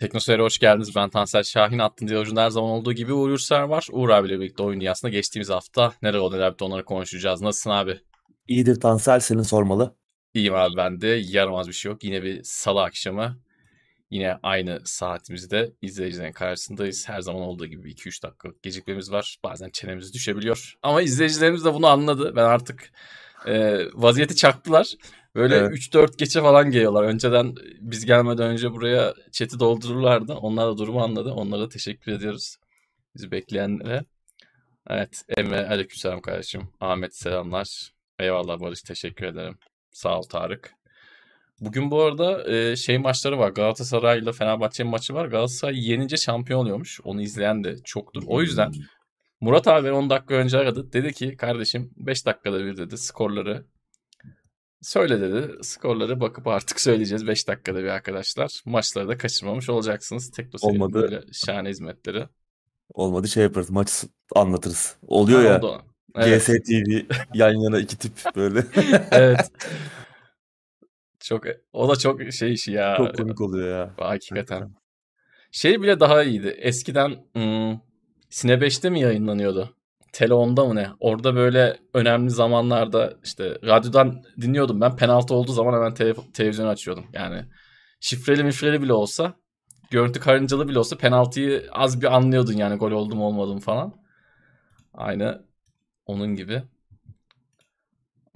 Teknoseyir'e hoş geldiniz. Ben Tansel Şahin. Attın diyalojunda her zaman olduğu gibi Uğur Yurtsever var. Uğur abiyle birlikte oyun dünyasında geçtiğimiz hafta neler oldu neler bitti onları konuşacağız. Nasılsın abi? İyidir Tansel senin sormalı. İyiyim abi ben de. Yaramaz bir şey yok. Yine bir salı akşamı. Yine aynı saatimizde izleyicilerin karşısındayız. Her zaman olduğu gibi 2-3 dakikalık gecikmemiz var. Bazen çenemiz düşebiliyor. Ama izleyicilerimiz de bunu anladı. Ben artık e, vaziyeti çaktılar. Böyle evet. 3-4 geçe falan geliyorlar. Önceden biz gelmeden önce buraya chat'i doldururlardı. Onlar da durumu anladı. Onlara teşekkür ediyoruz. Bizi bekleyenlere. Evet Emre aleykümselam kardeşim. Ahmet selamlar. Eyvallah Barış teşekkür ederim. Sağ ol Tarık. Bugün bu arada e, şey maçları var. Galatasaray ile Fenerbahçe'nin maçı var. Galatasaray yenince şampiyon oluyormuş. Onu izleyen de çoktur. O yüzden Murat abi 10 dakika önce aradı. Dedi ki kardeşim 5 dakikada bir dedi skorları Söyle dedi. Skorları bakıp artık söyleyeceğiz 5 dakikada bir arkadaşlar. Maçları da kaçırmamış olacaksınız. Tek Olmadı. böyle şahane hizmetleri. Olmadı şey yaparız. Maç anlatırız. Oluyor ha, ya. Oldu. Evet. GSTV yan yana iki tip böyle. evet. Çok o da çok şey işi ya. Çok komik oluyor ya. Hakikaten. Şey bile daha iyiydi. Eskiden ım, Sine 5'te mi yayınlanıyordu? Tele 10'da mı ne? Orada böyle önemli zamanlarda işte radyodan dinliyordum ben. Penaltı olduğu zaman hemen te- televizyonu açıyordum. Yani şifreli mifreli bile olsa görüntü karıncalı bile olsa penaltıyı az bir anlıyordun yani gol oldu mu olmadı mı falan. Aynı onun gibi.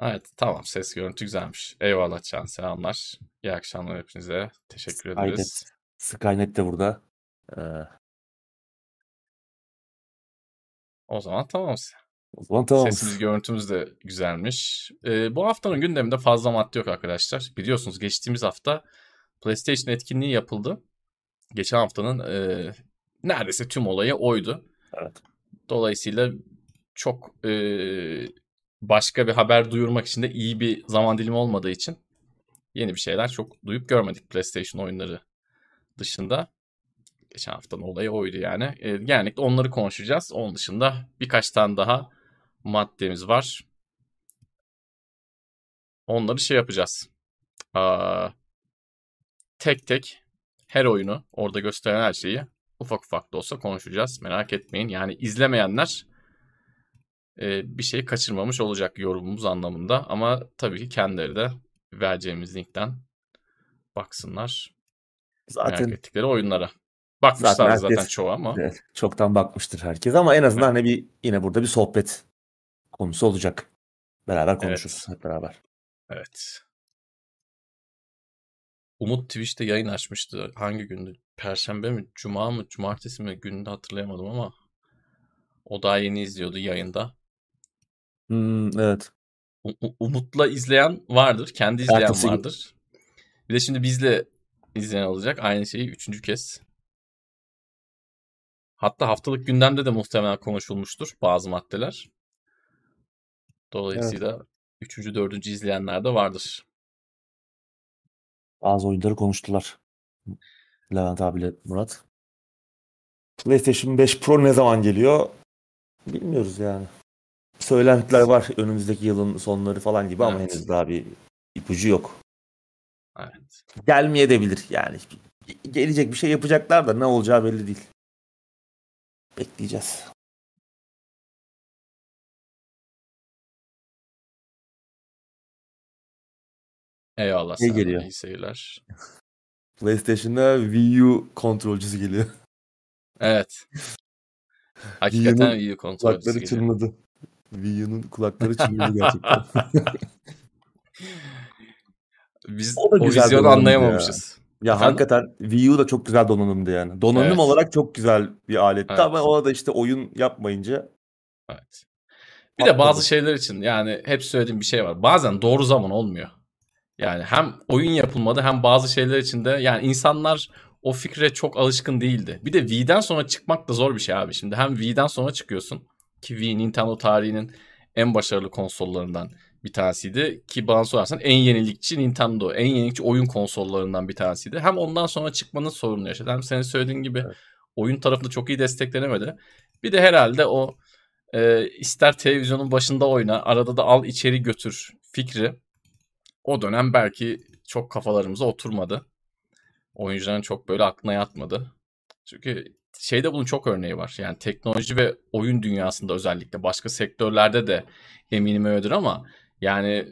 Evet tamam ses görüntü güzelmiş. Eyvallah Can selamlar. İyi akşamlar hepinize. Teşekkür ederiz. Skynet de burada. Ee, o zaman tamam. O zaman tamam. Sesimiz görüntümüz de güzelmiş. Ee, bu haftanın gündeminde fazla madde yok arkadaşlar. Biliyorsunuz geçtiğimiz hafta PlayStation etkinliği yapıldı. Geçen haftanın e, neredeyse tüm olayı oydu. Evet. Dolayısıyla çok e, başka bir haber duyurmak için de iyi bir zaman dilimi olmadığı için yeni bir şeyler çok duyup görmedik PlayStation oyunları dışında. Geçen haftanın olayı oydu yani. E, genellikle onları konuşacağız. Onun dışında birkaç tane daha maddemiz var. Onları şey yapacağız. Aa, tek tek her oyunu orada gösteren her şeyi ufak ufak da olsa konuşacağız. Merak etmeyin. Yani izlemeyenler e, bir şey kaçırmamış olacak yorumumuz anlamında. Ama tabii ki kendileri de vereceğimiz linkten baksınlar. Zaten merak ettikleri oyunlara. Bakmışlar zaten, herkes, zaten çoğu ama. Evet, çoktan bakmıştır herkes ama en azından evet. hani bir yine burada bir sohbet konusu olacak. Beraber konuşuruz evet. hep beraber. Evet. Umut Twitch'te yayın açmıştı. Hangi gündü? Perşembe mi? Cuma mı? Cumartesi mi? Gününde hatırlayamadım ama o daha yeni izliyordu yayında. Hmm, evet. U- Umut'la izleyen vardır. Kendi izleyen Ertesi vardır. Bir de şimdi bizle izleyen olacak. Aynı şeyi üçüncü kez Hatta haftalık gündemde de muhtemelen konuşulmuştur bazı maddeler. Dolayısıyla evet. üçüncü, dördüncü izleyenler de vardır. Bazı oyunları konuştular. Levent abiyle Murat. PlayStation 5 Pro ne zaman geliyor? Bilmiyoruz yani. Söylentiler var önümüzdeki yılın sonları falan gibi evet. ama henüz daha bir ipucu yok. Evet. Gelmeye de bilir yani. Gelecek bir şey yapacaklar da ne olacağı belli değil. Bekleyeceğiz. Eyvallah. Ne geliyor? İyi seyirler. PlayStation'da Wii U kontrolcüsü geliyor. Evet. Hakikaten Wii U kontrolcüsü kulakları geliyor. çınladı. Wii U'nun kulakları çınladı gerçekten. Biz o, o vizyonu anlayamamışız. Ya Efendim? hakikaten Wii U da çok güzel donanımdı yani. Donanım evet. olarak çok güzel bir aletti evet. ama o da işte oyun yapmayınca. Evet. Bir patladı. de bazı şeyler için yani hep söylediğim bir şey var. Bazen doğru zaman olmuyor. Yani hem oyun yapılmadı hem bazı şeyler için de yani insanlar o fikre çok alışkın değildi. Bir de Wii'den sonra çıkmak da zor bir şey abi. Şimdi hem Wii'den sonra çıkıyorsun ki Wii Nintendo tarihinin en başarılı konsollarından bir tanesiydi. Ki bana sorarsan en yenilikçi Nintendo, en yenilikçi oyun konsollarından bir tanesiydi. Hem ondan sonra çıkmanın sorunu yaşadı. Hem senin söylediğin gibi evet. oyun tarafında çok iyi desteklenemedi. Bir de herhalde o e, ister televizyonun başında oyna, arada da al içeri götür fikri o dönem belki çok kafalarımıza oturmadı. oyuncuların çok böyle aklına yatmadı. Çünkü şeyde bunun çok örneği var. Yani teknoloji ve oyun dünyasında özellikle başka sektörlerde de eminim öyledir ama yani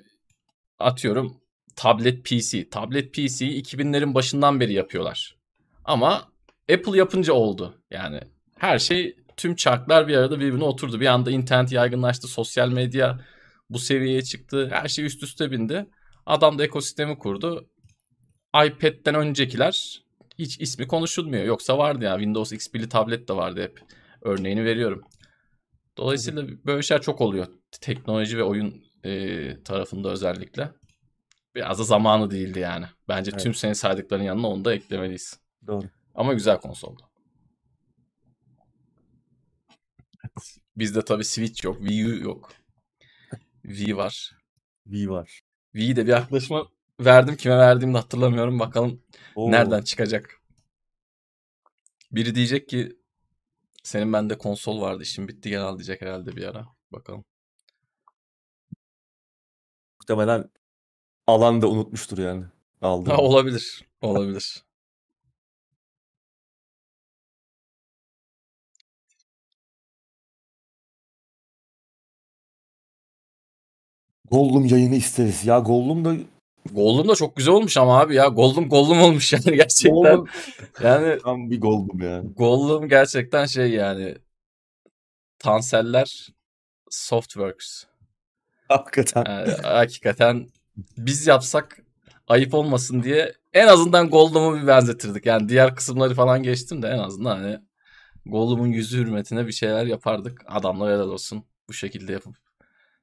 atıyorum tablet PC. Tablet PC'yi 2000'lerin başından beri yapıyorlar. Ama Apple yapınca oldu. Yani her şey tüm çarklar bir arada birbirine oturdu. Bir anda internet yaygınlaştı, sosyal medya bu seviyeye çıktı. Her şey üst üste bindi. Adam da ekosistemi kurdu. iPad'den öncekiler hiç ismi konuşulmuyor. Yoksa vardı ya Windows XP'li tablet de vardı hep. Örneğini veriyorum. Dolayısıyla böyle şeyler çok oluyor. Teknoloji ve oyun e, tarafında özellikle. Biraz da zamanı değildi yani. Bence evet. tüm senin saydıkların yanına onu da eklemeliyiz. Doğru. Ama güzel konsoldu. Bizde tabii Switch yok, Wii U yok. Wii var. Wii var. Wii'yi de bir yaklaşma verdim. Kime verdiğimi de hatırlamıyorum. Bakalım Oo. nereden çıkacak. Biri diyecek ki senin bende konsol vardı işin bitti gel al diyecek herhalde bir ara. Bakalım. Muhtemelen alan da unutmuştur yani. Aldı. Ha, olabilir. Olabilir. Gollum yayını isteriz. Ya Gollum da Gollum da çok güzel olmuş ama abi ya. Gollum Gollum olmuş yani gerçekten. Gollum, yani tam bir Gollum yani. Gollum gerçekten şey yani Tanseller Softworks. Hakikaten. Yani, hakikaten biz yapsak ayıp olmasın diye en azından Gollum'u bir benzetirdik. Yani diğer kısımları falan geçtim de en azından hani Gollum'un yüzü hürmetine bir şeyler yapardık. Adamlar helal olsun. Bu şekilde yapıp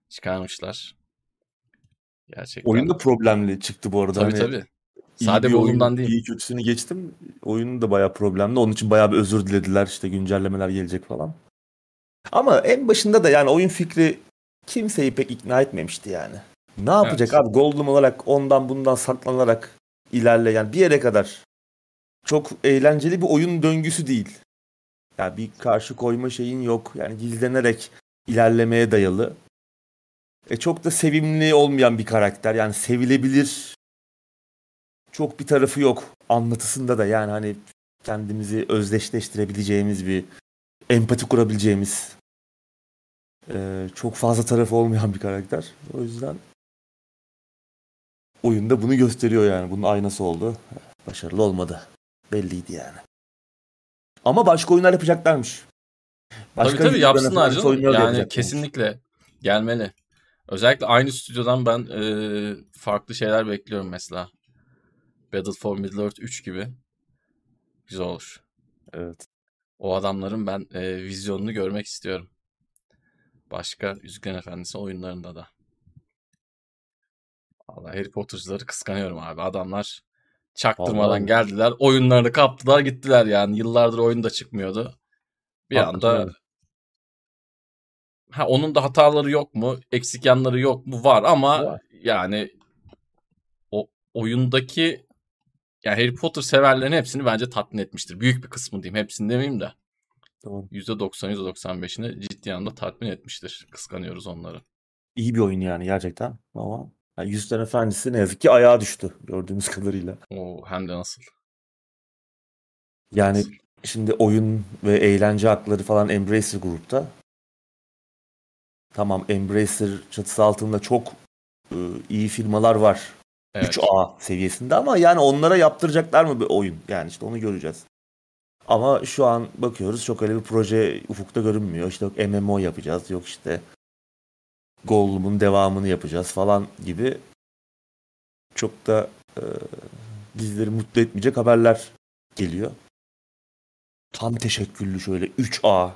çıkarmışlar. Gerçekten. Oyun da problemli çıktı bu arada. Tabii hani tabii. Sade bir oyundan değil. İyi kötüsünü geçtim. Oyun da bayağı problemli. Onun için bayağı bir özür dilediler. İşte güncellemeler gelecek falan. Ama en başında da yani oyun fikri kimseyi pek ikna etmemişti yani. Ne yapacak evet. abi Gold'um olarak ondan bundan saklanarak ilerle yani bir yere kadar. Çok eğlenceli bir oyun döngüsü değil. Yani bir karşı koyma şeyin yok. Yani gizlenerek ilerlemeye dayalı. E çok da sevimli olmayan bir karakter. Yani sevilebilir çok bir tarafı yok anlatısında da yani hani kendimizi özdeşleştirebileceğimiz bir empati kurabileceğimiz e, çok fazla tarafı olmayan bir karakter. O yüzden oyunda bunu gösteriyor yani. Bunun aynası oldu. Başarılı olmadı. Belliydi yani. Ama başka oyunlar yapacaklarmış. Başka tabii tabii yapsınlar canım. Yani kesinlikle gelmeli. Özellikle aynı stüdyodan ben e, farklı şeyler bekliyorum mesela. Battle for Middle-earth 3 gibi. Güzel olur. Evet. O adamların ben e, vizyonunu görmek istiyorum. Başka Yüzüklerin Efendisi oyunlarında da. Vallahi Harry Potter'cıları kıskanıyorum abi. Adamlar çaktırmadan Vallahi. geldiler. Oyunlarını kaptılar gittiler yani. Yıllardır oyun da çıkmıyordu. Bir Hakikaten anda ha onun da hataları yok mu? Eksik yanları yok mu? Var ama var. yani o oyundaki yani Harry Potter severlerin hepsini bence tatmin etmiştir. Büyük bir kısmı diyeyim. Hepsini demeyeyim de. Tamam. %90 %95'ini ciddi anlamda tatmin etmiştir. Kıskanıyoruz onları. İyi bir oyun yani gerçekten ama yani Yüzüklerin Efendisi ne yazık ki ayağa düştü gördüğümüz kadarıyla. Oo, hem de nasıl? Yani nasıl? şimdi oyun ve eğlence hakları falan Embracer grupta. Tamam Embracer çatısı altında çok ıı, iyi firmalar var. Evet. 3A seviyesinde ama yani onlara yaptıracaklar mı bir oyun? Yani işte onu göreceğiz. Ama şu an bakıyoruz çok öyle bir proje ufukta görünmüyor. İşte yok MMO yapacağız, yok işte Gollum'un devamını yapacağız falan gibi çok da e, bizleri mutlu etmeyecek haberler geliyor. Tam teşekküllü şöyle 3A.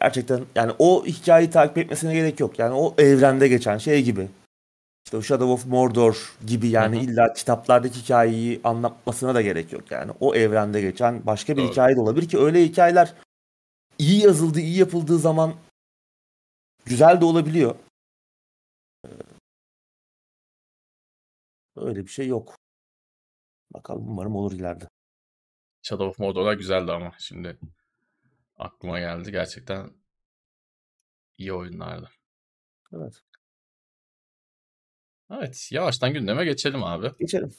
Gerçekten yani o hikayeyi takip etmesine gerek yok. Yani o evrende geçen şey gibi. İşte Shadow of Mordor gibi yani Hı-hı. illa kitaplardaki hikayeyi anlatmasına da gerek yok yani. O evrende geçen başka bir Doğru. hikaye de olabilir ki öyle hikayeler iyi yazıldığı, iyi yapıldığı zaman güzel de olabiliyor. Öyle bir şey yok. Bakalım umarım olur ileride. Shadow of Mordor'lar güzeldi ama şimdi aklıma geldi. Gerçekten iyi oyunlardı. Evet. Evet, yavaştan gündeme geçelim abi. Geçelim.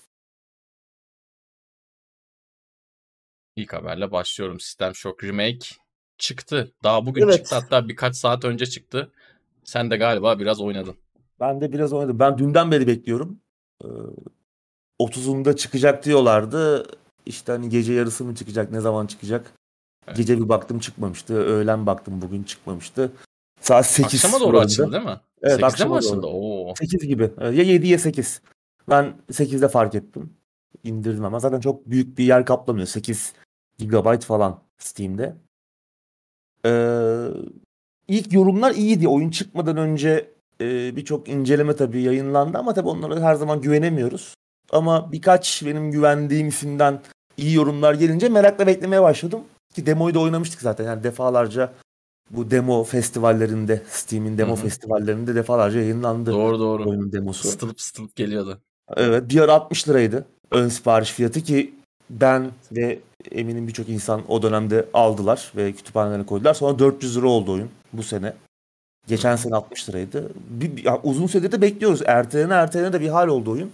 İlk haberle başlıyorum. System Shock Remake çıktı. Daha bugün Evet. çıktı. Hatta birkaç saat önce çıktı. Sen de galiba biraz oynadın. Ben de biraz oynadım. Ben dünden beri bekliyorum. Ee, 30'unda çıkacak diyorlardı. İşte hani gece yarısı mı çıkacak, ne zaman çıkacak? Evet. Gece bir baktım çıkmamıştı. Öğlen baktım bugün çıkmamıştı. Saat 8 Akşama doğru açıldı değil mi? Evet, 8'de mi doğru. Oo. 8 gibi. Ya 7 ya 8. Ben 8'de fark ettim. İndirdim ama zaten çok büyük bir yer kaplamıyor. 8 GB falan Steam'de. Ee, ilk yorumlar iyiydi. Oyun çıkmadan önce e, birçok inceleme tabii yayınlandı ama tabii onlara her zaman güvenemiyoruz. Ama birkaç benim güvendiğim isimden iyi yorumlar gelince merakla beklemeye başladım. Ki demoyu da oynamıştık zaten. Yani defalarca bu demo festivallerinde, Steam'in demo Hı hı. festivallerinde defalarca yayınlandı Doğru doğru. oyunun demosu. Stılıp stılıp geliyordu. Evet bir ara 60 liraydı ön sipariş fiyatı ki ben ve eminim birçok insan o dönemde aldılar ve kütüphanelerine koydular. Sonra 400 lira oldu oyun bu sene. Geçen sene 60 liraydı. Bir, bir- ya uzun süredir de bekliyoruz. Ertelene ertelene de bir hal oldu oyun.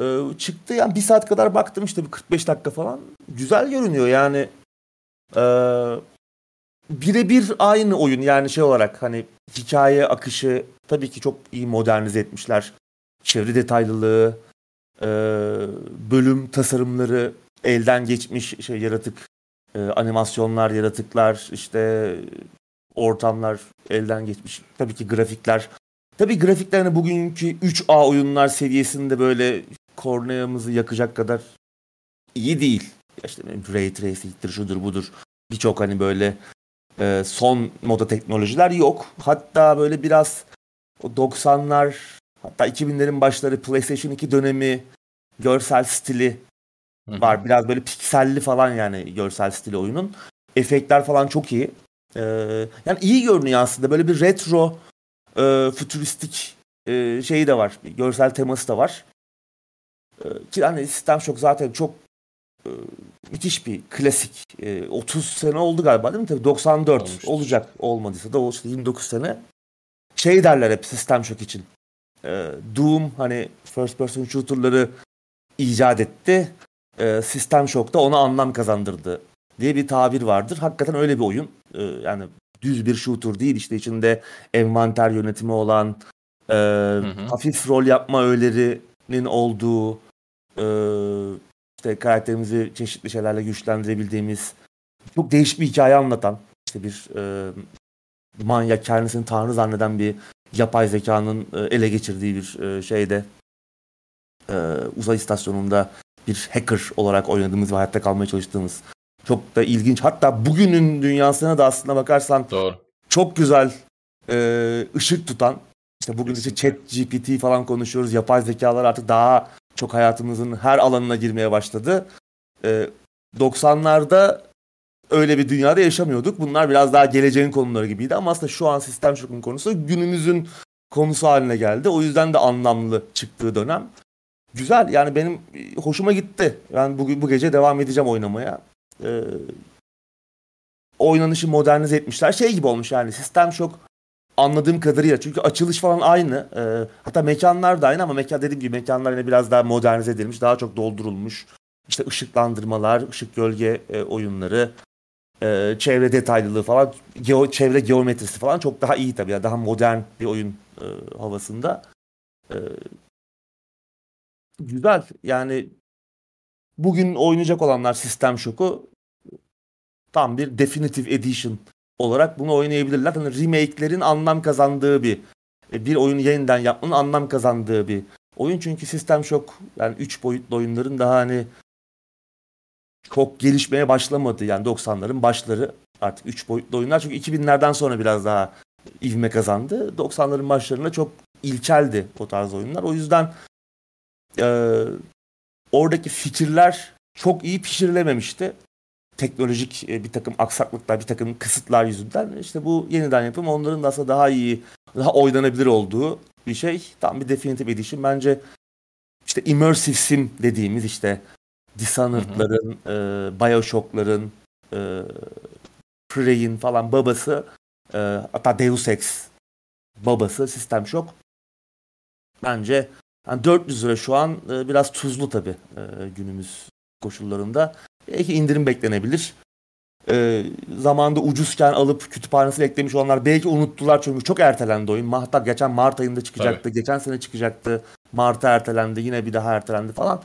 Ee, çıktı yani bir saat kadar baktım işte bir 45 dakika falan. Güzel görünüyor yani. Ee, birebir aynı oyun yani şey olarak hani hikaye akışı tabii ki çok iyi modernize etmişler. Çevre detaylılığı, e, bölüm tasarımları elden geçmiş şey yaratık e, animasyonlar, yaratıklar, işte ortamlar elden geçmiş. Tabii ki grafikler. Tabii grafikler hani bugünkü 3A oyunlar seviyesinde böyle korneamızı yakacak kadar iyi değil. İşte ray tracing'tir, şudur budur. Birçok hani böyle e, son moda teknolojiler yok. Hatta böyle biraz o 90'lar hatta 2000'lerin başları PlayStation 2 dönemi görsel stili var. Biraz böyle pikselli falan yani görsel stili oyunun. Efektler falan çok iyi. Ee, yani iyi görünüyor aslında. Böyle bir retro e, fütüristik e, şeyi de var. Bir görsel teması da var. Ee, ki hani System Shock zaten çok e, müthiş bir klasik. E, 30 sene oldu galiba değil mi? Tabii 94 Olmuştur. olacak. Olmadıysa da o işte 29 sene. Şey derler hep System Shock için. E, Doom hani first person shooter'ları icat etti. E, System Shock da ona anlam kazandırdı diye bir tabir vardır. Hakikaten öyle bir oyun. E, yani düz bir shooter değil işte içinde envanter yönetimi olan e, hı. hafif rol yapma öğelerinin olduğu e, işte karakterimizi çeşitli şeylerle güçlendirebildiğimiz çok değişik bir hikaye anlatan işte bir e, manyak kendisini tanrı zanneden bir yapay zekanın e, ele geçirdiği bir e, şeyde e, uzay istasyonunda bir hacker olarak oynadığımız ve hayatta kalmaya çalıştığımız çok da ilginç. Hatta bugünün dünyasına da aslında bakarsan Doğru. çok güzel e, ışık tutan işte bugün işte chat GPT falan konuşuyoruz. Yapay zekalar artık daha çok hayatımızın her alanına girmeye başladı. E, 90'larda öyle bir dünyada yaşamıyorduk. Bunlar biraz daha geleceğin konuları gibiydi ama aslında şu an sistem şokun konusu günümüzün konusu haline geldi. O yüzden de anlamlı çıktığı dönem. Güzel yani benim hoşuma gitti. Ben bugün bu gece devam edeceğim oynamaya. Ee, oynanışı modernize etmişler. Şey gibi olmuş yani sistem şok anladığım kadarıyla. Çünkü açılış falan aynı. Ee, hatta mekanlar da aynı ama mekan dediğim gibi mekanlar yine biraz daha modernize edilmiş. Daha çok doldurulmuş. İşte ışıklandırmalar, ışık gölge e, oyunları, e, çevre detaylılığı falan, geo, çevre geometrisi falan çok daha iyi tabii. Yani daha modern bir oyun e, havasında. E, güzel. Yani bugün oynayacak olanlar Sistem Shock'u tam bir Definitive Edition olarak bunu oynayabilirler. Yani remake'lerin anlam kazandığı bir e, bir oyunu yeniden yapmanın anlam kazandığı bir oyun. Çünkü System Shock yani 3 boyutlu oyunların daha hani çok gelişmeye başlamadı. Yani 90'ların başları artık 3 boyutlu oyunlar. Çünkü 2000'lerden sonra biraz daha ivme kazandı. 90'ların başlarında çok ilkeldi o tarz oyunlar. O yüzden e, oradaki fikirler çok iyi pişirilememişti. Teknolojik e, bir takım aksaklıklar, bir takım kısıtlar yüzünden. İşte bu yeniden yapım onların da aslında daha iyi, daha oynanabilir olduğu bir şey. Tam bir Definitive Edition. Bence işte immersive sim dediğimiz işte Dishonored'ların, e, Bioshock'ların, e, Prey'in falan babası e, hatta Deus Ex babası System Shock. Bence yani 400 lira şu an e, biraz tuzlu tabii e, günümüz koşullarında. Belki indirim beklenebilir. Ee, zamanda ucuzken alıp kütüphanesine eklemiş olanlar belki unuttular çünkü çok ertelendi oyun. Hatta geçen Mart ayında çıkacaktı. Tabii. Geçen sene çıkacaktı. Mart'a ertelendi. Yine bir daha ertelendi falan.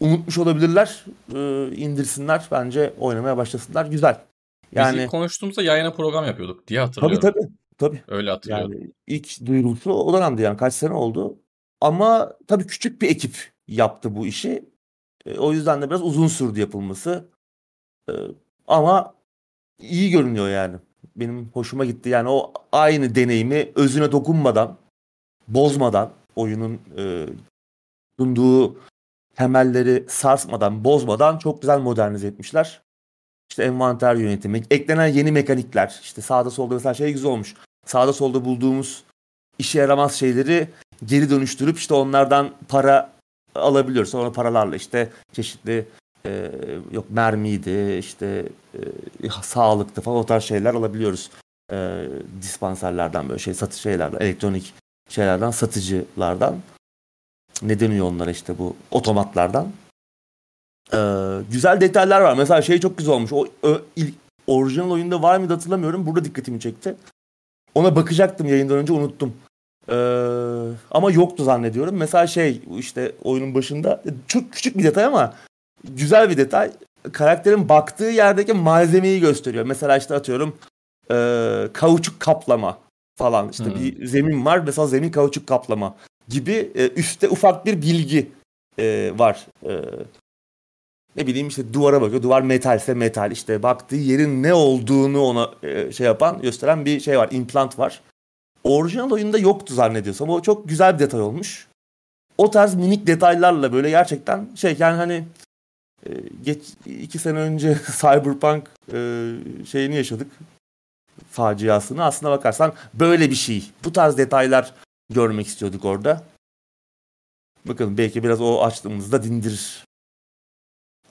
Unutmuş olabilirler. Ee, indirsinler. Bence oynamaya başlasınlar. Güzel. Yani Biz konuştuğumuzda yayına program yapıyorduk diye tabii hatırlıyorum. tabii. Tabii. Öyle hatırlıyorum. Yani ilk duyuruluşu o dönemde yani kaç sene oldu. Ama tabii küçük bir ekip yaptı bu işi. E, o yüzden de biraz uzun sürdü yapılması. E, ama iyi görünüyor yani. Benim hoşuma gitti. Yani o aynı deneyimi özüne dokunmadan, bozmadan, oyunun e, sunduğu temelleri sarsmadan, bozmadan çok güzel modernize etmişler. İşte envanter yönetimi, eklenen yeni mekanikler. İşte sağda solda mesela şey güzel olmuş. Sağda solda bulduğumuz işe yaramaz şeyleri geri dönüştürüp işte onlardan para alabiliyoruz. Sonra paralarla işte çeşitli e, yok mermiydi, işte e, sağlıktı falan o tarz şeyler alabiliyoruz. E, dispanserlerden böyle şey satış şeylerden, elektronik şeylerden, satıcılardan. Ne deniyor onlara işte bu otomatlardan. Ee, güzel detaylar var. Mesela şey çok güzel olmuş. O ö, ilk, orijinal oyunda var mıydı hatırlamıyorum. Burada dikkatimi çekti. Ona bakacaktım yayından önce unuttum. Ee, ama yoktu zannediyorum. Mesela şey işte oyunun başında çok küçük bir detay ama güzel bir detay. Karakterin baktığı yerdeki malzemeyi gösteriyor. Mesela işte atıyorum e, kauçuk kaplama falan. İşte Hmm. bir zemin var. Mesela zemin kauçuk kaplama gibi e, üstte ufak bir bilgi e, var. E, ne bileyim işte duvara bakıyor. Duvar metalse metal. İşte baktığı yerin ne olduğunu ona e, şey yapan, gösteren bir şey var. implant var. Orijinal oyunda yoktu zannediyorsam. O çok güzel bir detay olmuş. O tarz minik detaylarla böyle gerçekten şey yani hani e, geç iki sene önce Cyberpunk e, şeyini yaşadık. Faciasını aslına bakarsan böyle bir şey. Bu tarz detaylar görmek istiyorduk orada. Bakalım belki biraz o açtığımızda dindirir.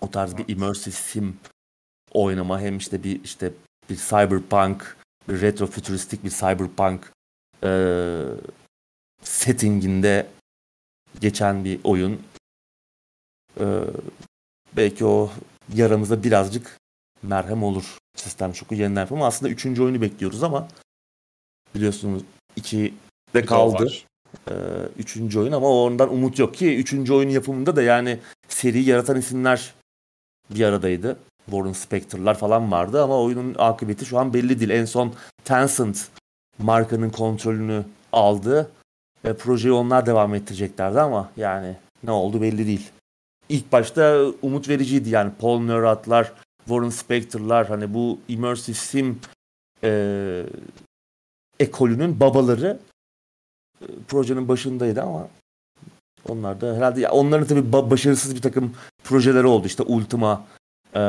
O tarz bir immersive sim oynama hem işte bir işte bir cyberpunk, bir retro fütüristik bir cyberpunk eee settinginde geçen bir oyun. Eee, belki o yaramıza birazcık merhem olur. Sistem şoku yeniden. Ama Aslında üçüncü oyunu bekliyoruz ama biliyorsunuz iki de kaldı. Ee, üçüncü oyun ama ondan umut yok ki. Üçüncü oyun yapımında da yani seri yaratan isimler bir aradaydı. Warren Spector'lar falan vardı ama oyunun akıbeti şu an belli değil. En son Tencent markanın kontrolünü aldı. E, projeyi onlar devam ettireceklerdi ama yani ne oldu belli değil. İlk başta umut vericiydi yani Paul Neurath'lar, Warren Spector'lar hani bu immersive sim e, ekolünün babaları e, projenin başındaydı ama onlar da herhalde ya onların tabii ba- başarısız bir takım projeleri oldu. İşte Ultima e,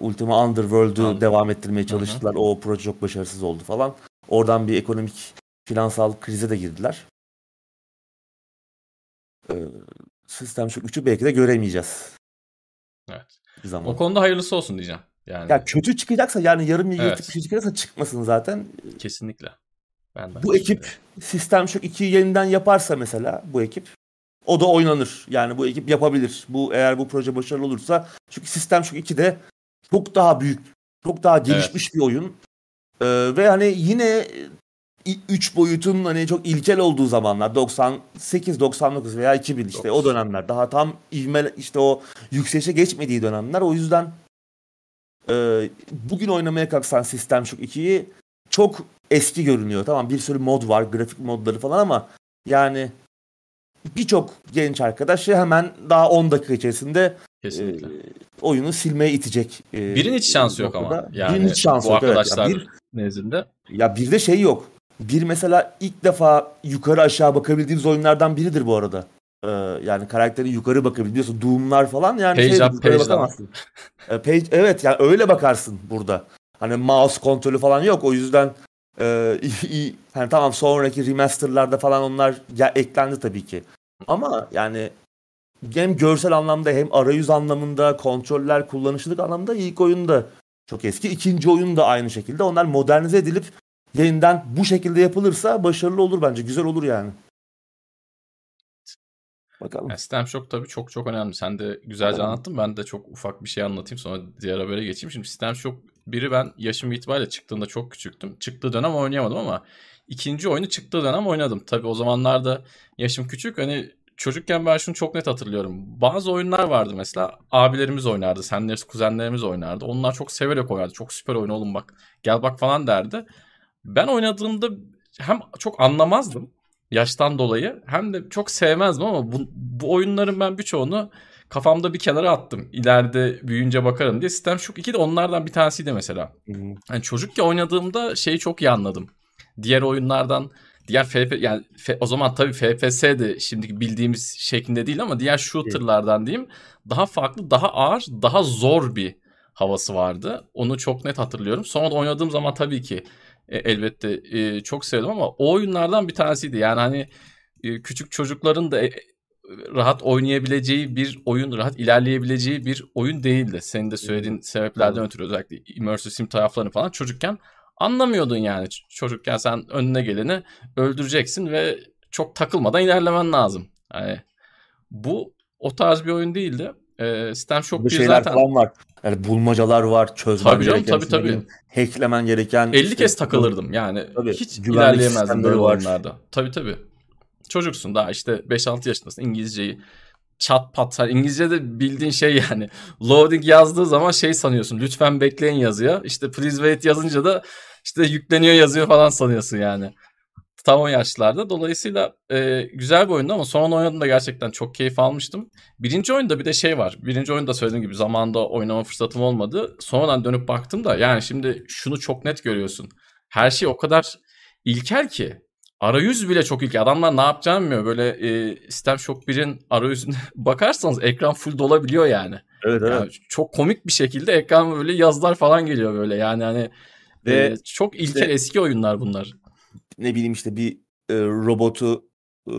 Ultima Underworld'u Anladım. devam ettirmeye çalıştılar. O proje çok başarısız oldu falan. Oradan bir ekonomik finansal krize de girdiler. E, Sistem Shock 3'ü belki de göremeyeceğiz Evet. bir zaman. O konuda hayırlısı olsun diyeceğim. Yani Ya kötü çıkacaksa yani yarım yırtık Evet. şey çıkarsa çıkmasın zaten. kesinlikle. Ben de Bu ekip. Sistem Shock 2'yi yeniden yaparsa mesela bu ekip o da oynanır. Yani bu ekip yapabilir. Bu eğer bu proje başarılı olursa çünkü Sistem Shock 2 de çok daha büyük, çok daha gelişmiş bir oyun. Ee, ve hani yine 3 boyutun hani çok ilkel olduğu zamanlar 98 99 veya 2000 işte o Dokuz. dönemler daha tam ivme işte o yükselişe geçmediği dönemler o yüzden e, bugün oynamaya kalksan System Shock 2'yi çok eski görünüyor. Tamam bir sürü mod var, grafik modları falan ama yani birçok genç arkadaş hemen daha 10 dakika içerisinde Kesinlikle. e, oyunu silmeye itecek. e, Birinin hiç şansı yok ama. Yani Birinin hiç şansı bu yok. evet. arkadaşlar Ya bir, nezdinde. ya bir de şey yok. Bir mesela ilk defa yukarı aşağı bakabildiğimiz oyunlardan biridir bu arada. Ee, yani karakterin yukarı bakabiliyorsun. Doom'lar falan yani Page şey, up, yukarı page bakamazsın. Ee, page, evet yani öyle bakarsın burada. Hani mouse kontrolü falan yok. O yüzden e, iyi. Hani tamam sonraki remasterlarda falan onlar ya, eklendi tabii ki. Ama yani hem görsel anlamda hem arayüz anlamında kontroller kullanışlılık anlamda ilk oyunda çok eski. İkinci oyun da aynı şekilde. Onlar modernize edilip yeniden bu şekilde yapılırsa başarılı olur bence. Güzel olur yani. Bakalım. Yani System Shock tabii çok çok önemli. Sen de güzelce Tamam. anlattın. Ben de çok ufak bir şey anlatayım sonra diğer habere geçeyim. Şimdi System Shock biri ben yaşım itibariyle çıktığında çok küçüktüm. Çıktığı dönem oynayamadım ama ikinci oyunu çıktığı dönem oynadım. Tabii o zamanlarda yaşım küçük. Hani çocukken ben şunu çok net hatırlıyorum. Bazı oyunlar vardı mesela. Abilerimiz oynardı. Senlerimiz, kuzenlerimiz oynardı. Onlar çok severek oynardı. Çok süper oyun oğlum bak. Gel bak falan derdi. Ben oynadığımda hem çok anlamazdım yaştan dolayı hem de çok sevmezdim ama bu, bu oyunların ben birçoğunu kafamda bir kenara attım. İleride büyüyünce bakarım diye. System Shock 2 de onlardan bir tanesiydi mesela. Yani çocukken oynadığımda şeyi çok iyi anladım. Diğer oyunlardan diğer FP yani F- o zaman tabii FPS de şimdiki bildiğimiz şeklinde değil ama diğer shooter'lardan diyeyim daha farklı, daha ağır, daha zor bir havası vardı. Onu çok net hatırlıyorum. Sonra da oynadığım zaman tabii ki e, elbette e, çok sevdim ama o oyunlardan bir tanesiydi. Yani hani e, küçük çocukların da e, rahat oynayabileceği bir oyun, rahat ilerleyebileceği bir oyun değildi. Senin de söylediğin sebeplerden ötürü özellikle immersive sim taraflarını falan çocukken anlamıyordun yani. Çocukken sen önüne geleni öldüreceksin ve çok takılmadan ilerlemen lazım. Yani bu o tarz bir oyun değildi. E, System Shock Burada 1 şeyler zaten falan var. Yani bulmacalar var, çözmen Tabii canım, gereken tabii, tabii. hacklemen gereken 50 işte- kez takılırdım yani. Tabii, Hiç ilerleyemezdim böyle var. oyunlarda. Tabii tabii. Çocuksun daha işte 5-6 yaşındasın. İngilizceyi çat pat. Hani İngilizce'de bildiğin şey yani. Loading yazdığı zaman şey sanıyorsun. Lütfen bekleyin yazıyor. İşte please wait yazınca da işte yükleniyor yazıyor falan sanıyorsun yani. Tam o yaşlarda. Dolayısıyla e, güzel bir oyundu ama sonra oynadığımda gerçekten çok keyif almıştım. Birinci oyunda bir de şey var. Birinci oyunda söylediğim gibi zamanda oynama fırsatım olmadı. Sonradan dönüp baktım da yani şimdi şunu çok net görüyorsun. Her şey o kadar ilkel ki. Arayüz bile çok ilkel. Adamlar ne yapacağını bilmiyor. Böyle e, System Shock 1'in arayüzüne bakarsanız ekran full dolabiliyor yani. Evet evet. Yani çok komik bir şekilde ekran böyle yazılar falan geliyor böyle. Yani hani Ve e, çok ilkel işte- eski oyunlar bunlar. ne bileyim işte bir e, robotu e,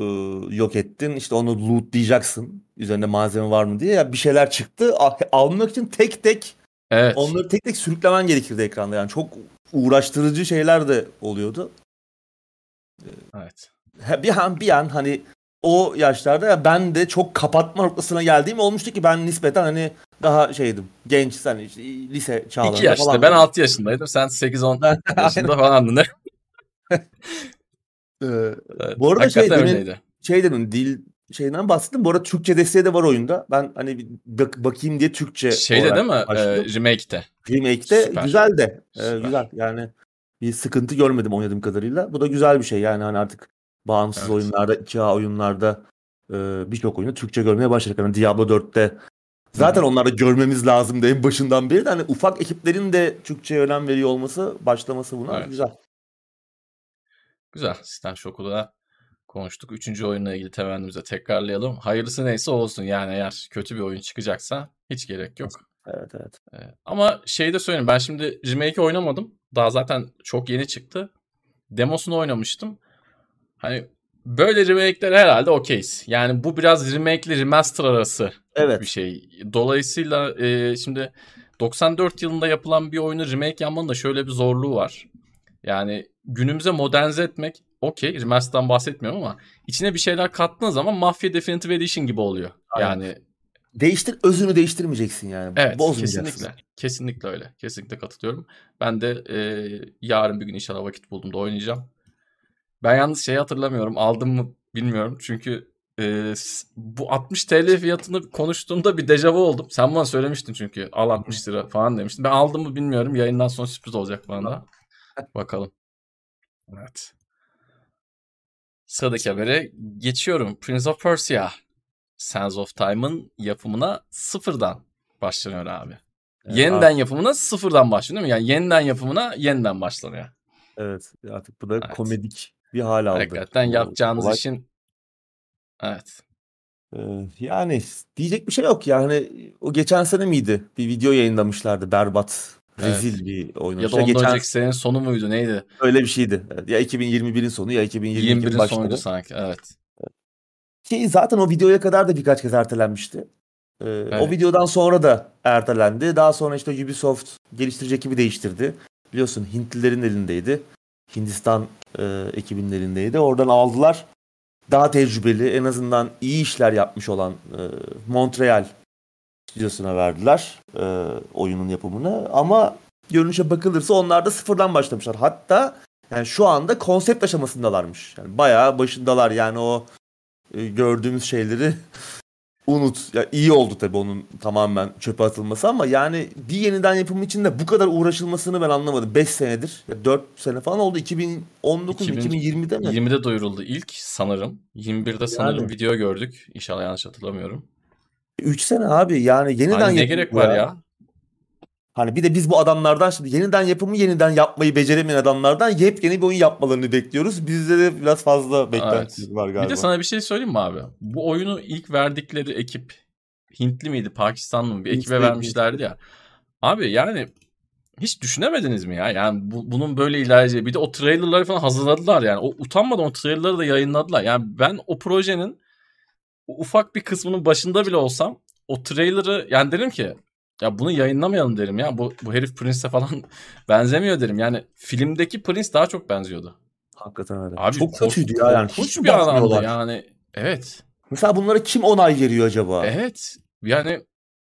yok ettin. İşte onu lootlayacaksın. Üzerinde malzeme var mı diye. Ya bir şeyler çıktı. Al- almak için tek tek Evet. onları tek tek sürüklemen gerekirdi ekranda. Yani çok uğraştırıcı şeyler de oluyordu. Evet. Bir an bir an hani o yaşlarda ya ben de çok kapatma noktasına geldiğim olmuştu ki ben nispeten hani daha şeydim. Genç hani işte lise çağlarında 2 yaşta falan. ben 6 yaşındaydım. Sen 8-10 yaşında falandın. Ne? Ee, Evet, Bu arada şey, hakikaten demin- öyleydi. şey dedim dil şeyden bahsettim. Bu arada Türkçe desteği de var oyunda. Ben hani bir bak- bakayım diye Türkçe Şeyde değil mi? başladım. Ee, remake'te. Remake'de Süper. güzel de. e, Süper. güzel. Yani bir sıkıntı görmedim oynadığım kadarıyla. Bu da güzel bir şey. Yani hani artık bağımsız Evet. oyunlarda, 2A oyunlarda e, birçok oyunu Türkçe görmeye başladık. Hani Diablo 4'te zaten onlarda görmemiz lazımdı en başından beri de hani ufak ekiplerin de Türkçe'ye önem veriyor olması, başlaması buna Evet. güzel. Güzel. System Shock'u da konuştuk. Üçüncü oyunla ilgili temennimizi tekrarlayalım. Hayırlısı neyse olsun. Yani eğer kötü bir oyun çıkacaksa hiç gerek yok. Evet evet. Ee, ama şey de söyleyeyim. Ben şimdi remake'i oynamadım. Daha zaten çok yeni çıktı. Demosunu oynamıştım. Hani böyle remake'ler herhalde okeyiz. Yani bu biraz remake ile remaster arası Evet. bir şey. Dolayısıyla e, şimdi 94 yılında yapılan bir oyunu remake yapmanın da şöyle bir zorluğu var. Yani günümüze modernize etmek okey. Remaster'dan bahsetmiyorum ama içine bir şeyler kattığın zaman Mafia Definitive Edition gibi oluyor. Aynen. Yani Değiştir, özünü değiştirmeyeceksin yani. evet Bozmayacaksın. kesinlikle. Kesinlikle öyle. Kesinlikle katılıyorum. Ben de e, yarın bir gün inşallah vakit bulduğumda oynayacağım. Ben yalnız şeyi hatırlamıyorum. Aldım mı bilmiyorum. Çünkü e, bu 60 TL fiyatını konuştuğumda bir dejavu oldum. Sen bana söylemiştin çünkü. Al 60 lira falan demiştin. Ben aldım mı bilmiyorum. Yayından sonra sürpriz olacak bana da. Bakalım. Evet. Sıradaki habere geçiyorum. Prince of Persia. Sands of Time'ın yapımına sıfırdan başlanıyor abi. Evet, yeniden yapımına sıfırdan başlanıyor değil mi? Yani yeniden yapımına yeniden başlanıyor. Evet artık bu da Evet. komedik bir hal aldı. Hakikaten yapacağınız olay. işin Evet. Ee, yani diyecek bir şey yok yani o geçen sene miydi bir video yayınlamışlardı berbat Evet. rezil bir oyun. Ya da ondan geçen önceki senenin sonu muydu neydi? öyle bir şeydi. Evet, Ya 2021'in sonu ya 2022'nin 21'in başları. sonuydu sanki. Evet. Ki zaten o videoya kadar da birkaç kez ertelenmişti. Ee, O Evet. videodan sonra da ertelendi. Daha sonra işte Ubisoft geliştirici ekibi değiştirdi. Biliyorsun Hintlilerin elindeydi. Hindistan e, ekibinin elindeydi. Oradan aldılar. daha tecrübeli en azından iyi işler yapmış olan e, Montreal stüdyosuna verdiler e, oyunun yapımını ama görünüşe bakılırsa onlar da sıfırdan başlamışlar. Hatta yani şu anda konsept aşamasındalarmış. Yani bayağı başındalar yani o e, gördüğümüz şeyleri unut. Ya iyi oldu tabii onun tamamen çöpe atılması ama yani bir yeniden yapımı için de bu kadar uğraşılmasını ben anlamadım. 5 senedir, 4 sene falan oldu. 2019 2000 2020'de mi? 20'de duyuruldu ilk sanırım. 21'de sanırım Yani. video gördük. İnşallah yanlış hatırlamıyorum. 3 sene abi yani yeniden Hani ne gerek var ya? Hani bir de biz bu adamlardan şimdi yeniden yapımı yeniden yapmayı beceremeyen adamlardan yepyeni bir oyun yapmalarını bekliyoruz. Bizde de biraz fazla beklenti var galiba. Bir de sana bir şey söyleyeyim mi abi? Bu oyunu ilk verdikleri ekip Hintli miydi, Pakistanlı mı? Bir ekibe Hintli, vermişlerdi ya. Abi yani hiç düşünemediniz mi ya? Yani bu, bunun böyle ilerleyeceği. Bir de o trailerları falan hazırladılar yani. O utanmadan o trailerları da yayınladılar. Yani ben o projenin ufak bir kısmının başında bile olsam o trailer'ı yani derim ki ya bunu yayınlamayalım derim ya. Bu, bu herif Prince'e falan benzemiyor derim. Yani filmdeki Prince daha çok benziyordu. Hakikaten öyle. Abi Çok kötüydü ya yani. Hiç bir adamdı yani. Evet. Mesela bunlara kim onay veriyor acaba? Evet. Yani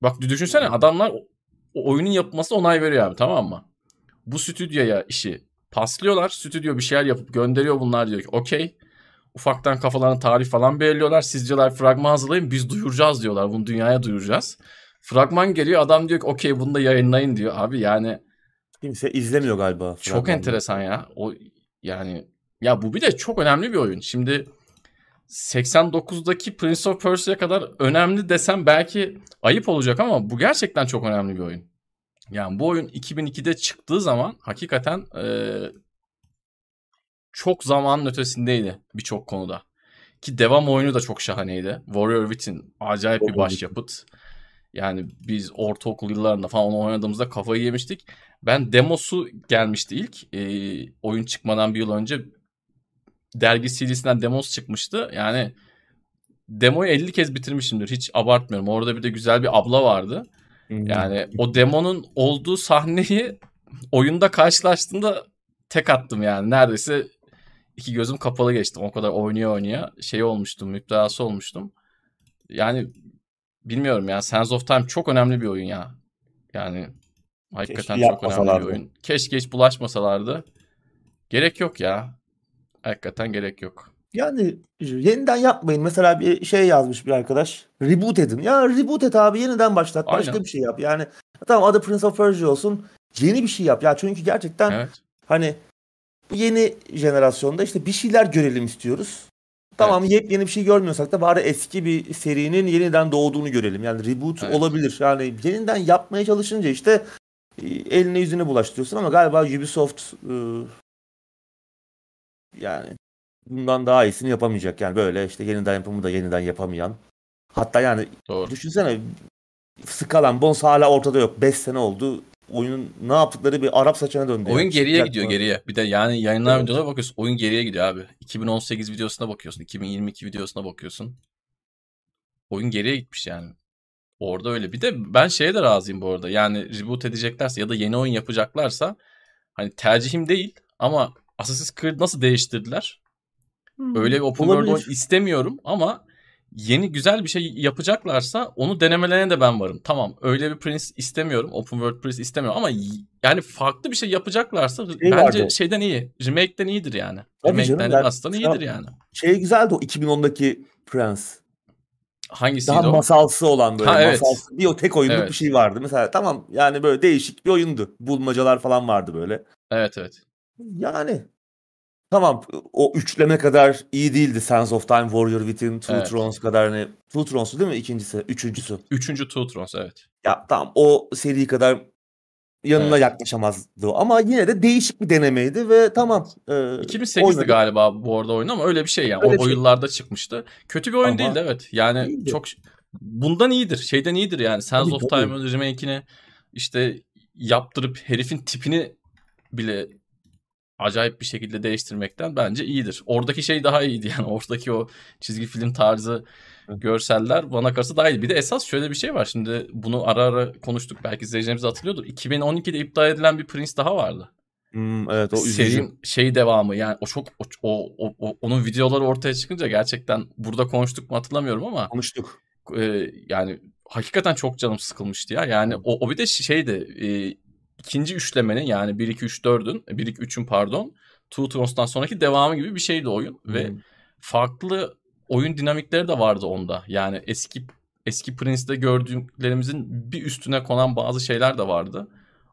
bak düşünsene adamlar o, oyunun yapılması onay veriyor abi tamam mı? Bu stüdyoya işi paslıyorlar. Stüdyo bir şeyler yapıp gönderiyor bunlar diyor ki okey. Ufaktan kafalarına tarih falan belirliyorlar. Siz diyorlar fragman hazırlayın biz duyuracağız diyorlar. Bunu dünyaya duyuracağız. Fragman geliyor adam diyor ki okey bunu da yayınlayın diyor. Abi yani Kimse izlemiyor galiba. çok enteresan ya. O yani ya bu bir de çok önemli bir oyun. Şimdi 89'daki Prince of Persia'ya kadar önemli desem belki ayıp olacak ama bu gerçekten çok önemli bir oyun. Yani bu oyun 2002'de çıktığı zaman hakikaten eee, çok zamanın ötesindeydi birçok konuda. Ki devam oyunu da çok şahaneydi. Warrior Within acayip bir başyapıt. Yani biz ortaokul yıllarında falan onu oynadığımızda kafayı yemiştik. Ben demosu gelmişti ilk. Eee, oyun çıkmadan bir yıl önce dergi CD'sinden demos çıkmıştı. Yani demoyu 50 kez bitirmişimdir. Hiç abartmıyorum. Orada bir de güzel bir abla vardı. Hı. Yani o demonun olduğu sahneyi oyunda karşılaştığımda tek attım yani. Neredeyse iki gözüm kapalı geçtim. O kadar oynuyor oynaya şey olmuştum, müptelası olmuştum. Yani bilmiyorum ya. Sands of Time çok önemli bir oyun ya. Yani hakikaten Keşke çok önemli bir oyun. Keşke hiç bulaşmasalardı. Gerek yok ya. Hakikaten gerek yok. Yani yeniden yapmayın. Mesela bir şey yazmış bir arkadaş. Reboot edin. Ya reboot et abi yeniden başlat. Başka Aynen. bir şey yap. Yani tamam adı Prince of Persia olsun. Yeni bir şey yap. Ya çünkü gerçekten Evet. hani bu yeni jenerasyonda işte bir şeyler görelim istiyoruz. Tamam yepyeni bir şey görmüyorsak da bari eski bir serinin yeniden doğduğunu görelim. Yani reboot Evet. olabilir. Yani yeniden yapmaya çalışınca işte e, eline yüzüne bulaştırıyorsun ama galiba Ubisoft e, yani bundan daha iyisini yapamayacak. Yani böyle işte yeniden yapımı da yeniden yapamayan. Hatta yani Doğru. düşünsene Skull and Bones hala ortada yok. 5 sene oldu. Oyunun ne yaptıkları bir Arap saçına döndü. Oyun yani. geriye Çıkacak gidiyor mı? geriye. Bir de yani yayınlanan Evet. videolara bakıyorsun. Oyun geriye gidiyor abi. 2018 videosuna bakıyorsun. 2022 videosuna bakıyorsun. Oyun geriye gitmiş yani. Orada öyle. Bir de ben şeye de razıyım bu arada. Yani reboot edeceklerse ya da yeni oyun yapacaklarsa hani tercihim değil ama Assassin's Creed nasıl değiştirdiler? Hmm, Öyle bir open world olabilir. oyun istemiyorum ama yeni güzel bir şey yapacaklarsa onu denemelerine de ben varım. Tamam öyle bir Prince istemiyorum. Open World Prince istemiyorum ama yani farklı bir şey yapacaklarsa Şey bence vardı. şeyden iyi. Remake'den iyidir yani. Tabii canım, Remake'den ben- Remastered'dan iyidir yani. Şey güzeldi o 2010'daki Prince. Hangisiydi Daha o? masalsı olan böyle Ha, evet. masalsı bir o tek oyunluk Evet. bir şey vardı. Mesela tamam yani böyle değişik bir oyundu. Bulmacalar falan vardı böyle. Evet evet. Yani tamam o üçleme kadar iyi değildi. Sands of Time, Warrior Within, Two Evet. Thrones kadar hani Two Thrones'u değil mi ikincisi? Üçüncüsü. Üçüncü Two Thrones evet. Ya tamam o seri kadar yanına Evet. yaklaşamazdı ama yine de değişik bir denemeydi ve tamam. E, 2008'di oynadık. galiba bu arada oyun ama öyle bir şey yani. Öyle o, şey. yıllarda çıkmıştı. Kötü bir oyun Ama değildi evet. Yani iyiydi. çok bundan iyidir. Şeyden iyidir yani. Sands of. Time'ın remake'ini işte yaptırıp herifin tipini bile acayip bir şekilde değiştirmekten bence iyidir. Oradaki şey daha iyiydi yani. Oradaki o çizgi film tarzı görseller bana kalırsa daha iyi. Bir de esas şöyle bir şey var. Şimdi bunu ara ara konuştuk. Belki izleyicilerimiz hatırlıyordur. 2012'de iptal edilen bir Prince daha vardı. Hmm, evet o üzücü. serinin şey devamı yani o çok o, o, o- o- onun videoları ortaya çıkınca gerçekten burada konuştuk mu hatırlamıyorum ama Konuştuk. e, yani hakikaten çok canım sıkılmıştı ya. Yani o, o bir de şeydi e, ikinci üçlemenin yani 1 2 3 4'ün 1 2 3'ün pardon Two Trons'tan sonraki devamı gibi bir şeydi oyun ve Hmm. farklı oyun dinamikleri de vardı onda. Yani eski eski Prince'de gördüklerimizin bir üstüne konan bazı şeyler de vardı.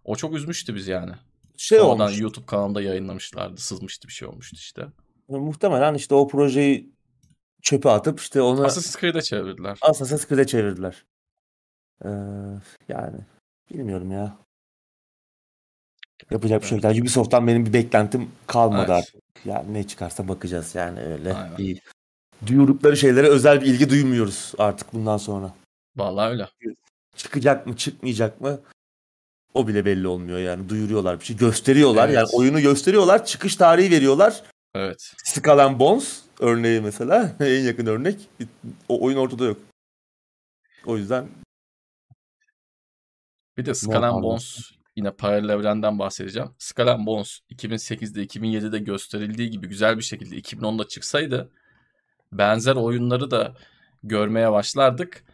O çok üzmüştü biz yani. Şey Sonradan olmuş. YouTube kanalında yayınlamışlardı. Sızmıştı bir şey olmuştu işte. Muhtemelen işte o projeyi çöpe atıp işte onu Assassin's Creed'e çevirdiler. Assassin's Creed'e çevirdiler. Ee, yani bilmiyorum ya. Yapacak bir şey yok. Yani Ubisoft'tan benim bir beklentim kalmadı Evet. artık. Yani ne çıkarsa bakacağız yani öyle. Aynen. Bir duyurdukları şeylere özel bir ilgi duymuyoruz artık bundan sonra. Vallahi öyle. Çıkacak mı çıkmayacak mı o bile belli olmuyor yani. Duyuruyorlar bir şey gösteriyorlar. Evet. Yani oyunu gösteriyorlar. Çıkış tarihi veriyorlar. Evet. Skull Bones örneği mesela en yakın örnek. O oyun ortada yok. O yüzden Bir de Skull Bones yine paralel evrenden bahsedeceğim. Skull and Bones 2008'de 2007'de gösterildiği gibi güzel bir şekilde 2010'da çıksaydı benzer oyunları da görmeye başlardık.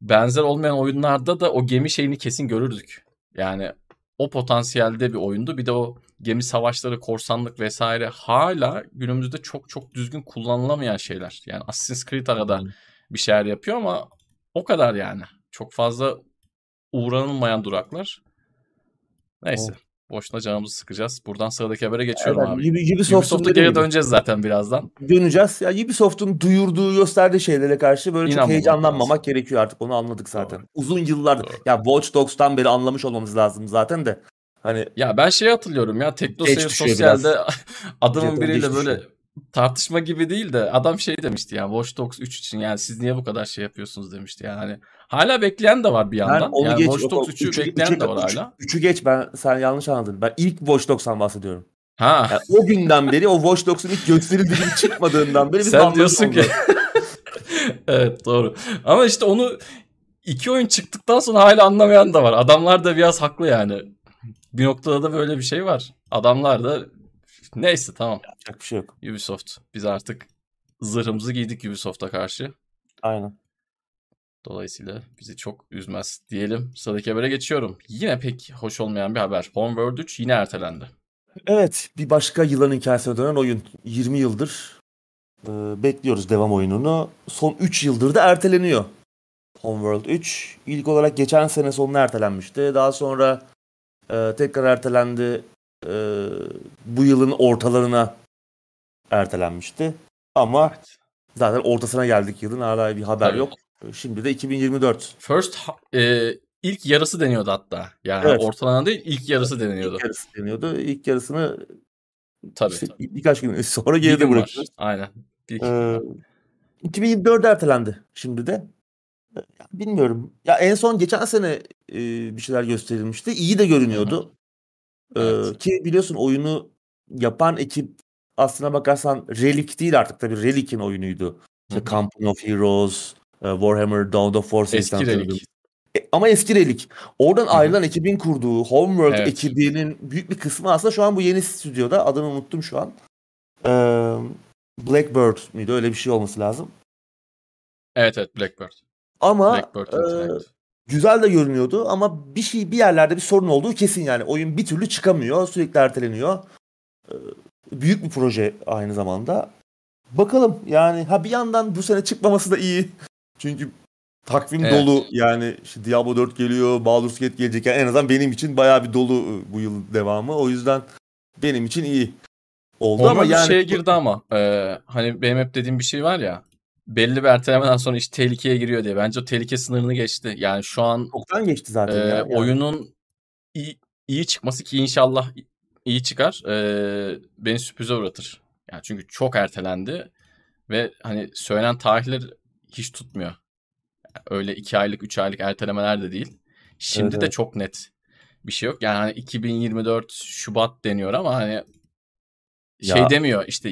Benzer olmayan oyunlarda da o gemi şeyini kesin görürdük. Yani o potansiyelde bir oyundu. Bir de o gemi savaşları, korsanlık vesaire hala günümüzde çok çok düzgün kullanılamayan şeyler. Yani Assassin's Creed arada bir şeyler yapıyor ama o kadar yani. Çok fazla uğranılmayan duraklar. Neyse. Boşuna canımızı sıkacağız. Buradan sıradaki habere geçiyorum Evet, abi. Ubisoft'a dediğim geri döneceğiz zaten birazdan. döneceğiz. Ya Ubisoft'un duyurduğu, gösterdiği şeylere karşı böyle çok İnanmamak heyecanlanmamak lazım. gerekiyor artık. Onu anladık zaten. Doğru. Uzun yıllardır. Doğru. Ya Watch Dogs'tan beri anlamış olmamız lazım zaten de. Hani Ya ben şey hatırlıyorum ya TeknoSeyir Sosyal'de adamın biriyle böyle düşüyor. Tartışma gibi değil de adam şey demişti yani Watch Dogs 3 için yani siz niye bu kadar şey yapıyorsunuz demişti yani. Hani hala bekleyen de var bir yandan. onu yani geç. Watch Dogs 3'ü bekleyen de var hala. 3'ü geç ben sen yanlış anladın. Ben ilk Watch Dogs'tan bahsediyorum. Ha. Yani o günden beri o Watch Dogs'un ilk gösterildiği gibi çıkmadığından beri biz Sen diyorsun ki evet doğru. Ama işte onu iki oyun çıktıktan sonra hala anlamayan da var. Adamlar da biraz haklı yani. Bir noktada da böyle bir şey var. Adamlar da neyse tamam. Yapacak bir şey yok. Ubisoft. Biz artık zırhımızı giydik Ubisoft'a karşı. Aynen. Dolayısıyla bizi çok üzmez diyelim. Sıradaki habere geçiyorum. Yine pek hoş olmayan bir haber. Homeworld 3 yine ertelendi. Evet bir başka yılan hikayesine dönen oyun. 20 yıldır e, bekliyoruz devam oyununu. Son 3 yıldır da erteleniyor. Homeworld 3 ilk olarak geçen sene sonuna ertelenmişti. Daha sonra e, tekrar ertelendi. E, bu yılın ortalarına ertelenmişti. Ama zaten ortasına geldik yılın hala bir haber Tabii. yok. Şimdi de 2024. First e, ilk yarısı deniyordu hatta. Yani Evet. ortalama değil ilk yarısı deniyordu. İlk yarısı deniyordu. İlk yarısını Tabii. işte tabii. birkaç gün sonra geride gün var. bırakıyoruz. Aynen. Bir, Ee, 2024'de ertelendi şimdi de. Ee, ya Bilmiyorum. Ya en son geçen sene e, bir şeyler gösterilmişti. İyi de görünüyordu. Ee, Evet. ki biliyorsun oyunu yapan ekip aslına bakarsan Relic değil artık tabii Relic'in oyunuydu. İşte. Company of Heroes, e, Warhammer Dawn of War Eski Relic. E, ama eski Relic. Oradan hı. ayrılan ekibin kurduğu Homeworld Evet. ekibinin büyük bir kısmı aslında şu an bu yeni stüdyoda. Adını unuttum şu an. Ee, Blackbird miydi? Öyle bir şey olması lazım. Evet evet Blackbird. Ama Blackbird e. güzel de görünüyordu ama bir şey bir yerlerde bir sorun olduğu kesin yani. Oyun bir türlü çıkamıyor, sürekli erteleniyor. Ee, büyük bir proje aynı zamanda. Bakalım yani ha bir yandan bu sene çıkmaması da iyi. Çünkü takvim Evet. dolu yani işte Diablo 4 geliyor, Baldur's Gate gelecek. Yani en azından benim için bayağı bir dolu e, bu yıl devamı. O yüzden benim için iyi oldu ama Homeworld yani şeye girdi ama e, hani benim hep dediğim bir şey var ya belli bir ertelemeden sonra iş tehlikeye giriyor diye. Bence o tehlike sınırını geçti. Yani şu an çoktan geçti zaten e, ya. Yani. oyunun iyi, iyi çıkması ki inşallah iyi çıkar. E, beni sürprize uğratır. Yani çünkü çok ertelendi ve hani söylenen tarihler hiç tutmuyor. Yani öyle iki aylık, üç aylık ertelemeler de değil. Şimdi Evet, de evet. çok net bir şey yok. Yani hani 2024 Şubat deniyor ama hani şey Ya- demiyor işte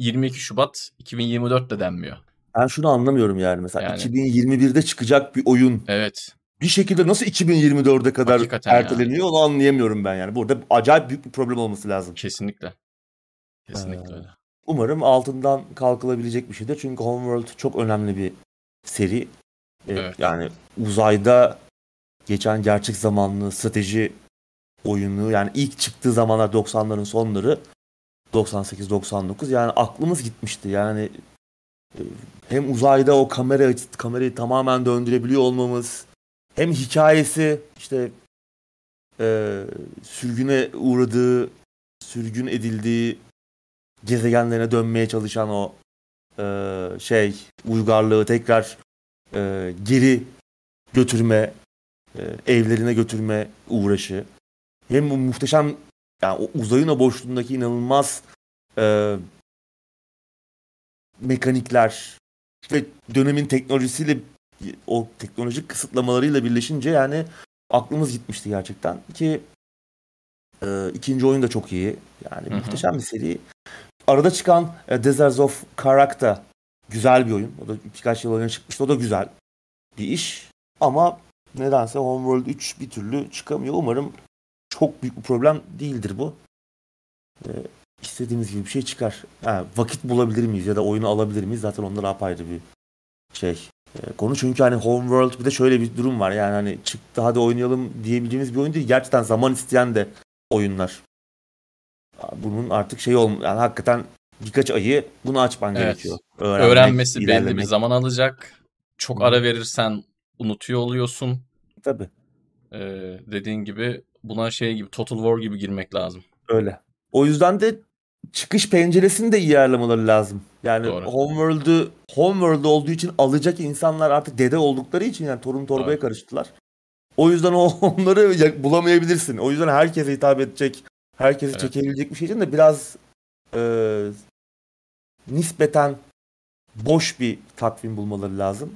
22 Şubat 2024 de denmiyor. Ben şunu anlamıyorum yani mesela Yani. 2021'de çıkacak bir oyun Evet. bir şekilde nasıl 2024'e kadar Hakikaten erteleniyor onu anlayamıyorum ben yani. Burada acayip büyük bir problem olması lazım. Kesinlikle. Kesinlikle Ee, öyle. Umarım altından kalkılabilecek bir şeydir. Çünkü Homeworld çok önemli bir seri. Ee, Evet. Yani uzayda geçen gerçek zamanlı strateji oyunu yani ilk çıktığı zamanlar 90'ların sonları 98-99 yani aklımız gitmişti. Yani e, hem uzayda o kamera kamerayı tamamen döndürebiliyor olmamız hem hikayesi işte e, sürgüne uğradığı sürgün edildiği gezegenlerine dönmeye çalışan o e, şey uygarlığı tekrar e, geri götürme e, evlerine götürme uğraşı hem bu muhteşem yani o uzayın o boşluğundaki inanılmaz e, mekanikler ve dönemin teknolojisiyle o teknolojik kısıtlamalarıyla birleşince yani aklımız gitmişti gerçekten ki e, ikinci oyun da çok iyi. Yani Hı hı. muhteşem bir seri. Arada çıkan e, Deserts of Karak da güzel bir oyun. O da birkaç yıl önce çıkmıştı. O da güzel bir iş. Ama nedense Homeworld 3 bir türlü çıkamıyor. Umarım çok büyük bir problem değildir bu. E, istediğimiz gibi bir şey çıkar. Ha, vakit bulabilir miyiz ya da oyunu alabilir miyiz? Zaten onlar apayrı bir şey e, konu. Çünkü hani Homeworld bir de şöyle bir durum var. Yani hani çıktı hadi oynayalım diyebileceğimiz bir oyun değil. Gerçekten zaman isteyen de oyunlar. Bunun artık şey olm yani hakikaten birkaç ayı bunu açman Evet. gerekiyor. Öğrenmek, Öğrenmesi belli bir ilerlemek. zaman alacak. Çok ara verirsen unutuyor oluyorsun. Tabii Ee, dediğin gibi buna şey gibi Total War gibi girmek lazım. öyle. O yüzden de çıkış penceresini de iyi ayarlamaları lazım. Yani Doğru. Homeworld'ü Homeworld olduğu için alacak insanlar artık dede oldukları için yani torun torbaya Doğru. karıştılar. O yüzden o onları ya- bulamayabilirsin. O yüzden herkese hitap edecek, herkesi Evet. çekebilecek bir şey için de biraz e, nispeten boş bir takvim bulmaları lazım.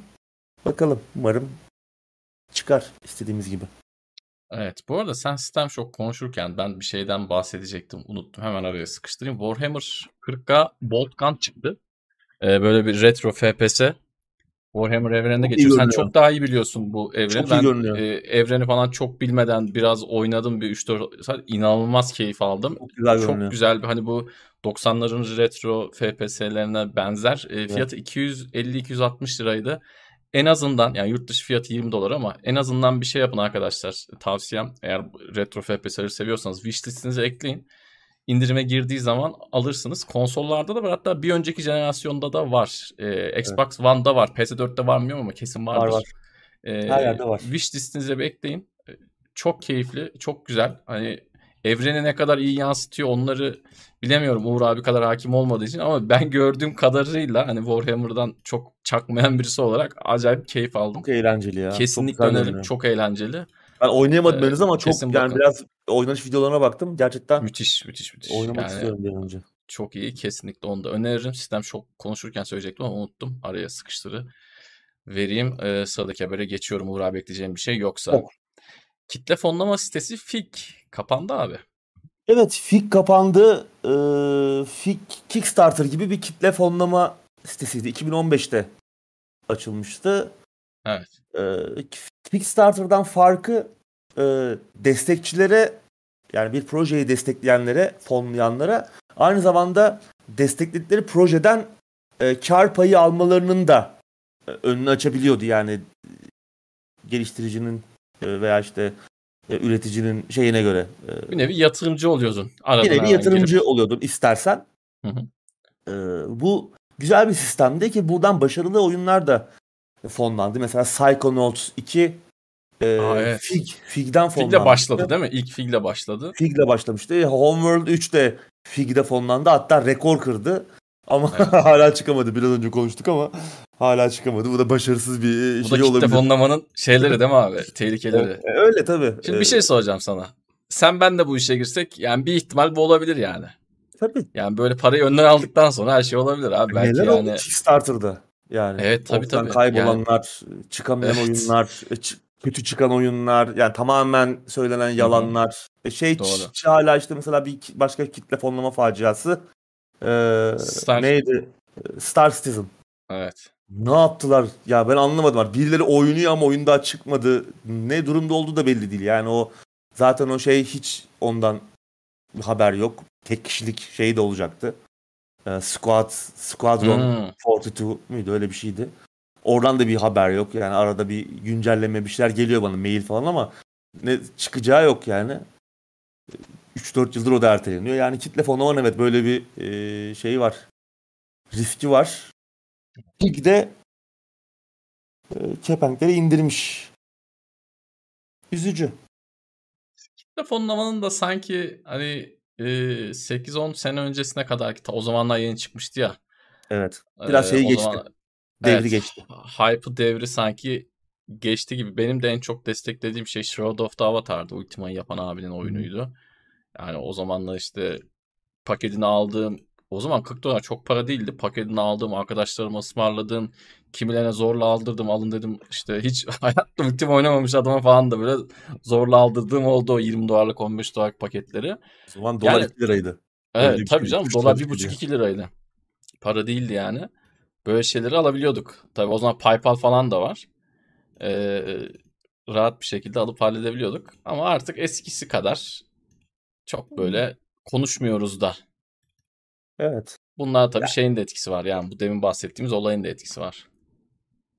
Bakalım umarım çıkar istediğimiz gibi. Evet. Bu arada sen System Shock konuşurken ben bir şeyden bahsedecektim. Unuttum. Hemen araya sıkıştırayım. Warhammer 40K Bolt Gun çıktı. Ee, böyle bir retro FPS. Warhammer iyi geçiyor. Sen görünüyor. çok daha iyi biliyorsun bu evreni. Çok ben görünüyor. e, evreni falan çok bilmeden biraz oynadım bir 3-4 saat. İnanılmaz keyif aldım. Çok güzel Çok görünüyor. güzel bir hani bu 90'ların retro FPS'lerine benzer. E, fiyatı 250-260 liraydı. En azından yani yurt dışı fiyatı 20 dolar ama en azından bir şey yapın arkadaşlar. Tavsiyem eğer retro FPS'leri seviyorsanız wish listinize ekleyin. İndirime girdiği zaman alırsınız. Konsollarda da var hatta bir önceki jenerasyonda da var. E, Xbox One'da var. PS4'te var mı ama kesin vardır. Var var. E, Her yerde var. Wish listinize bir ekleyin. E, Çok keyifli, çok güzel. Hani evreni ne kadar iyi yansıtıyor onları bilemiyorum Uğur abi kadar hakim olmadığı için ama ben gördüğüm kadarıyla hani Warhammer'dan çok çakmayan birisi olarak acayip keyif aldım. Çok eğlenceli ya. Kesinlikle çok görünüyor. Çok eğlenceli. Ben oynayamadım Ee, henüz ama çok yani bakın. biraz oynanış videolarına baktım. Gerçekten Müthiş, müthiş, müthiş. oynamak Yani istiyorum bir önce. çok iyi. Kesinlikle onu da öneririm. Sistem çok konuşurken söyleyecektim ama unuttum. Araya sıkıştırı vereyim. Ee, sıradaki habere geçiyorum. Uğur abi ekleyeceğim bir şey yoksa. Yok. Kitle fonlama sitesi FIG kapandı abi. Evet, Fig kapandı. Ee, Fig Kickstarter gibi bir kitle fonlama sitesiydi. 2015'te açılmıştı. Evet. Ee, Kickstarter'dan farkı e, destekçilere yani bir projeyi destekleyenlere, fonlayanlara aynı zamanda destekledikleri projeden e, kar payı almalarının da e, önünü açabiliyordu. Yani e, geliştiricinin e, veya işte e, üreticinin şeyine göre e, Bir nevi yatırımcı oluyordun. Bir nevi yatırımcı girip. oluyordun istersen. Hı hı. Ee, bu güzel bir sistemdi ki buradan başarılı oyunlar da fonlandı. Mesela Psychonauts 2 e, Aa, evet. Fig, Fig'den fonlandı. Fig'le başladı değil mi? İlk Fig'le başladı. Fig'le başlamıştı. Homeworld 3 de Fig'de fonlandı. Hatta rekor kırdı. Ama Evet. hala çıkamadı. Biraz önce konuştuk ama hala çıkamadı. Bu da başarısız bir Bu da şey kitle olabilir. fonlamanın şeyleri değil mi abi? Tehlikeleri. E, Öyle tabii. Şimdi E, bir şey soracağım sana. Sen ben de bu işe girsek yani bir ihtimal bu olabilir yani. Tabii. Yani böyle parayı önden aldıktan sonra her şey olabilir abi. Belki Neler yani oldu Kickstarter'da? Yani Evet, tabii, tabii. kaybolanlar, çıkamayan Evet. oyunlar, e, kötü çıkan oyunlar, yani tamamen söylenen yalanlar. E, Şey Doğru. hala işte mesela bir başka kitle fonlama faciası. Ee, Star- Neydi? Ee, Star Citizen. evet. Ne yaptılar? Ya ben anlamadım. Birileri oynuyor ama oyun daha çıkmadı. Ne durumda olduğu da belli değil. Yani o zaten o şey hiç ondan haber yok. Tek kişilik şey de olacaktı. Ee, Squad, Squadron Hmm. 42 müydü öyle bir şeydi. Oradan da bir haber yok. Yani arada bir güncelleme bir şeyler geliyor bana mail falan ama ne çıkacağı yok yani. 3-4 yıldır o da erteleniyor. Yani kitle fonlaman evet böyle bir e, şey var. Riski var. Lig de e, kepenkleri indirmiş. Üzücü. Kitle fonlamanın da sanki hani e, 8-10 sene öncesine kadar ki o zamanlar yeni çıkmıştı ya. Evet. Biraz E, şeyi o geçti. zaman- Devri Evet, geçti. Hype devri sanki geçti gibi. Benim de en çok desteklediğim şey Shroud of the Avatar'dı. Ultima'yı yapan abinin oyunuydu. Yani o zamanlar işte paketini aldığım o zaman 40 dolar çok para değildi. Paketini aldığım, arkadaşlarıma ısmarladığım, kimilerine zorla aldırdım. Alın dedim işte hiç hayatta Ultima oynamamış adama falan da böyle zorla aldırdığım oldu o 20 dolarlık 15 dolarlık paketleri. O zaman dolar Yani- 2 liraydı. Öyle Evet bir tabii canım dolar lira 1,5-2 liraydı. Para değildi yani. Böyle şeyleri alabiliyorduk. Tabii o zaman PayPal falan da var. Ee, rahat bir şekilde alıp halledebiliyorduk. Ama artık eskisi kadar çok böyle konuşmuyoruz da. Evet. Bunlar tabii şeyin de etkisi var. Yani bu demin bahsettiğimiz olayın da etkisi var.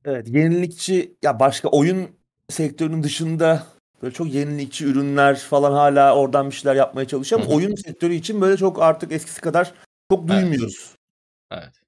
Evet. Yenilikçi ya başka oyun sektörünün dışında böyle çok yenilikçi ürünler falan hala oradan bir şeyler yapmaya çalışıyor ama oyun sektörü için böyle çok artık eskisi kadar çok Evet. duymuyoruz. Evet.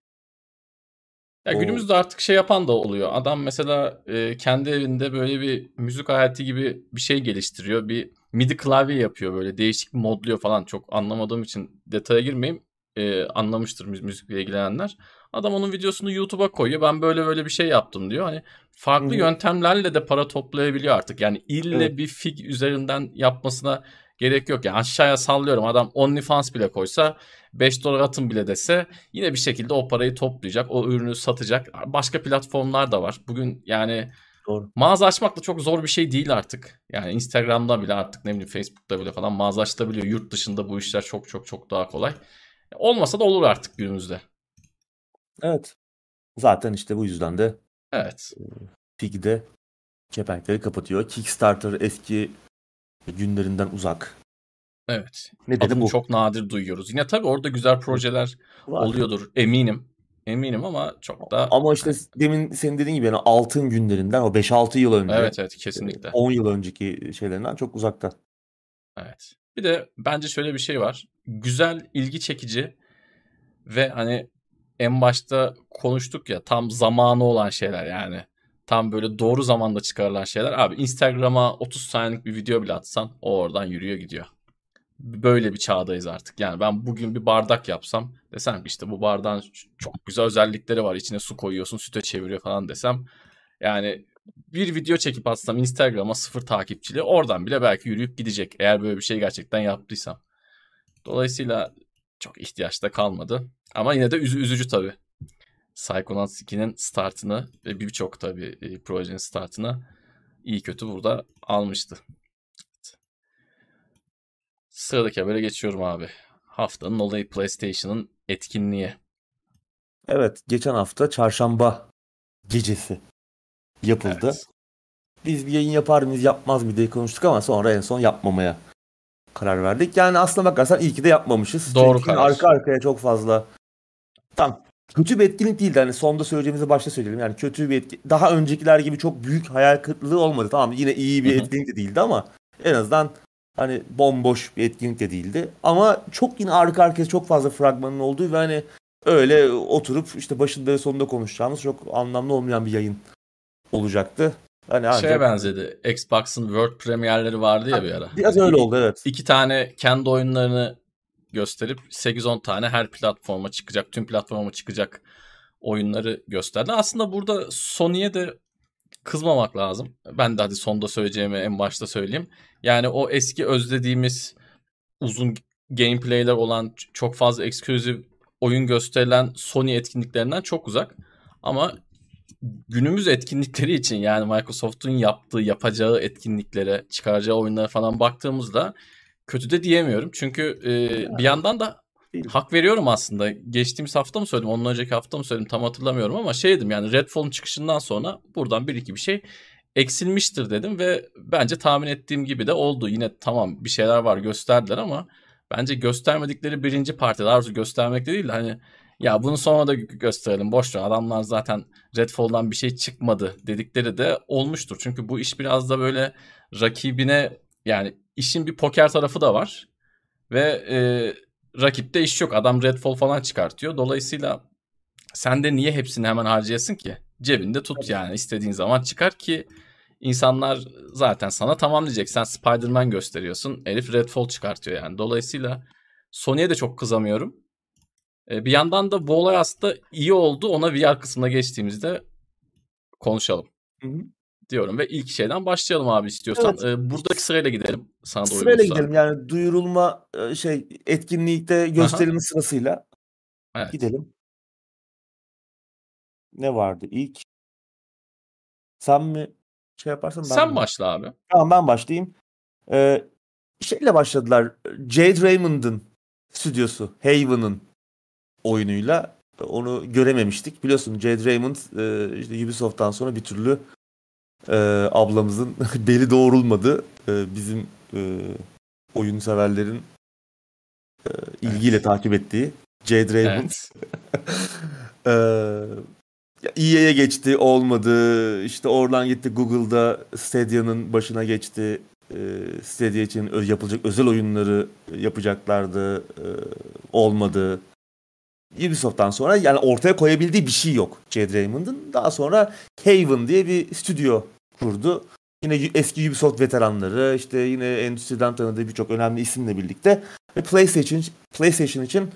Ya O- günümüzde artık şey yapan da oluyor. Adam mesela e, kendi evinde böyle bir müzik aleti gibi bir şey geliştiriyor. Bir MIDI klavye yapıyor böyle değişik modluyor falan. Çok anlamadığım için detaya girmeyeyim. E, anlamıştır mü- müzikle ilgilenenler. Adam onun videosunu YouTube'a koyuyor. Ben böyle böyle bir şey yaptım diyor. Hani farklı Hı hı. yöntemlerle de para toplayabiliyor artık. Yani ille Evet. bir fig üzerinden yapmasına gerek yok. Yani aşağıya sallıyorum. Adam OnlyFans bile koysa 5 dolar atın bile dese yine bir şekilde o parayı toplayacak. O ürünü satacak. Başka platformlar da var. Bugün yani Doğru. mağaza açmak da çok zor bir şey değil artık. Yani Instagram'da bile artık ne bileyim Facebook'ta bile falan mağaza açılabiliyor. Yurt dışında bu işler çok çok çok daha kolay. Olmasa da olur artık günümüzde. Evet. Zaten işte bu yüzden de Evet. Fig'de kepenkleri kapatıyor. Kickstarter eski günlerinden uzak. Evet. Ne dedi Adını bu? çok nadir duyuyoruz. Yine tabii orada güzel projeler Var. oluyordur. Eminim. Eminim ama çok da Ama işte demin senin dediğin gibi yani altın günlerinden o 5-6 yıl önce, evet evet kesinlikle. 10 yıl önceki şeylerinden çok uzakta. Evet. Bir de bence şöyle bir şey var. Güzel, ilgi çekici ve hani en başta konuştuk ya tam zamanı olan şeyler yani. Tam böyle doğru zamanda çıkarılan şeyler. Abi Instagram'a 30 saniyelik bir video bile atsan o oradan yürüyor gidiyor. Böyle bir çağdayız artık. Yani ben bugün bir bardak yapsam desem işte bu bardağın çok güzel özellikleri var. İçine su koyuyorsun süte çeviriyor falan desem. Yani bir video çekip atsam Instagram'a sıfır takipçili oradan bile belki yürüyüp gidecek. Eğer böyle bir şey gerçekten yaptıysam. Dolayısıyla çok ihtiyaç da kalmadı. Ama yine de üzü- üzücü tabii. Psychonauts 2'nin startını ve birçok tabii e, projenin startını iyi kötü burada almıştı. Evet. Sıradaki habere geçiyorum abi. Haftanın olayı PlayStation'ın etkinliği. Evet, geçen hafta çarşamba gecesi yapıldı. Evet. Biz bir yayın yapar mıyız, yapmaz mı diye konuştuk ama sonra en son yapmamaya karar verdik. Yani aslına bakarsan iyi ki de yapmamışız. Doğru Çünkü arka arkaya çok fazla tam kötü bir etkinlik değildi. Hani sonda söyleyeceğimizi başta söyleyelim. Yani kötü bir etkinlik. Daha öncekiler gibi çok büyük hayal kırıklığı olmadı. Tamam yine iyi bir etkinlik de değildi ama en azından hani bomboş bir etkinlik de değildi. Ama çok yine arka arkaya çok fazla fragmanın olduğu ve hani öyle oturup işte başında ve sonunda konuşacağımız çok anlamlı olmayan bir yayın olacaktı. Hani ancak Şeye benzedi. Xbox'ın World Premierleri vardı ya bir ara. biraz öyle oldu evet. İki tane kendi oyunlarını gösterip 8-10 tane her platforma çıkacak, tüm platforma çıkacak oyunları gösterdi. Aslında burada Sony'ye de kızmamak lazım. Ben de hadi sonda söyleyeceğimi en başta söyleyeyim. Yani o eski özlediğimiz uzun gameplay'ler olan çok fazla eksklusif oyun gösterilen Sony etkinliklerinden çok uzak. Ama günümüz etkinlikleri için yani Microsoft'un yaptığı, yapacağı etkinliklere, çıkaracağı oyunlara falan baktığımızda kötü de diyemiyorum. Çünkü e, bir yandan da. Hak veriyorum aslında. Geçtiğimiz hafta mı söyledim, ondan önceki hafta mı söyledim tam hatırlamıyorum ama şeydim yani Redfall'un çıkışından sonra buradan bir iki bir şey eksilmiştir dedim ve bence tahmin ettiğim gibi de oldu. Yine tamam bir şeyler var gösterdiler ama bence göstermedikleri birinci parti daha doğrusu göstermek de değil hani ya bunu sonra da gösterelim boş ver adamlar zaten Redfall'dan bir şey çıkmadı dedikleri de olmuştur. Çünkü bu iş biraz da böyle rakibine yani işin bir poker tarafı da var ve e, rakipte iş yok adam Redfall falan çıkartıyor dolayısıyla sen de niye hepsini hemen harcayasın ki? Cebinde tut yani istediğin zaman çıkar ki insanlar zaten sana tamam diyecek. Sen Spider-Man gösteriyorsun. Elif Redfall çıkartıyor yani. Dolayısıyla Sony'ye de çok kızamıyorum. E, bir yandan da bu olay aslında iyi oldu. Ona VR kısmına geçtiğimizde konuşalım. Hı hı. Diyorum ve ilk şeyden başlayalım abi istiyorsan. Evet. E, buradaki sırayla gidelim. Sana da Sırayla uygunsa. gidelim yani duyurulma e, şey etkinlikte gösterimi sırasıyla Evet. gidelim. Ne vardı ilk? Sen mi şey yaparsan ben Sen mi? başla abi. Tamam ben başlayayım. Ee, şeyle başladılar. Jade Raymond'ın stüdyosu Haven'ın oyunuyla onu görememiştik. Biliyorsun Jade Raymond e, işte Ubisoft'tan sonra bir türlü e, ablamızın beli doğrulmadı. E, bizim e, oyun severlerin e, ilgiyle takip ettiği Jade Raymond. Evet. Ee, EA'ye geçti olmadı. İşte oradan gitti Google'da Stadia'nın başına geçti. Ee, Stadia için yapılacak özel oyunları yapacaklardı. Ee, olmadı. Ubisoft'tan sonra yani ortaya koyabildiği bir şey yok Jade Raymond'ın. Daha sonra Haven diye bir stüdyo kurdu. Yine eski Ubisoft veteranları, işte yine endüstriden tanıdığı birçok önemli isimle birlikte ve PlayStation PlayStation için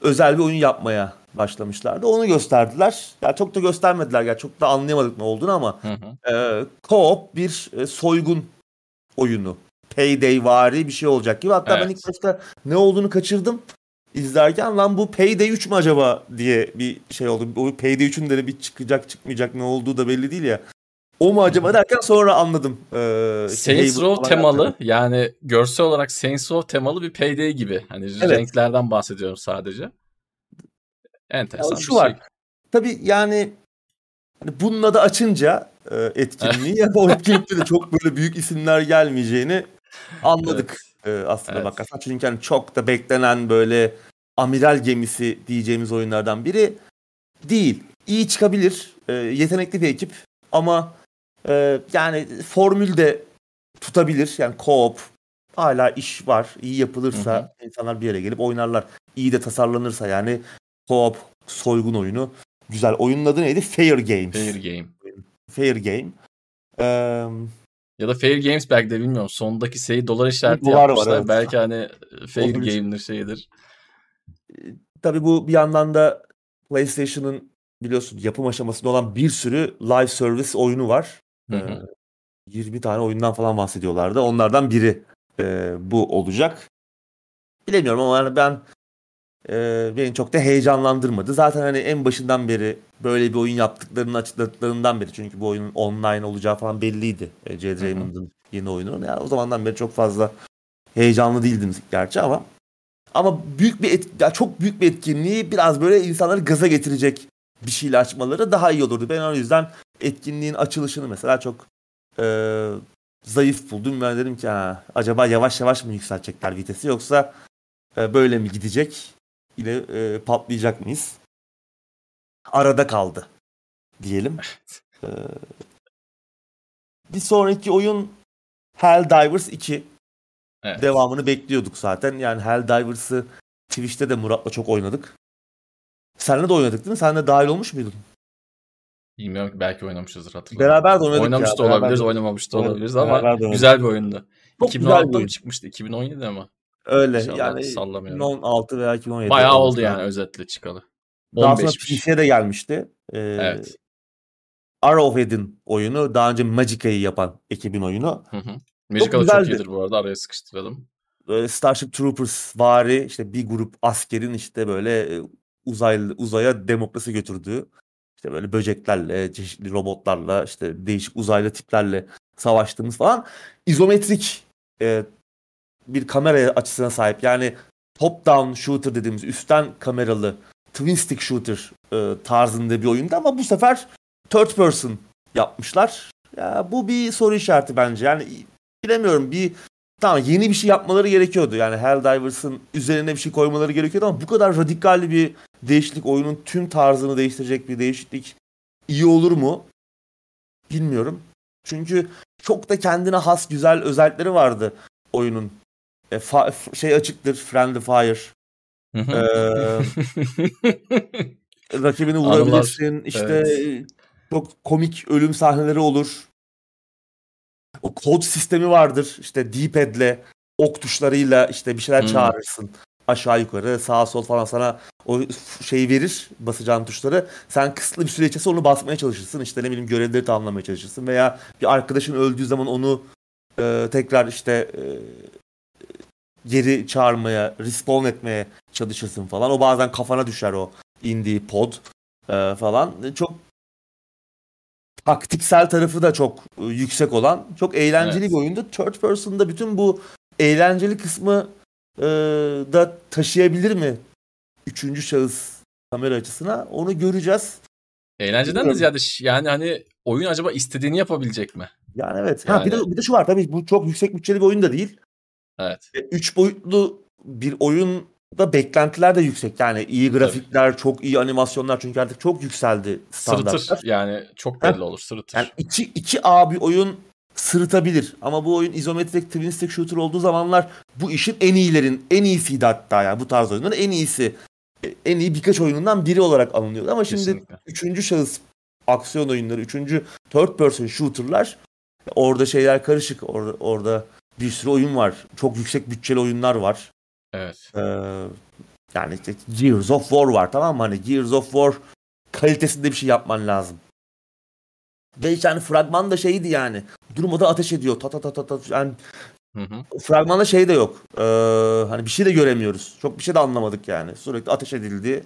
özel bir oyun yapmaya başlamışlardı. Onu gösterdiler. Ya çok da göstermediler. Ya çok da anlayamadık ne olduğunu ama Hı hı. e, co-op bir e, soygun oyunu. Payday vari bir şey olacak gibi. Hatta ben Evet. ilk başta ne olduğunu kaçırdım. İzlerken lan bu Payday 3 mü acaba diye bir şey oldu. O Payday 3'ün de bir çıkacak çıkmayacak ne olduğu da belli değil ya. O mu acaba derken sonra anladım. Ee, Saints Haven Row temalı yaptı. yani görsel olarak Saints Row temalı bir Payday gibi. Hani Evet. renklerden bahsediyorum sadece. Enteresan Ya şu şey. var. Tabii yani hani bunun adı açınca e, etkinliği ya o etkinlikte de çok böyle büyük isimler gelmeyeceğini anladık e, aslında Evet. bakarsan. Çünkü hani çok da beklenen böyle amiral gemisi diyeceğimiz oyunlardan biri değil. İyi çıkabilir. e, yetenekli bir ekip ama e, yani formülde tutabilir. Yani co-op hala iş var. İyi yapılırsa Hı insanlar bir yere gelip oynarlar. İyi de tasarlanırsa yani co-op soygun oyunu. Güzel. Oyunun adı neydi? Fair Games. Fair Game. Fair Game. Eee, Ya da Fair Games belki de bilmiyorum. Sondaki şeyi dolar işareti Dolar var, yapmışlar. evet. Belki hani Fair Olabilir. Game'dir şeydir. tabii bu bir yandan da PlayStation'ın biliyorsun yapım aşamasında olan bir sürü live service oyunu var. Hı Ee, hı. 20 tane oyundan falan bahsediyorlardı. Onlardan biri e, bu olacak. Bilemiyorum ama yani ben e, beni çok da heyecanlandırmadı. Zaten hani en başından beri böyle bir oyun yaptıklarını açıkladıklarından beri çünkü bu oyunun online olacağı falan belliydi. E, Jade. Raymond'ın yeni oyunu. Yani o zamandan beri çok fazla heyecanlı değildim gerçi ama ama büyük bir et, ya çok büyük bir etkinliği biraz böyle insanları gaza getirecek bir şeyle açmaları daha iyi olurdu. Ben o yüzden etkinliğin açılışını mesela çok e, zayıf buldum. Ben dedim ki ha, acaba yavaş yavaş mı yükseltecekler vitesi yoksa e, böyle mi gidecek? Yine e, patlayacak mıyız? Arada kaldı diyelim. E, bir sonraki oyun Helldivers 2. Evet. Devamını bekliyorduk zaten. Yani Helldivers'ı Twitch'te de Murat'la çok oynadık. Seninle de oynadık değil mi? Sen de dahil olmuş muydun? Bilmiyorum ki belki oynamışızdır hatırlamıyorum. Beraber de oynadık Oynamış ya. da olabiliriz, de- oynamamış da olabiliriz ama güzel bir oyundu. Çok güzel bir 2016'da mı çıkmıştı? 2017'de mi? Öyle İnşallah yani sallamıyorum. 2016 veya 2017. Bayağı oldu yani özetle çıkalı. Daha sonra 15'miş. PC'ye de gelmişti. Ee, Evet. Arrowhead'in oyunu. Daha önce Magica'yı yapan ekibin oyunu. Hı hı. Magica'da çok, güzeldi. iyidir bu arada. Araya sıkıştıralım. Böyle Starship Troopers vari işte bir grup askerin işte böyle e, uzaylı uzaya demokrasi götürdüğü işte böyle böceklerle, çeşitli robotlarla, işte değişik uzaylı tiplerle savaştığımız falan izometrik e, bir kamera açısına sahip. Yani top down shooter dediğimiz üstten kameralı twin stick shooter e, tarzında bir oyundu ama bu sefer third person yapmışlar. Ya bu bir soru işareti bence. Yani bilemiyorum bir tamam yeni bir şey yapmaları gerekiyordu. Yani Helldivers'ın üzerine bir şey koymaları gerekiyordu ama bu kadar radikal bir değişiklik oyunun tüm tarzını değiştirecek bir değişiklik iyi olur mu? Bilmiyorum. Çünkü çok da kendine has güzel özellikleri vardı oyunun. E, fa- şey açıktır Friendly Fire. ee, rakibini vurabilirsin. Anılar. İşte evet. çok komik ölüm sahneleri olur. O kod sistemi vardır. İşte D-pad'le ok tuşlarıyla işte bir şeyler hmm. çağırırsın. Aşağı yukarı sağ sol falan sana o şeyi verir basacağın tuşları. Sen kısıtlı bir süre içerisinde onu basmaya çalışırsın. İşte ne bileyim görevleri tamamlamaya çalışırsın. Veya bir arkadaşın öldüğü zaman onu e, tekrar işte e, geri çağırmaya, respawn etmeye çalışırsın falan. O bazen kafana düşer o indiği pod e, falan. Çok taktiksel tarafı da çok e, yüksek olan, çok eğlenceli evet. bir oyundu. Third person'da bütün bu eğlenceli kısmı e, da taşıyabilir mi? Üçüncü şahıs kamera açısına onu göreceğiz. Eğlenceden de ziyade yani hani oyun acaba istediğini yapabilecek mi? Yani evet. Yani... Ha bir de bir de şu var tabii bu çok yüksek bütçeli bir oyun da değil. Evet. E, üç boyutlu bir oyun da beklentiler de yüksek. Yani iyi grafikler, Tabii. çok iyi animasyonlar çünkü artık çok yükseldi standartlar. Sırıtır yani çok belli olur sırıtır. Yani 2 2 A bir oyun sırıtabilir ama bu oyun izometrik twin stick shooter olduğu zamanlar bu işin en iyilerin en iyisiydi hatta yani bu tarz oyunların en iyisi. En iyi birkaç oyunundan biri olarak alınıyordu ama şimdi Kesinlikle. üçüncü şahıs aksiyon oyunları, üçüncü third person shooter'lar orada şeyler karışık. Orada, orada bir sürü oyun var. Çok yüksek bütçeli oyunlar var. Evet. Ee, yani işte Gears of War var tamam mı? Hani Gears of War kalitesinde bir şey yapman lazım. Ve işte hani fragman da şeydi yani. Durmadan ateş ediyor. Ta ta ta ta ta. Yani Hı hı. Fragmanda şey de yok. Ee, hani bir şey de göremiyoruz. Çok bir şey de anlamadık yani. Sürekli ateş edildi.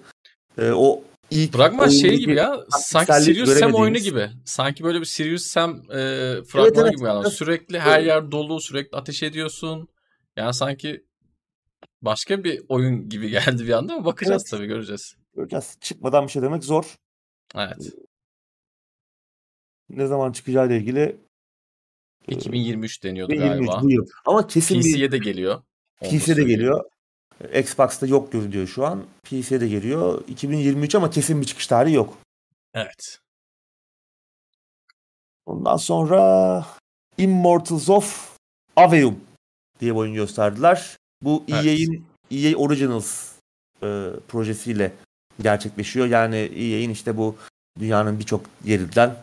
Ee, o ilk Fragman şey gibi ya. Sanki Sirius Sam oyunu gibi. Sanki böyle bir Sirius Sam e, fragman evet, evet, gibi yani. Evet. Sürekli her yer dolu, sürekli ateş ediyorsun. Yani sanki başka bir oyun gibi geldi bir anda ama bakacağız evet. tabii göreceğiz. Göreceğiz. Çıkmadan bir şey demek zor. Evet. Ne zaman çıkacağı ile ilgili 2023 deniyordu 2023 galiba. Bu yıl. Ama kesin PC'ye bir... de geliyor. PC'ye de geliyor. Xbox'ta yok görünüyor şu an. PC'ye de geliyor. 2023 ama kesin bir çıkış tarihi yok. Evet. Ondan sonra Immortals of Aveum diye bir oyun gösterdiler. Bu evet. EA'in EA Originals e, projesiyle gerçekleşiyor. Yani EA'in işte bu dünyanın birçok yerinden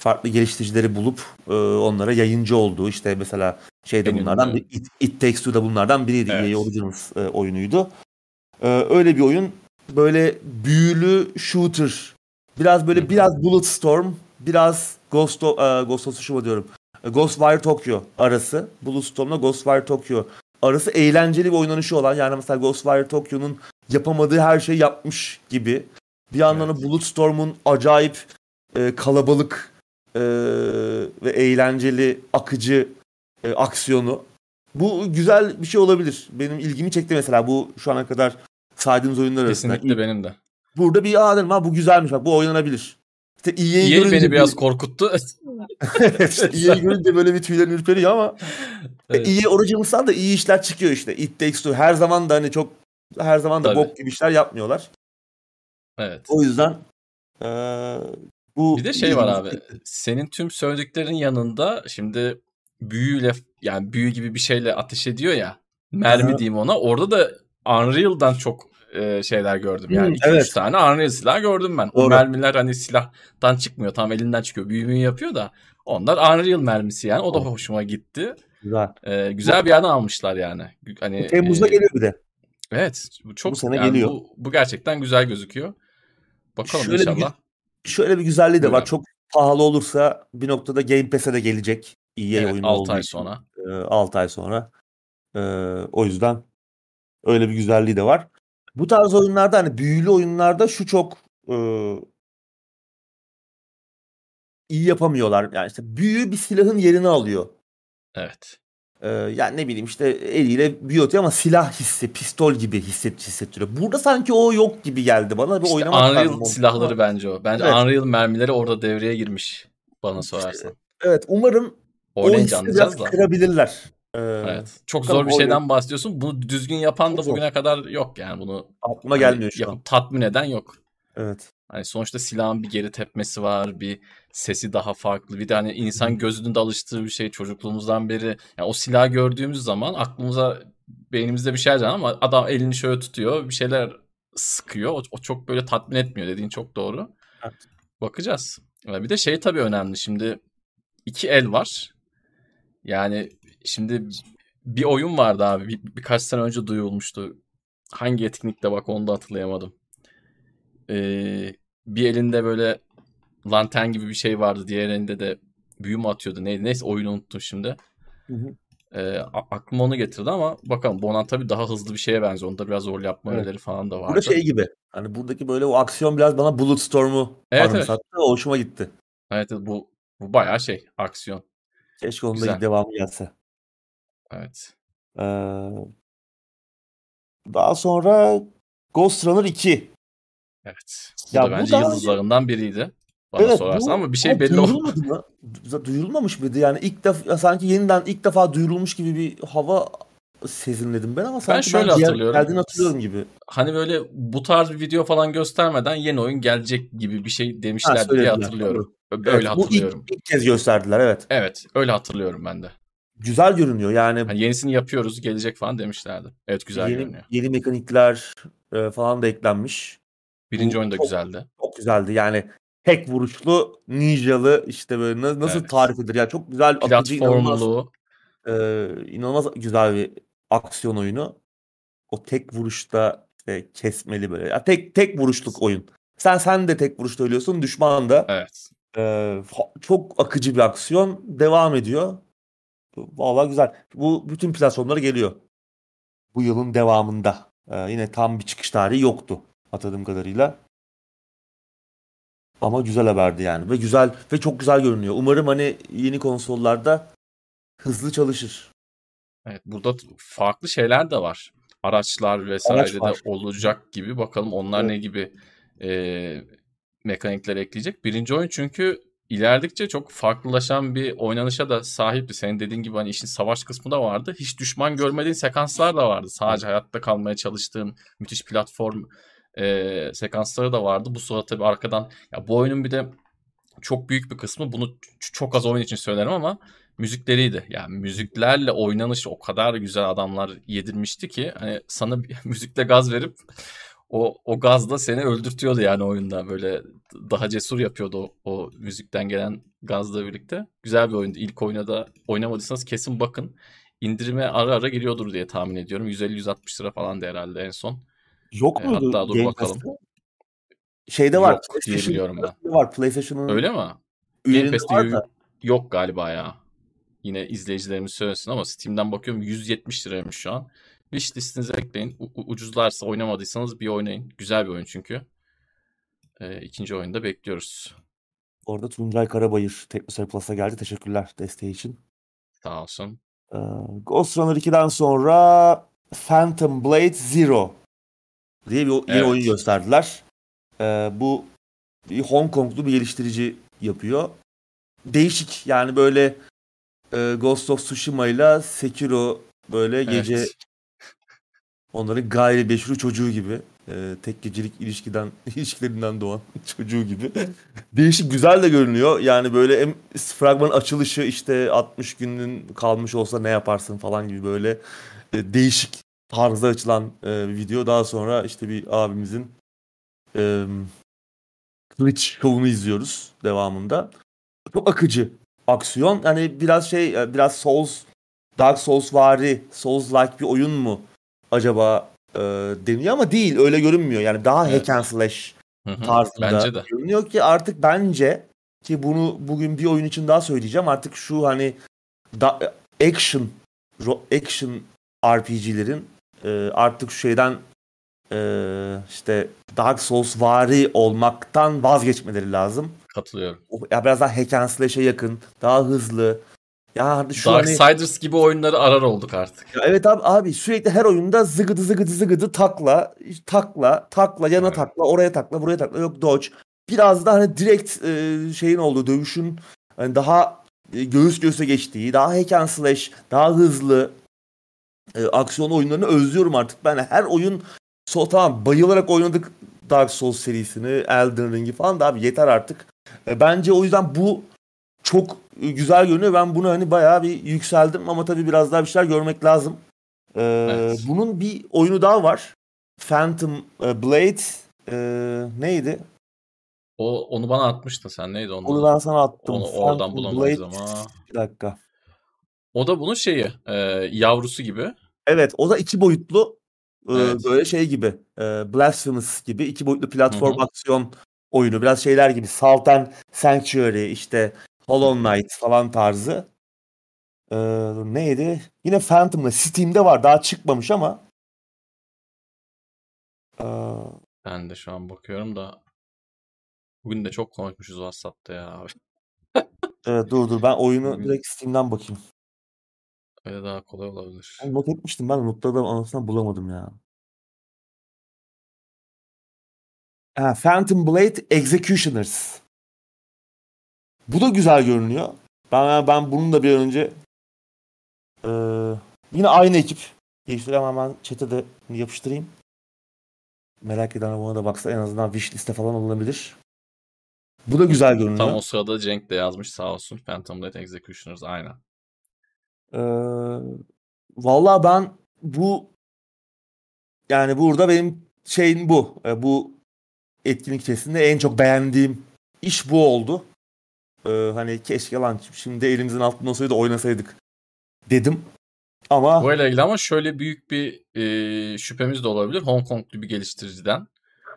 farklı geliştiricileri bulup e, onlara yayıncı olduğu işte mesela şeyde bunlardan bir It, It Takes Two'da bunlardan biriydi. Evet. EA Originals e, oyunuydu. E, öyle bir oyun böyle büyülü shooter biraz böyle Hı. biraz Bulletstorm biraz Ghost of, uh, Ghost of Tsushima diyorum. Ghostwire Tokyo arası. Bulletstorm'la Ghostwire Tokyo arası eğlenceli bir oynanışı olan yani mesela Ghostwire Tokyo'nun yapamadığı her şeyi yapmış gibi. Bir yandan evet. Bulletstorm'un acayip e, kalabalık e, ve eğlenceli akıcı e, aksiyonu. Bu güzel bir şey olabilir. Benim ilgimi çekti mesela bu şu ana kadar saydığımız oyunlar arasında. Kesinlikle benim de. Burada bir dedim ha bu güzelmiş bak bu oynanabilir. İşte EA'yi EA beni bir... biraz korkuttu. işte EA'yi görünce böyle bir tüylerim ürperiyor ama evet. EA Originals'tan da iyi işler çıkıyor işte. It Takes Two her zaman da hani çok her zaman da Tabii. bok gibi işler yapmıyorlar. Evet. O yüzden ee, bu bir de şey var abi. Senin tüm söylediklerin yanında şimdi büyüyle yani büyü gibi bir şeyle ateş ediyor ya. Mermi Aha. diyeyim ona. Orada da Unreal'dan çok e, şeyler gördüm. Yani 2-3 evet. tane Unreal silah gördüm ben. Doğru. O mermiler hani silahtan çıkmıyor. Tam elinden çıkıyor. Büyümüyü yapıyor da. Onlar Unreal mermisi yani. O da hoşuma gitti. Güzel. Ee, güzel bir yerden almışlar yani. Hani Temmuz'da e, geliyor bir de. Evet. Bu çok bu sene yani geliyor. Bu, bu gerçekten güzel gözüküyor. Bakalım şöyle inşallah. Bir, şöyle bir güzelliği de Buyurun. var. Çok pahalı olursa bir noktada Game Pass'e de gelecek. EA evet, oyunu 6 ay sonra. E, 6 ay sonra. E, o yüzden öyle bir güzelliği de var. Bu tarz oyunlarda hani büyülü oyunlarda şu çok e, iyi yapamıyorlar. Yani işte büyü bir silahın yerini alıyor. Evet. Ee, yani ne bileyim işte eliyle büyü atıyor ama silah hissi, pistol gibi hisset, hissettiriyor. Burada sanki o yok gibi geldi bana. Bir İşte oynamak Unreal lazım. silahları bence o. Bence Evet. Unreal mermileri orada devreye girmiş bana sorarsan. Evet umarım o Oynayınca hissi biraz da. kırabilirler. Ee, Evet. Çok zor bir şeyden bahsediyorsun. Bunu düzgün yapan da bugüne kadar yok yani. Bunu Aklıma hani gelmiyor şu an. tatmin eden yok. Evet. Hani sonuçta silahın bir geri tepmesi var, bir sesi daha farklı. Bir de hani insan gözünün de alıştığı bir şey çocukluğumuzdan beri. Yani o silahı gördüğümüz zaman aklımıza beynimizde bir şey canım ama adam elini şöyle tutuyor, bir şeyler sıkıyor. O, o çok böyle tatmin etmiyor dediğin çok doğru. Evet. Bakacağız. Bir de şey tabii önemli. Şimdi iki el var. Yani şimdi bir oyun vardı abi. Bir, birkaç sene önce duyulmuştu. Hangi etkinlikte bak onu da hatırlayamadım. Ee, bir elinde böyle lantern gibi bir şey vardı. Diğer elinde de büyü mü atıyordu? Neydi? Neyse oyunu unuttum şimdi. Hı hı. A- aklıma onu getirdi ama bakalım. Bonan tabii daha hızlı bir şeye benziyor. Onda biraz rol yapma Evet. öğeleri falan da vardı. Burada şey gibi. Hani buradaki böyle o aksiyon biraz bana Bulletstorm'u Evet, anımsattı. O hoşuma gitti. Evet evet, bu, bu bayağı şey aksiyon. Keşke onun da Güzel. devamı gelse. Evet. Ee, daha sonra Ghost Runner 2. Evet. Bu Ya da bu bence daha yıldızlarından biriydi. Bana Evet, sorarsan bu- ama bir şey belli. Duyurulmadı mı? Du- Duyurulmamış mıydı? Yani ilk defa sanki yeniden ilk defa duyurulmuş gibi bir hava sezinledim ben ama sanki şöyle diğer- hatırlıyorum. geldiğini hatırlıyorum gibi. Hani böyle bu tarz bir video falan göstermeden yeni oyun gelecek gibi bir şey Ha, demişler diye söylediler, hatırlıyorum. Öyle Evet, bu hatırlıyorum. ilk, ilk kez gösterdiler evet. Evet, öyle hatırlıyorum ben de. Güzel görünüyor yani. Hani yenisini yapıyoruz, gelecek falan demişlerdi. Evet güzel yeni, görünüyor. yeni mekanikler e, falan da eklenmiş. Birinci oyun da güzeldi. Çok güzeldi. Yani tek vuruşlu, ninjalı işte böyle na- nasıl Evet. tarif edilir? Yani çok güzel, akıcı, inanılmaz, e, inanılmaz güzel bir aksiyon oyunu. O tek vuruşta işte kesmeli böyle. Ya tek tek vuruşluk oyun. Sen sen de tek vuruşta ölüyorsun, düşman da. Evet. E, çok akıcı bir aksiyon devam ediyor. Vallahi güzel. Bu bütün platformlara geliyor. Bu yılın devamında. E, yine tam bir çıkış tarihi yoktu hatırladığım kadarıyla. Ama güzel haberdi yani ve güzel ve çok güzel görünüyor. Umarım hani yeni konsollarda hızlı çalışır. Evet, burada farklı şeyler de var. Araçlar vesaire de var. olacak gibi. Bakalım onlar Evet. ne gibi e, mekanikler ekleyecek. Birinci oyun çünkü ilerledikçe çok farklılaşan bir oynanışa da sahipti. Senin dediğin gibi hani işin savaş kısmı da vardı. Hiç düşman görmediğin sekanslar da vardı. Sadece hayatta kalmaya çalıştığın müthiş platform e, sekansları da vardı. Bu sırada tabii arkadan ya bu oyunun bir de çok büyük bir kısmı bunu çok az oyun için söylerim ama müzikleriydi. Yani müziklerle oynanış o kadar güzel adamlar yedirmişti ki hani sana müzikle gaz verip o o gazla seni öldürtüyordu yani oyunda böyle daha cesur yapıyordu o, o müzikten gelen gazla birlikte. Güzel bir oyundu. İlk oyuna da oynamadıysanız kesin bakın. İndirime ara ara geliyordur diye tahmin ediyorum. 150-160 lira falan da herhalde en son. Yok E, muydu hatta dur Game bakalım. Pass'te? Şeyde var. Yok diye PlayStation biliyorum ben. var. PlayStation'ın Öyle mi? Game Pass'te yok galiba ya. Yine izleyicilerimiz söylesin ama Steam'den bakıyorum 170 liraymış şu an. Wish listinize ekleyin. U- ucuzlarsa oynamadıysanız bir oynayın. Güzel bir oyun çünkü. Ee, ikinci oyunda bekliyoruz. Orada Tuncay Karabayır Teknoseyir Plus'a geldi. Teşekkürler desteği için. Sağ olsun. Ee, Ghost Runner 2'den sonra Phantom Blade Zero diye bir yeni Evet. oyun gösterdiler. Ee, bu bir Hong Konglu bir geliştirici yapıyor. Değişik yani böyle e, Ghost of Tsushima ile Sekiro böyle gece Evet. onların gayri beşru çocuğu gibi. e, tek gecelik ilişkiden ilişkilerinden doğan çocuğu gibi. Değişik güzel de görünüyor. Yani böyle hem fragmanın açılışı işte 60 günün kalmış olsa ne yaparsın falan gibi böyle e, değişik tarzda açılan e, bir video. Daha sonra işte bir abimizin e, kılıç şovunu izliyoruz devamında. Çok akıcı aksiyon. Yani biraz şey e, biraz Souls Dark Souls vari Souls like bir oyun mu acaba e, deniyor ama değil öyle görünmüyor. Yani daha Evet. hack and slash tarzında Bence de. görünüyor ki artık bence ki bunu bugün bir oyun için daha söyleyeceğim. Artık şu hani da, action action RPG'lerin e, artık şu şeyden e, işte Dark Souls vari olmaktan vazgeçmeleri lazım. Katılıyorum. Ya biraz daha hack and slash'e yakın, daha hızlı, Ya şu Darksiders hani... gibi oyunları arar olduk artık. Ya evet abi abi sürekli her oyunda zıgıdı zıgıdı zıgıdı takla takla takla yana evet. takla oraya takla buraya takla yok dodge. Biraz da hani direkt e, şeyin olduğu dövüşün hani daha e, göğüs göğüse geçtiği daha hack and slash daha hızlı e, aksiyon oyunlarını özlüyorum artık. Ben her oyun so tamam bayılarak oynadık Dark Souls serisini, Elden Ring'i falan da abi yeter artık. E, bence o yüzden bu çok güzel görünüyor. Ben bunu hani bayağı bir yükseldim ama tabii biraz daha bir şeyler görmek lazım. Ee, evet. Bunun bir oyunu daha var. Phantom e, Blade e, neydi? O onu bana atmıştın sen neydi onu? Onu ben sana attım. Onu Phantom oradan bulamayız Blade. ama. Bir dakika. O da bunun şeyi, e, yavrusu gibi. Evet, o da iki boyutlu e, evet. böyle şey gibi. E, Blasphemous gibi iki boyutlu platform Hı-hı. aksiyon oyunu. Biraz şeyler gibi. Salt and Sanctuary işte Hollow Knight falan tarzı. Ee, neydi? Yine Phantom'la Steam'de var. Daha çıkmamış ama. Ee... Ben de şu an bakıyorum da bugün de çok konuşmuşuz WhatsApp'ta ya. evet dur dur ben oyunu direkt Steam'den bakayım. Öyle daha kolay olabilir. Ben not etmiştim ben notlarda anasını bulamadım ya. Ha, Phantom Blade Executioners. Bu da güzel görünüyor. Ben ben bunun da bir önce ee, yine aynı ekip. Geliştireyim hemen chat'e de yapıştırayım. Merak eden buna da baksa en azından wish liste falan olabilir. Bu da güzel görünüyor. Tam o sırada Cenk de yazmış sağ olsun. Phantom Blade Executioners aynen. Ee, Valla ben bu yani burada benim şeyim bu. E, bu etkinlik içerisinde en çok beğendiğim iş bu oldu. Ee, hani keşke lan şimdi elimizin altında olsaydı oynasaydık dedim. Ama Bu ile ilgili ama şöyle büyük bir e, şüphemiz de olabilir. Hong Konglu bir geliştiriciden.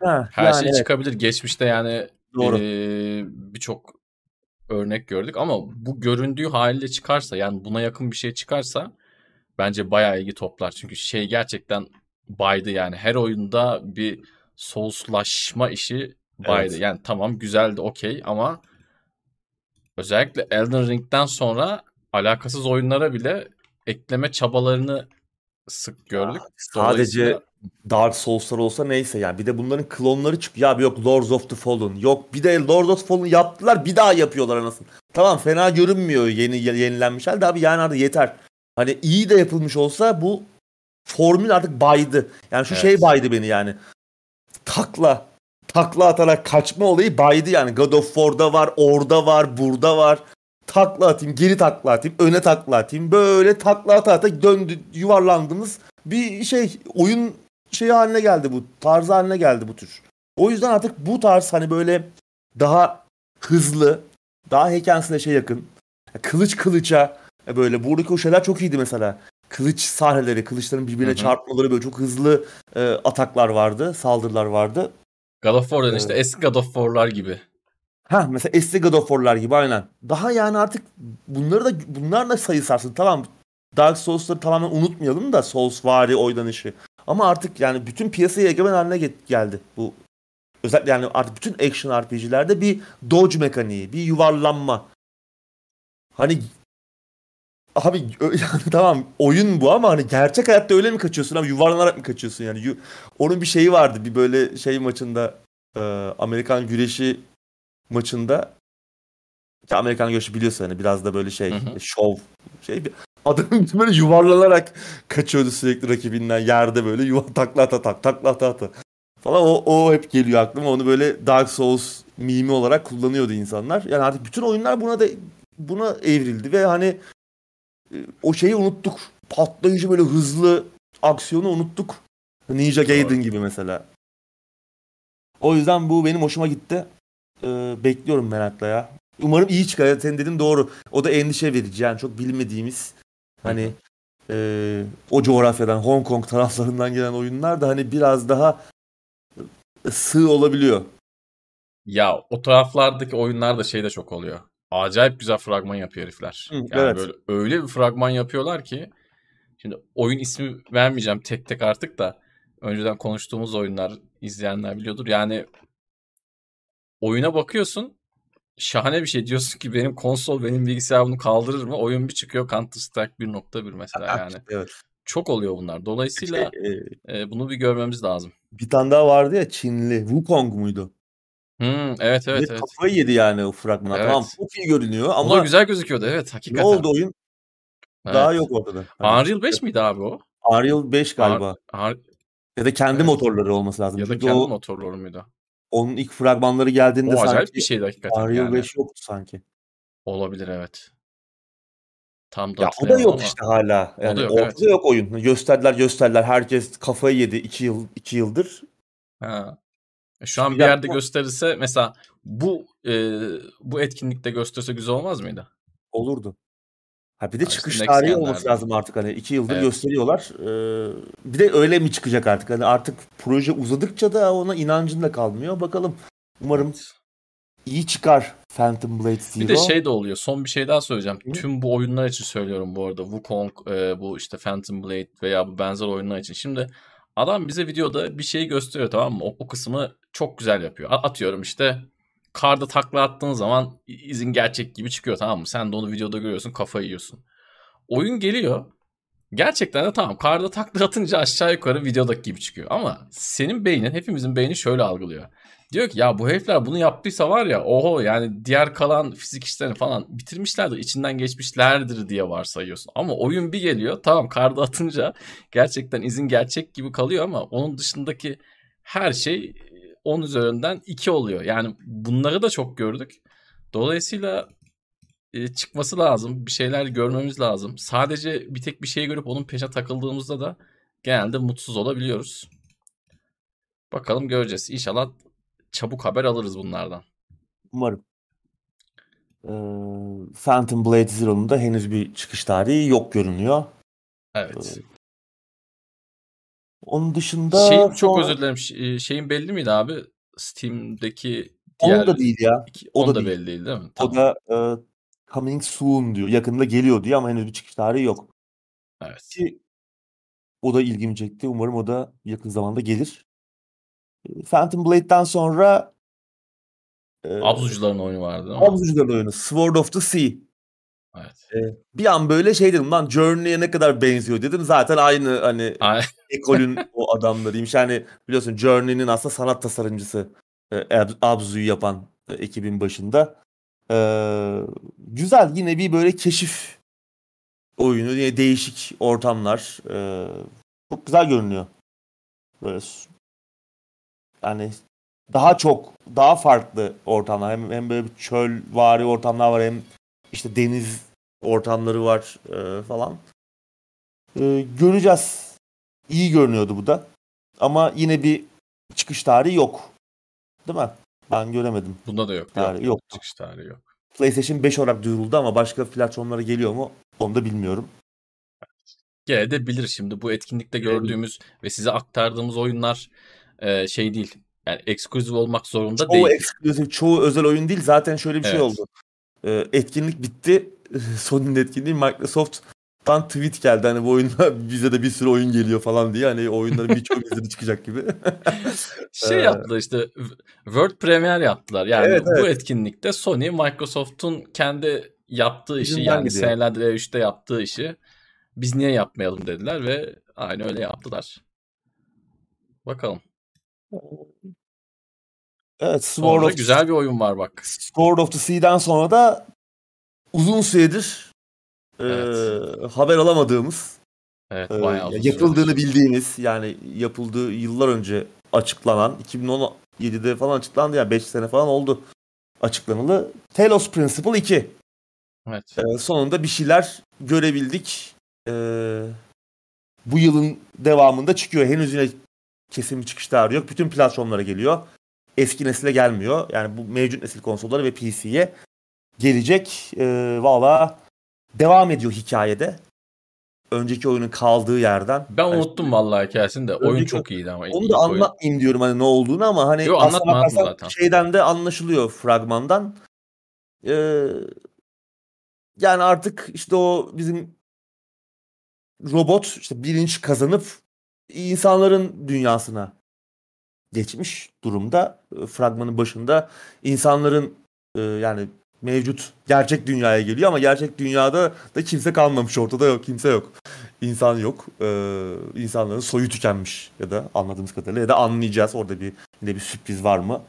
Ha, Her yani şey evet. çıkabilir. Geçmişte yani Doğru. E, birçok örnek gördük ama bu göründüğü haliyle çıkarsa yani buna yakın bir şey çıkarsa bence bayağı ilgi toplar. Çünkü şey gerçekten baydı yani her oyunda bir soulslaşma işi baydı. Evet. Yani tamam güzeldi okey ama özellikle Elden Ring'den sonra alakasız oyunlara bile ekleme çabalarını sık gördük. Ya, sadece Dark Souls'lar olsa neyse yani bir de bunların klonları çık ya yok Lords of the Fallen yok bir de Lords of the Fallen yaptılar bir daha yapıyorlar anasını. Tamam fena görünmüyor yeni yenilenmiş halde abi yani artık yeter. Hani iyi de yapılmış olsa bu formül artık baydı. Yani şu şey evet. şey baydı beni yani. Takla takla atarak kaçma olayı baydı yani. God of War'da var, orada var, burada var. Takla atayım, geri takla atayım, öne takla atayım. Böyle takla ata ata döndü, yuvarlandığımız bir şey oyun şey haline geldi bu. Tarzı haline geldi bu tür. O yüzden artık bu tarz hani böyle daha hızlı, daha hekensine şey yakın. Kılıç kılıça böyle buradaki o şeyler çok iyiydi mesela. Kılıç sahneleri, kılıçların birbirine Hı-hı. çarpmaları böyle çok hızlı e, ataklar vardı, saldırılar vardı. God of War'dan evet. işte eski God of War'lar gibi. Ha mesela eski God of War'lar gibi aynen. Daha yani artık bunları da bunlar da sayı sarsın. Tamam Dark Souls'ları tamamen unutmayalım da Souls vari oynanışı. Ama artık yani bütün piyasaya egemen haline geldi bu. Özellikle yani artık bütün action RPG'lerde bir dodge mekaniği, bir yuvarlanma. Hani Abi yani tamam oyun bu ama hani gerçek hayatta öyle mi kaçıyorsun abi yuvarlanarak mı kaçıyorsun yani? Onun bir şeyi vardı bir böyle şey maçında e, Amerikan güreşi maçında ki Amerikan güreşi biliyorsun hani biraz da böyle şey hı hı. şov şey adam böyle yuvarlanarak kaçıyordu sürekli rakibinden yerde böyle yuva takla ata tak takla ata ata falan o, o hep geliyor aklıma onu böyle Dark Souls mimi olarak kullanıyordu insanlar. Yani artık bütün oyunlar buna da buna evrildi ve hani o şeyi unuttuk. Patlayıcı böyle hızlı aksiyonu unuttuk. Ninja Gaiden gibi mesela. O yüzden bu benim hoşuma gitti. Ee, bekliyorum merakla ya. Umarım iyi çıkar. Sen dedin doğru. O da endişe verici. Yani çok bilmediğimiz hani e, o coğrafyadan Hong Kong taraflarından gelen oyunlar da hani biraz daha sığ olabiliyor. Ya o taraflardaki oyunlar da şey de çok oluyor acayip güzel fragman yapıyor herifler. Hı, yani evet. böyle öyle bir fragman yapıyorlar ki şimdi oyun ismi vermeyeceğim tek tek artık da önceden konuştuğumuz oyunlar izleyenler biliyordur. Yani oyuna bakıyorsun şahane bir şey diyorsun ki benim konsol benim bilgisayar bunu kaldırır mı? Oyun bir çıkıyor Counter Strike 1.1 mesela yani. Evet. Çok oluyor bunlar. Dolayısıyla Şey, e, e, bunu bir görmemiz lazım. bir tane daha vardı ya Çinli. Wukong muydu? Hmm, evet evet Evet, evet. kafayı yedi yani o fragmana. Evet. Tamam çok iyi görünüyor da ama güzel gözüküyordu evet ne hakikaten. oldu oyun? Daha Evet. yok ortada. Hani Unreal 5 miydi abi o? Unreal 5 galiba. Ar- Ya da kendi Evet. motorları olması lazım. ya da Çünkü kendi o, motorları mıydı? Onun ilk fragmanları geldiğinde O sanki bir şeydi hakikaten Unreal yani. 5 yoktu sanki. Olabilir evet. Tam da Ya o da yok ama. işte hala. Yani yok, ortada evet. yok oyun. Gösterdiler gösterdiler. Herkes kafayı yedi 2 yıl 2 yıldır. Ha. E, Şu an bir yerde gösterirse mesela bu e, bu etkinlikte gösterirse güzel olmaz mıydı? Olurdu. Ha bir de işte çıkış tarihi olması lazım artık hani 2 yıldır Evet. gösteriyorlar. Ee, bir de öyle mi çıkacak artık? Hani artık proje uzadıkça da ona inancın da kalmıyor. Bakalım. Umarım iyi çıkar Phantom Blade Zero. Bir de şey de oluyor. Son bir şey daha söyleyeceğim. Hı. Tüm bu oyunlar için söylüyorum bu arada. Wukong, e, bu işte Phantom Blade veya bu benzer oyunlar için. Şimdi adam bize videoda bir şeyi gösteriyor tamam mı? O, o kısmı çok güzel yapıyor. Atıyorum işte karda takla attığın zaman izin gerçek gibi çıkıyor tamam mı? Sen de onu videoda görüyorsun kafayı yiyorsun. Oyun geliyor. Gerçekten de tamam karda takla atınca aşağı yukarı videodaki gibi çıkıyor. Ama senin beynin hepimizin beyni şöyle algılıyor. Diyor ki ya bu herifler bunu yaptıysa var ya oho yani diğer kalan fizik işlerini falan bitirmişlerdir içinden geçmişlerdir diye varsayıyorsun. Ama oyun bir geliyor tamam karda atınca gerçekten izin gerçek gibi kalıyor ama onun dışındaki her şey 10 üzerinden 2 oluyor. Yani bunları da çok gördük. Dolayısıyla e, çıkması lazım. Bir şeyler görmemiz lazım. Sadece bir tek bir şey görüp onun peşine takıldığımızda da genelde mutsuz olabiliyoruz. Bakalım göreceğiz. İnşallah çabuk haber alırız bunlardan. Umarım. Ee, Phantom Blade Zero'nun da henüz bir çıkış tarihi yok görünüyor. Evet. Onun dışında Şeyin çok sonra- özür dilerim. E, Şeyin belli miydi abi? Steam'deki diğer da değil ya. iki- o da da değil. belli değil değil mi? O Tamam. da e, coming soon diyor. Yakında geliyor diyor ama henüz bir çıkış tarihi yok. Evet. Ki o da ilgimi çekti. Umarım o da yakın zamanda gelir. E, Phantom Blade'den sonra e, Abzucuların oyunu vardı? Abzucuların oyunu Sword of the Sea. Evet. Bir an böyle şey dedim lan Journey'e ne kadar benziyor dedim. Zaten aynı hani ekolün o adamlarıymış. Yani biliyorsun Journey'nin aslında sanat tasarımcısı e, Ab- Abzu'yu yapan e, ekibin başında. E, güzel yine bir böyle keşif oyunu. Yine değişik ortamlar. E, çok güzel görünüyor. Böyle yani daha çok daha farklı ortamlar. Hem, hem böyle bir çöl vari ortamlar var hem işte deniz ortamları var e, falan. E, göreceğiz. İyi görünüyordu bu da. Ama yine bir çıkış tarihi yok. Değil mi? Ben göremedim. bunda da yok. Tarih yok. yok. Çıkış tarihi yok. PlayStation 5 olarak duyuruldu ama başka platformlara geliyor mu? Onu da bilmiyorum. Gene de bilir şimdi bu etkinlikte gördüğümüz ve size aktardığımız oyunlar e, şey değil. Yani ekskluzif olmak zorunda Çoğu değil. eksklusif, çoğu özel oyun değil. Zaten şöyle bir şey Evet. oldu. Ee, etkinlik bitti. Sony'nin etkinliği Microsoft'tan tweet geldi. Hani bu oyunda bize de bir sürü oyun geliyor falan diye. Hani oyunların birçoğu bize de çıkacak gibi. Şey yaptılar işte World Premiere yaptılar. Yani Evet, bu evet. etkinlikte Sony Microsoft'un kendi yaptığı işi yani gidiyor. senelerdir E3'te yaptığı işi biz niye yapmayalım dediler ve aynı öyle yaptılar. Bakalım. Evet, Sword Sonra of, güzel bir oyun var bak. Sword of the Sea'den sonra da uzun süredir e, Evet. haber alamadığımız Evet bayağı uzun yapıldığını süredir. bildiğimiz yani yapıldığı yıllar önce açıklanan 2017'de falan açıklandı ya 5 sene falan oldu açıklanalı. Telos Principle 2. Evet. Ee, sonunda bir şeyler görebildik. Ee, bu yılın devamında çıkıyor. Henüz yine kesin bir çıkış tarihi yok. Bütün platformlara geliyor. Eski nesile gelmiyor. Yani bu mevcut nesil konsollara ve PC'ye gelecek. Ee, Valla devam ediyor hikayede. Önceki oyunun kaldığı yerden. Ben Yani unuttum vallahi hikayesini de. Oyun çok iyiydi ama. onu da oyun. anlatmayayım diyorum hani ne olduğunu ama hani Yo, anlatma, zaten. şeyden de anlaşılıyor fragmandan. Ee, yani artık işte o bizim robot işte bilinç kazanıp insanların dünyasına geçmiş durumda. Ee, Fragmanın başında insanların e, yani mevcut gerçek dünyaya geliyor ama gerçek dünyada da kimse kalmamış ortada yok kimse yok. İnsan yok. Ee, insanların soyu tükenmiş ya da anladığımız kadarıyla ya da anlayacağız orada bir yine bir sürpriz var mı?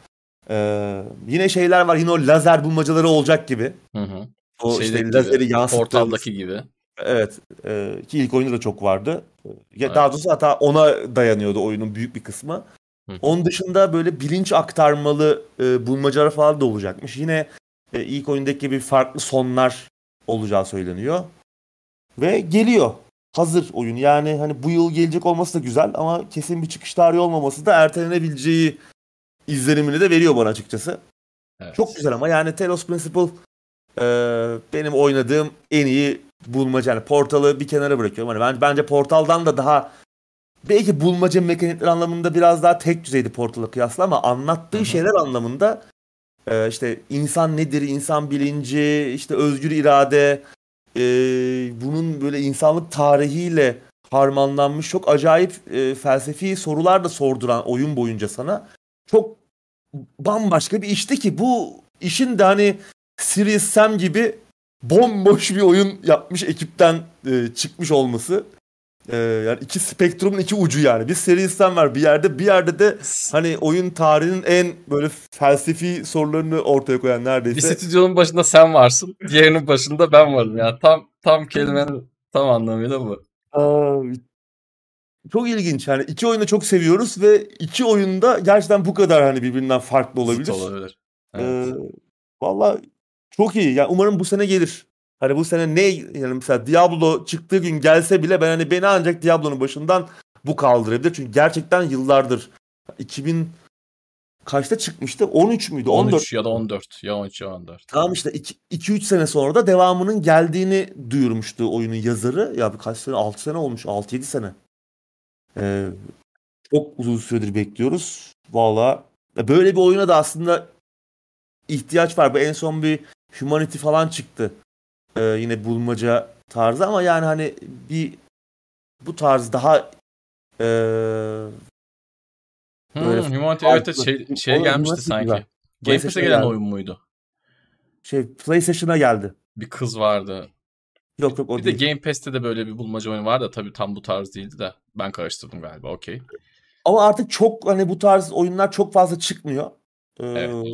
Ee, yine şeyler var yine o lazer bulmacaları olacak gibi. Hı hı. O Şeydeki işte gibi, lazeri yansıttığımız. Portaldaki gibi. Evet. E, ki ilk oyunda da çok vardı. Ya Evet. Daha doğrusu hatta ona dayanıyordu oyunun büyük bir kısmı. Hı. Onun dışında böyle bilinç aktarmalı e, bulmacalar falan da olacakmış. Yine e, ilk oyundaki gibi farklı sonlar olacağı söyleniyor. Ve geliyor. Hazır oyun. Yani hani bu yıl gelecek olması da güzel ama kesin bir çıkış tarihi olmaması da ertelenebileceği izlenimini de veriyor bana açıkçası. Evet. Çok güzel ama yani Telos Principle e, benim oynadığım en iyi bulmaca. Yani Portal'ı bir kenara bırakıyorum. Hani ben, bence Portal'dan da daha belki bulmaca mekanikler anlamında biraz daha tek düzeydi Portal'a kıyasla ama anlattığı Hı hı. şeyler anlamında e, işte insan nedir, insan bilinci, işte özgür irade, e, bunun böyle insanlık tarihiyle harmanlanmış çok acayip e, felsefi sorular da sorduran oyun boyunca sana çok bambaşka bir işti ki bu işin de hani Serious Sam gibi bomboş bir oyun yapmış ekipten e, çıkmış olması. E, yani iki spektrumun iki ucu yani. Bir Serious Sam var bir yerde bir yerde de hani oyun tarihinin en böyle felsefi sorularını ortaya koyan Bir neredeyse. stüdyonun başında sen varsın. Diğerinin başında ben varım. Yani tam tam kelimenin tam anlamıyla bu. Aa, çok ilginç. Yani iki oyunu çok seviyoruz ve iki oyunda gerçekten bu kadar hani birbirinden farklı olabilir. Zıt olabilir. Evet. Ee, Valla çok iyi. Yani umarım bu sene gelir. Hani bu sene ne yani mesela Diablo çıktığı gün gelse bile ben hani beni ancak Diablo'nun başından bu kaldırabilir. Çünkü gerçekten yıllardır 2000 kaçta çıkmıştı? 13 müydü? 14. 13 ya da 14. Ya 13 ya 14. Tamam işte 2-3 sene sonra da devamının geldiğini duyurmuştu oyunun yazarı. Ya bir kaç sene? 6 sene olmuş. 6-7 sene. Ee, çok uzun süredir bekliyoruz. Valla böyle bir oyuna da aslında ihtiyaç var. Bu en son bir Humanity falan çıktı. Ee, yine bulmaca tarzı ama yani hani bir bu tarz daha ee, Hmm, Böyle Humanity evet şey, şeye gelmişti sanki. güzel. Game Pass'e gelen geldi. oyun muydu? şey PlayStation'a geldi. Bir kız vardı. Yok yok o Bir de değil. Game Pass'te de böyle bir bulmaca oyunu vardı da tabii tam bu tarz değildi de. Ben karıştırdım galiba okey. Ama artık çok hani bu tarz oyunlar çok fazla çıkmıyor. Ee, Evet.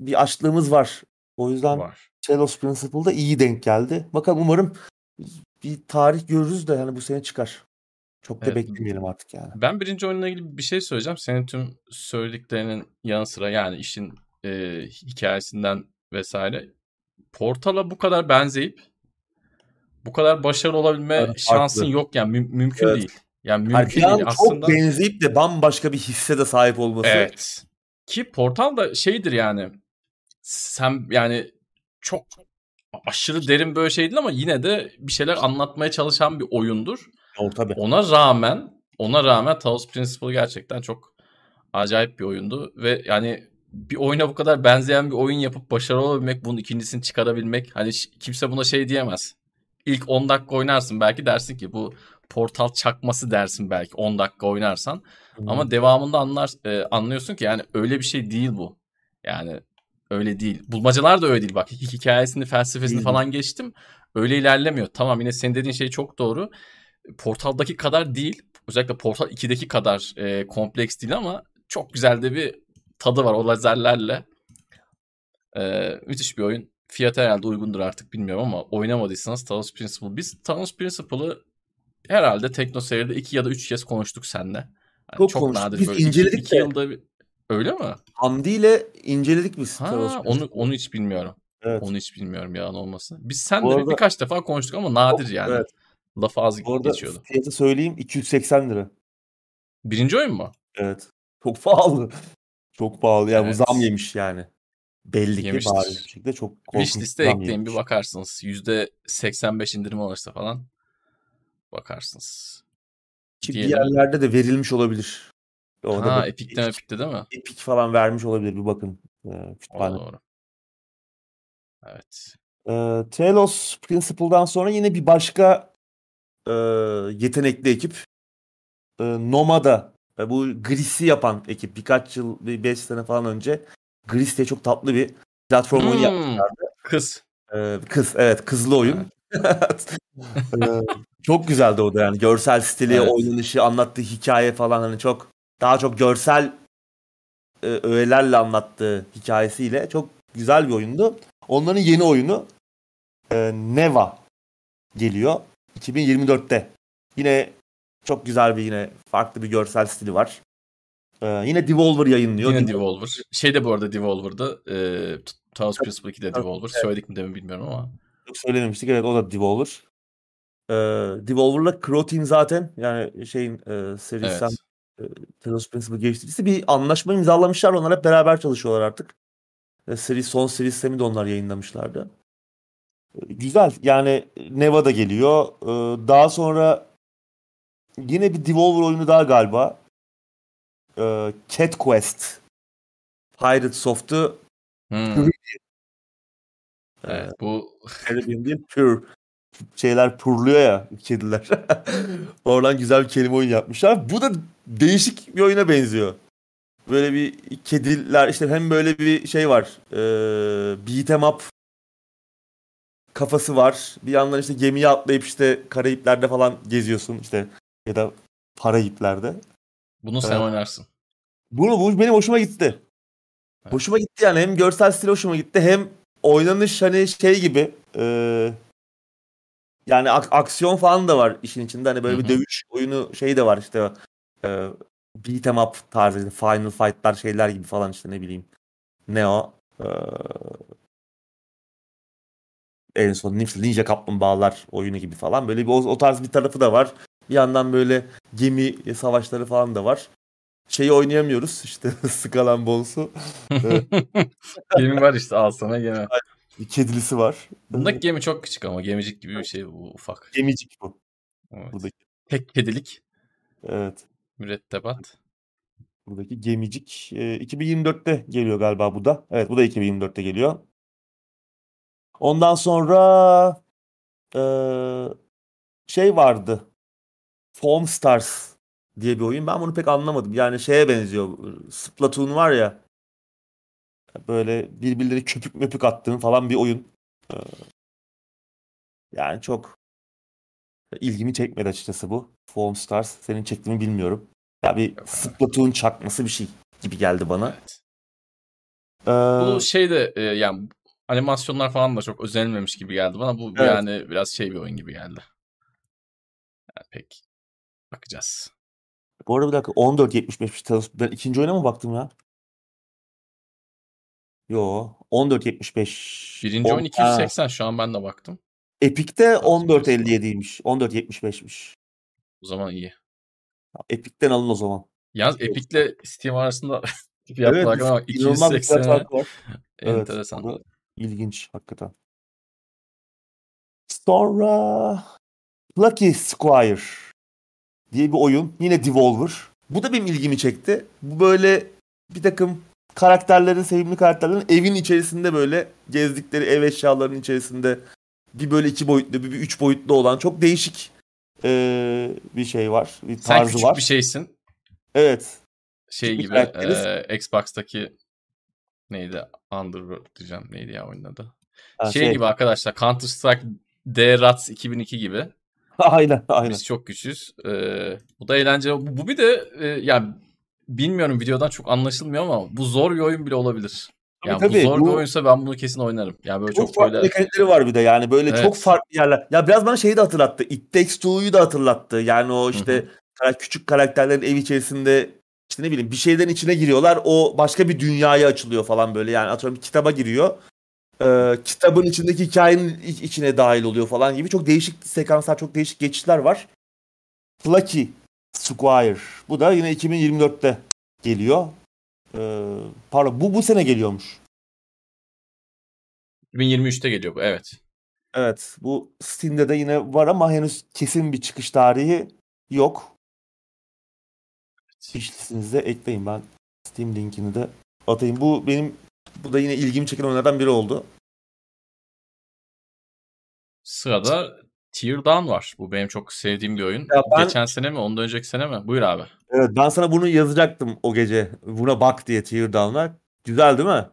bir açlığımız var. O yüzden Var. Talos Principle'da iyi denk geldi. Bakalım umarım bir tarih görürüz de yani bu sene çıkar. Çok da Evet. beklemeyelim artık yani. Ben birinci oyunla ilgili bir şey söyleyeceğim. Senin tüm söylediklerinin yanı sıra yani işin e, hikayesinden vesaire. Portal'a bu kadar benzeyip bu kadar başarılı olabilme Evet, şansın farklı. yok yani mü- mümkün Evet. değil. Yani mümkün değil çok aslında. benzeyip de bambaşka bir hisse de sahip olması. Evet. Ki Portal da şeydir yani. Sen yani çok aşırı derin böyle şey değil ama yine de bir şeyler anlatmaya çalışan bir oyundur. O tabii. Ona rağmen ona rağmen Talos Principle gerçekten çok acayip bir oyundu ve yani bir oyuna bu kadar benzeyen bir oyun yapıp başarılı olabilmek, bunun ikincisini çıkarabilmek hani kimse buna şey diyemez. İlk 10 dakika oynarsın belki dersin ki bu portal çakması dersin belki 10 dakika oynarsan. Ama devamında anlar e, anlıyorsun ki yani öyle bir şey değil bu. Yani öyle değil. Bulmacalar da öyle değil bak. Hi- Hikayesini, felsefesini Değil. falan geçtim. Öyle ilerlemiyor. Tamam yine senin dediğin şey çok doğru. Portal'daki kadar değil. Özellikle Portal 2'deki kadar e, kompleks değil ama çok güzel de bir tadı var o lazerlerle. E, müthiş bir oyun. Fiyatı herhalde uygundur artık bilmiyorum ama oynamadıysanız Talos Principle. Biz Talos Principle'ı herhalde Tekno seride 2 ya da 3 kez konuştuk seninle. Yani Çok çok konuştuk. nadir Biz böyle. iki- inceledik iki de. yılda bir... Öyle mi? Hamdi ile inceledik biz. Ha, onu onu hiç bilmiyorum. Evet. Onu hiç bilmiyorum yalan olmasın. Biz Bu bir- arada- birkaç defa konuştuk ama nadir yani. evet. Lafı az Bu arada geçiyordu. fiyatı söyleyeyim 280 lira. Birinci oyun mu? Evet. Çok pahalı. Çok pahalı. Yani Evet. bu zam yemiş yani. Belli ki bariz bir şekilde çok korkunç Wishlist'e ekleyin bir yemiş. bakarsınız. %85 indirim olursa falan bakarsınız. Ki bir yerlerde de verilmiş olabilir. Orada Ha bak- Epic'te Epic'te değil mi? Epic falan vermiş olabilir bir bakın. Kütüphane. doğru. Evet. Ee, Telos Principle'dan sonra yine bir başka e, yetenekli ekip. E, Nomada. E, bu Gris'i yapan ekip. Birkaç yıl, bir 5 sene falan önce Gris diye çok tatlı bir Platform oyunu Hmm. yapmışlardı. Kız. Ee, kız evet kızlı oyun. Ee, çok güzeldi o da yani görsel stili, Evet. oynanışı, anlattığı hikaye falan hani çok daha çok görsel e, öğelerle anlattığı hikayesiyle çok güzel bir oyundu. Onların yeni oyunu e, Neva geliyor 2024'te. Yine çok güzel bir yine farklı bir görsel stili var. Ee, yine Devolver yayınlıyor. Yine Devolver- Devolver. Şey de bu arada Devolver'da. E, Talos Principle 2 de Devolver. evet. Söyledik mi demin bilmiyorum ama. Çok söylememiştik. Evet o da Devolver. Ee, Devolver'la Crow Team zaten yani şeyin e, serisinden Evet. Talos Principle geliştiricisi bir anlaşma imzalamışlar. Onlar hep beraber çalışıyorlar artık. E, seri, son seri sistemi de onlar yayınlamışlardı. E, güzel. Yani Nevada geliyor. E, daha sonra yine bir Devolver oyunu daha galiba. E, Cat Quest. Pirate Soft'u Hmm. Ee, Evet, bu Caribbean değil, pure. Şeyler purluyor ya kediler. Oradan güzel bir kelime oyun yapmışlar. Bu da değişik bir oyuna benziyor. Böyle bir kediler işte hem böyle bir şey var. E, beat em up kafası var. Bir yandan işte gemiye atlayıp işte Karayipler'de falan geziyorsun işte ya da Parayipler'de. bunu sen Evet. oynarsın. Bunu bu benim hoşuma gitti. Evet. Hoşuma gitti yani hem görsel stil hoşuma gitti hem oynanış hani şey gibi e, yani ak- aksiyon falan da var işin içinde hani böyle Hı bir dövüş oyunu şey de var işte e, beat em up tarzı final fight'lar şeyler gibi falan işte ne bileyim ne o E, en son Ninja, Kaplumbağalar oyunu gibi falan böyle bir o, o tarz bir tarafı da var. Bir yandan böyle gemi savaşları falan da var. Şeyi oynayamıyoruz işte Skalan Balls'u. Gemi var işte al sana gemi. Bir kedilisi var. Bundaki gemi çok küçük ama gemicik gibi bir şey bu ufak. Gemicik bu. Evet. Buradaki. Tek kedilik Evet. mürettebat. Buradaki gemicik. Ee, 2024'te geliyor galiba bu da. Evet bu da 2024'te geliyor. Ondan sonra ee, şey vardı. Foam Stars diye bir oyun. Ben bunu pek anlamadım. Yani şeye benziyor. Splatoon var ya. Böyle birbirleri köpük möpük attığın falan bir oyun. Ee, yani çok ilgimi çekmedi açıkçası bu. Foam Stars. Senin çektiğini bilmiyorum. Ya bir. Splatoon çakması bir şey gibi geldi bana. Evet. Ee, Bu şey de e, yani animasyonlar falan da çok özenilmemiş gibi geldi bana. Bu Evet. yani biraz şey bir oyun gibi geldi. Yani pek bakacağız. bu arada bir dakika 14.75'miş Talos. Ben ikinci oyuna mı baktım ya? Yo 14.75. Birinci On- oyun Ha, 280 şu an ben de baktım. Epic'te Talos 14.57'ymiş. 14.75'miş. O zaman iyi. Epic'ten alın o zaman. Yalnız Epic'le Steam arasında fiyat Evet, farkına bak. inanılmaz bir fiyat 280'e farkı var. Evet, enteresan. da ilginç hakikaten. Sonra Lucky Squire diye bir oyun. Yine Devolver. Bu da benim ilgimi çekti. Bu böyle bir takım karakterlerin, sevimli karakterlerin evin içerisinde böyle gezdikleri ev eşyalarının içerisinde bir böyle iki boyutlu, bir, bir üç boyutlu olan çok değişik eee, bir şey var. Bir Sen tarzı küçük var. bir şeysin. Evet. Şey gibi e, Xbox'taki neydi? Underworld diyeceğim. Neydi ya oyunun adı? Ha, şey, gibi arkadaşlar Counter Strike D-Rats 2002 gibi. aynen, aynen. Biz çok güçlüyüz. Ee, bu da eğlenceli. Bu, bu bir de e, yani bilmiyorum videodan çok anlaşılmıyor ama bu zor bir oyun bile olabilir. Tabii, Yani tabii. bu zor bir Bu- oyunsa ben bunu kesin oynarım. Yani böyle Çok, çok, farklı böyle mekanikleri var bir de yani böyle Evet. çok farklı yerler. Ya biraz bana şeyi de hatırlattı. It Takes Two'yu da hatırlattı. Yani o işte küçük karakterlerin ev içerisinde işte ne bileyim bir şeylerin içine giriyorlar. O başka bir dünyaya açılıyor falan böyle. Yani atıyorum bir kitaba giriyor. Ee, kitabın içindeki hikayenin iç- içine dahil oluyor falan gibi. Çok değişik sekanslar, çok değişik geçişler var. Lucky Squire. Bu da yine 2024'te geliyor. Ee, pardon bu bu sene geliyormuş. 2023'te geliyor bu. Evet. Evet, bu Steam'de de yine var ama henüz kesin bir çıkış tarihi yok. Wishlist'inize ekleyin. Ben Steam linkini de atayım. Bu benim bu da yine ilgimi çeken oyunlardan biri oldu. Sırada Tear Down var. Bu benim çok sevdiğim bir oyun. Ya ben- Geçen sene mi? Ondan önceki sene mi? Buyur abi. Evet, ben sana bunu yazacaktım o gece. Buna bak diye Teardown'a. Güzel değil mi?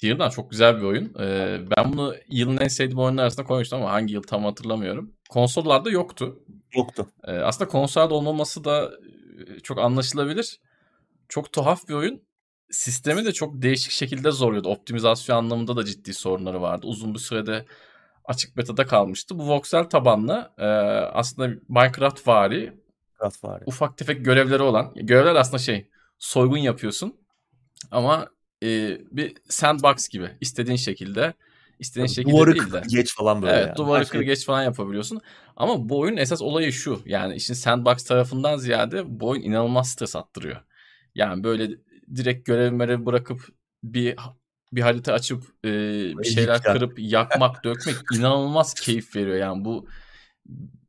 Teardown çok güzel bir oyun. Ee, ben bunu yılın en sevdiğim oyunlar arasında koymuştum ama hangi yıl tam hatırlamıyorum. Konsollarda yoktu. Yoktu. Ee, aslında konsolda olmaması da e, çok anlaşılabilir. Çok tuhaf bir oyun. Sistemi de çok değişik şekilde zorluyordu. Optimizasyon anlamında da ciddi sorunları vardı. Uzun bir sürede açık beta'da kalmıştı. Bu voxel tabanlı e, aslında Minecraft vari Minecraft vari. ufak tefek görevleri olan. Görevler aslında şey soygun yapıyorsun ama e, bir sandbox gibi istediğin şekilde istediğin şekilde Duvarı değil de. geç falan böyle Evet yani. duvarı kır geç falan yapabiliyorsun. Ama bu oyunun esas olayı şu. Yani işin sandbox tarafından ziyade bu oyun inanılmaz stres attırıyor. Yani böyle direkt görev merev bırakıp bir bir harita açıp e, bir şeyler kırıp yakmak dökmek inanılmaz keyif veriyor. Yani bu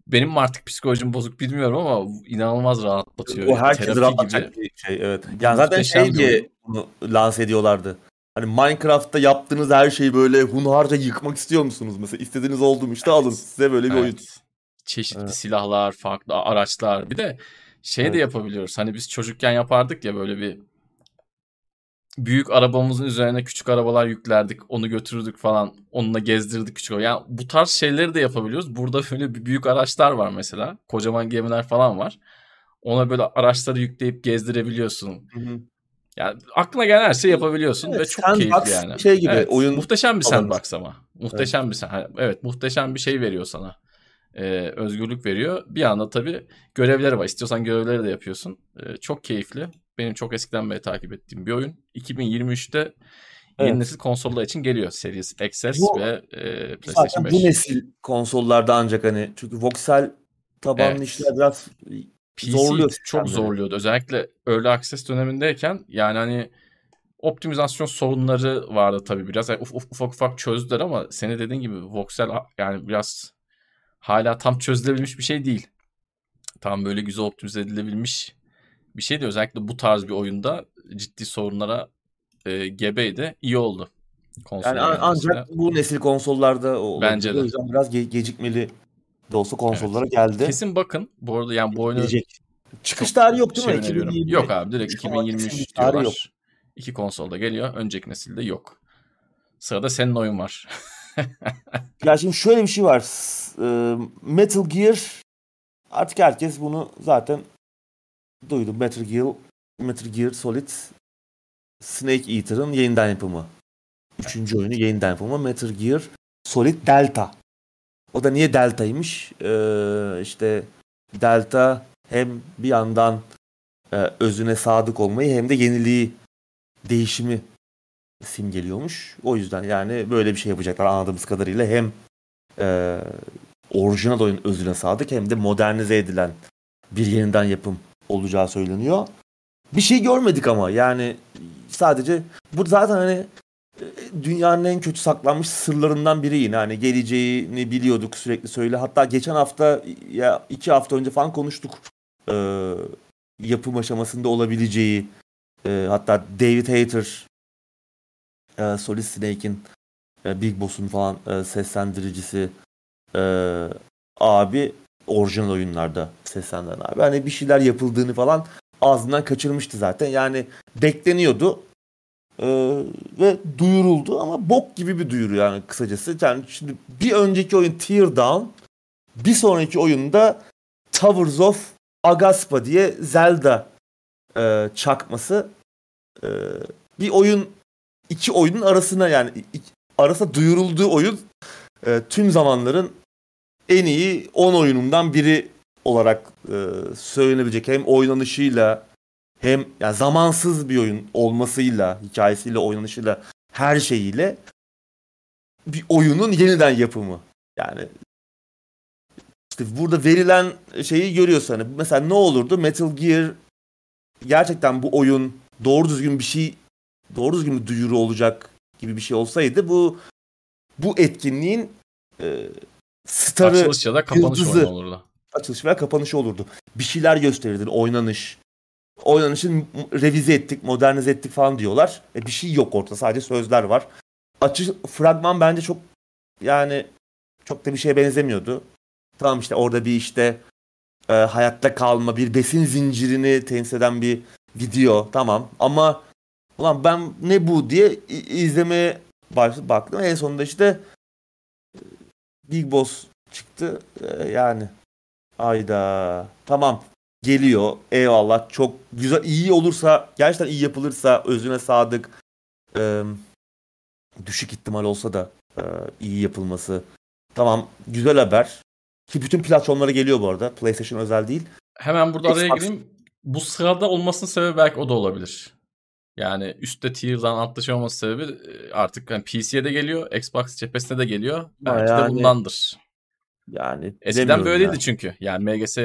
benim mi artık psikolojim bozuk bilmiyorum ama inanılmaz rahatlatıyor. O Yani terapi rahatlatacak bir şey evet. Yani zaten şey diye oyun. bunu lanse ediyorlardı. Hani Minecraft'ta yaptığınız her şeyi böyle hunharca yıkmak istiyor musunuz? Mesela istediğiniz oldu mu işte alın size böyle bir oyun. Evet. Çeşitli Evet. silahlar, farklı araçlar. Bir de şey Evet. de yapabiliyoruz. Hani biz çocukken yapardık ya böyle bir büyük arabamızın üzerine küçük arabalar yüklerdik. Onu götürürdük falan. Onunla gezdirdik küçük. Yani bu tarz şeyleri de yapabiliyoruz. Burada böyle büyük araçlar var mesela. Kocaman gemiler falan var. Ona böyle araçları yükleyip gezdirebiliyorsun. Hı hı. Yani aklına gelen her şeyi yapabiliyorsun Evet, ve çok keyifli yani. şey gibi, Evet, oyun muhteşem bir sandbox ama. Muhteşem bir sen- evet muhteşem bir şey veriyor sana. Ee, özgürlük veriyor. Bir anda tabii görevleri var. İstiyorsan görevleri de yapıyorsun. Ee, çok keyifli. Benim çok eskiden beri takip ettiğim bir oyun. 2023'te yeni Evet. nesil konsollar için geliyor. Series XS Bu- ve e, PlayStation Zaten 5. bu nesil konsollarda ancak hani çünkü voxel tabanlı Evet. işler biraz PC zorluyor çok sistemleri. zorluyordu. Özellikle Early Access dönemindeyken yani hani optimizasyon sorunları vardı tabii biraz. Yani uf- uf- ufak ufak çözdüler ama senin dediğin gibi voxel yani biraz hala tam çözülebilmiş bir şey değil. Tam böyle güzel optimize edilebilmiş bir şey de özellikle bu tarz bir oyunda ciddi sorunlara e, gebeydi. İyi oldu. Konsola Yani ancak bu nesil konsollarda o. Bence de. O yüzden biraz ge- gecikmeli de olsa konsollara geldi. Kesin bakın. Bu arada yani bu oyunu Gelecek. Çıkış tarihi yok değil mi? öneriyorum. 2020. Yok abi direkt Şu an 2023 kesin bir tarihi diyorlar. yok. İki konsolda geliyor. Önceki nesilde yok. Sırada senin oyun var. Ya şimdi şöyle bir şey var. E, Metal Gear artık herkes bunu zaten duydu. Metal Gear, Metal Gear Solid Snake Eater'ın yeniden yapımı. Üçüncü oyunu yeniden yapımı Metal Gear Solid Delta. O da niye Delta'ymış? Ee, işte Delta hem bir yandan e, özüne sadık olmayı hem de yeniliği, değişimi simgeliyormuş. O yüzden yani böyle bir şey yapacaklar anladığımız kadarıyla hem e, orijinal oyun özüne sadık hem de modernize edilen bir yeniden yapım olacağı söyleniyor. Bir şey görmedik ama yani sadece bu zaten hani e, dünyanın en kötü saklanmış sırlarından biri yine hani geleceğini biliyorduk sürekli söyle. Hatta geçen hafta ya iki hafta önce falan konuştuk e, yapım aşamasında olabileceği e, hatta David Hayter e, Solid Snake'in e, Big Boss'un falan e, seslendiricisi e, abi orijinal oyunlarda seslendiren abi. Hani bir şeyler yapıldığını falan ağzından kaçırmıştı zaten. Yani bekleniyordu e, ve duyuruldu ama bok gibi bir duyuru yani kısacası. Yani şimdi bir önceki oyun Teardown bir sonraki oyunda Towers of Agaspa diye Zelda e, çakması e, bir oyun iki oyunun arasına yani iki- arasında duyurulduğu oyun e, tüm zamanların en iyi 10 oyunundan biri olarak e, söylenebilecek hem oynanışıyla hem yani zamansız bir oyun olmasıyla, hikayesiyle, oynanışıyla, her şeyiyle bir oyunun yeniden yapımı. Yani işte burada verilen şeyi görüyorsun. Hani mesela ne olurdu? Metal Gear gerçekten bu oyun doğru düzgün bir şey doğru düzgün bir duyuru olacak gibi bir şey olsaydı bu bu etkinliğin e, starı Açılış ya da kapanış yıldızı. olurdu. açılış veya kapanışı olurdu. Bir şeyler gösterirdin, oynanış. Oynanışı m- revize ettik, modernize ettik falan diyorlar. E bir şey yok ortada, sadece sözler var. Açış fragman bence çok yani çok da bir şeye benzemiyordu. Tamam işte orada bir işte e, hayatta kalma, bir besin zincirini temsil eden bir video tamam ama Ulan ben ne bu diye izlemeye baktım. En sonunda işte Big Boss çıktı. Ee, yani ayda tamam geliyor. Eyvallah. Çok güzel iyi olursa gerçekten iyi yapılırsa özüne sadık e, düşük ihtimal olsa da e, iyi yapılması. Tamam güzel haber. Ki bütün platformlara geliyor bu arada. PlayStation özel değil. Hemen burada araya gireyim. Bu sırada olmasının sebebi belki o da olabilir. Yani üstte tier'dan altta şey sebebi artık yani PC'ye de geliyor, Xbox cephesine de geliyor. Belki yani, de bundandır. Yani eskiden böyleydi yani. çünkü. Yani MGS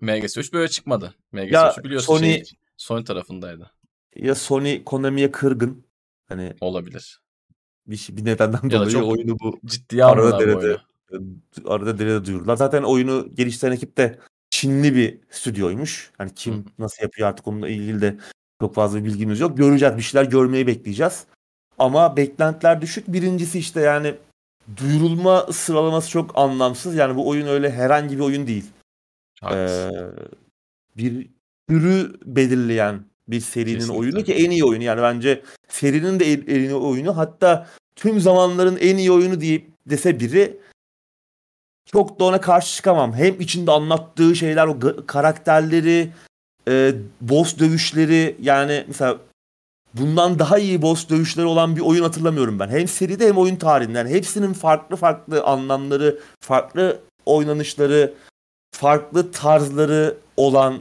MGS 3 böyle çıkmadı. MGS ya, 3 biliyorsun Sony, şey, Sony tarafındaydı. Ya Sony Konami'ye kırgın. Hani olabilir. Bir, şey, bir nedenden ya dolayı oyunu bu ciddiye arada derede, arada derede duyurdular. Zaten oyunu geliştiren ekip de Çinli bir stüdyoymuş. Hani kim Hı. nasıl yapıyor artık onunla ilgili de çok fazla bilgimiz yok. Göreceğiz bir şeyler görmeyi bekleyeceğiz. Ama beklentiler düşük. Birincisi işte yani duyurulma sıralaması çok anlamsız. Yani bu oyun öyle herhangi bir oyun değil. Ee, bir türü belirleyen bir serinin Kesinlikle. oyunu ki en iyi oyunu. Yani bence serinin de en iyi oyunu. Hatta tüm zamanların en iyi oyunu deyip dese biri çok da ona karşı çıkamam. Hem içinde anlattığı şeyler, o karakterleri, e, boss dövüşleri yani mesela bundan daha iyi boss dövüşleri olan bir oyun hatırlamıyorum ben. Hem seride hem oyun tarihinden. Hepsinin farklı farklı anlamları, farklı oynanışları, farklı tarzları olan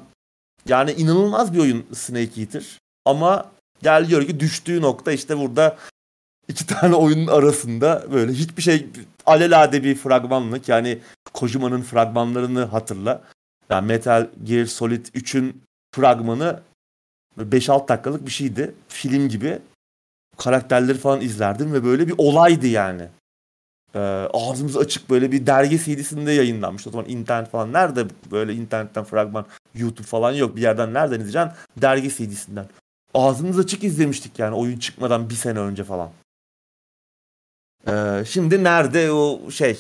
yani inanılmaz bir oyun Snake Eater. Ama gel gör ki düştüğü nokta işte burada iki tane oyunun arasında böyle hiçbir şey alelade bir fragmanlık yani Kojima'nın fragmanlarını hatırla. Yani Metal Gear Solid 3'ün fragmanı 5-6 dakikalık bir şeydi. Film gibi. Karakterleri falan izlerdim ve böyle bir olaydı yani. Ee, ağzımız açık böyle bir dergi CD'sinde yayınlanmış. O zaman internet falan nerede böyle internetten fragman YouTube falan yok. Bir yerden nereden izleyeceksin? Dergi CD'sinden. Ağzımız açık izlemiştik yani oyun çıkmadan bir sene önce falan. Ee, şimdi nerede o şey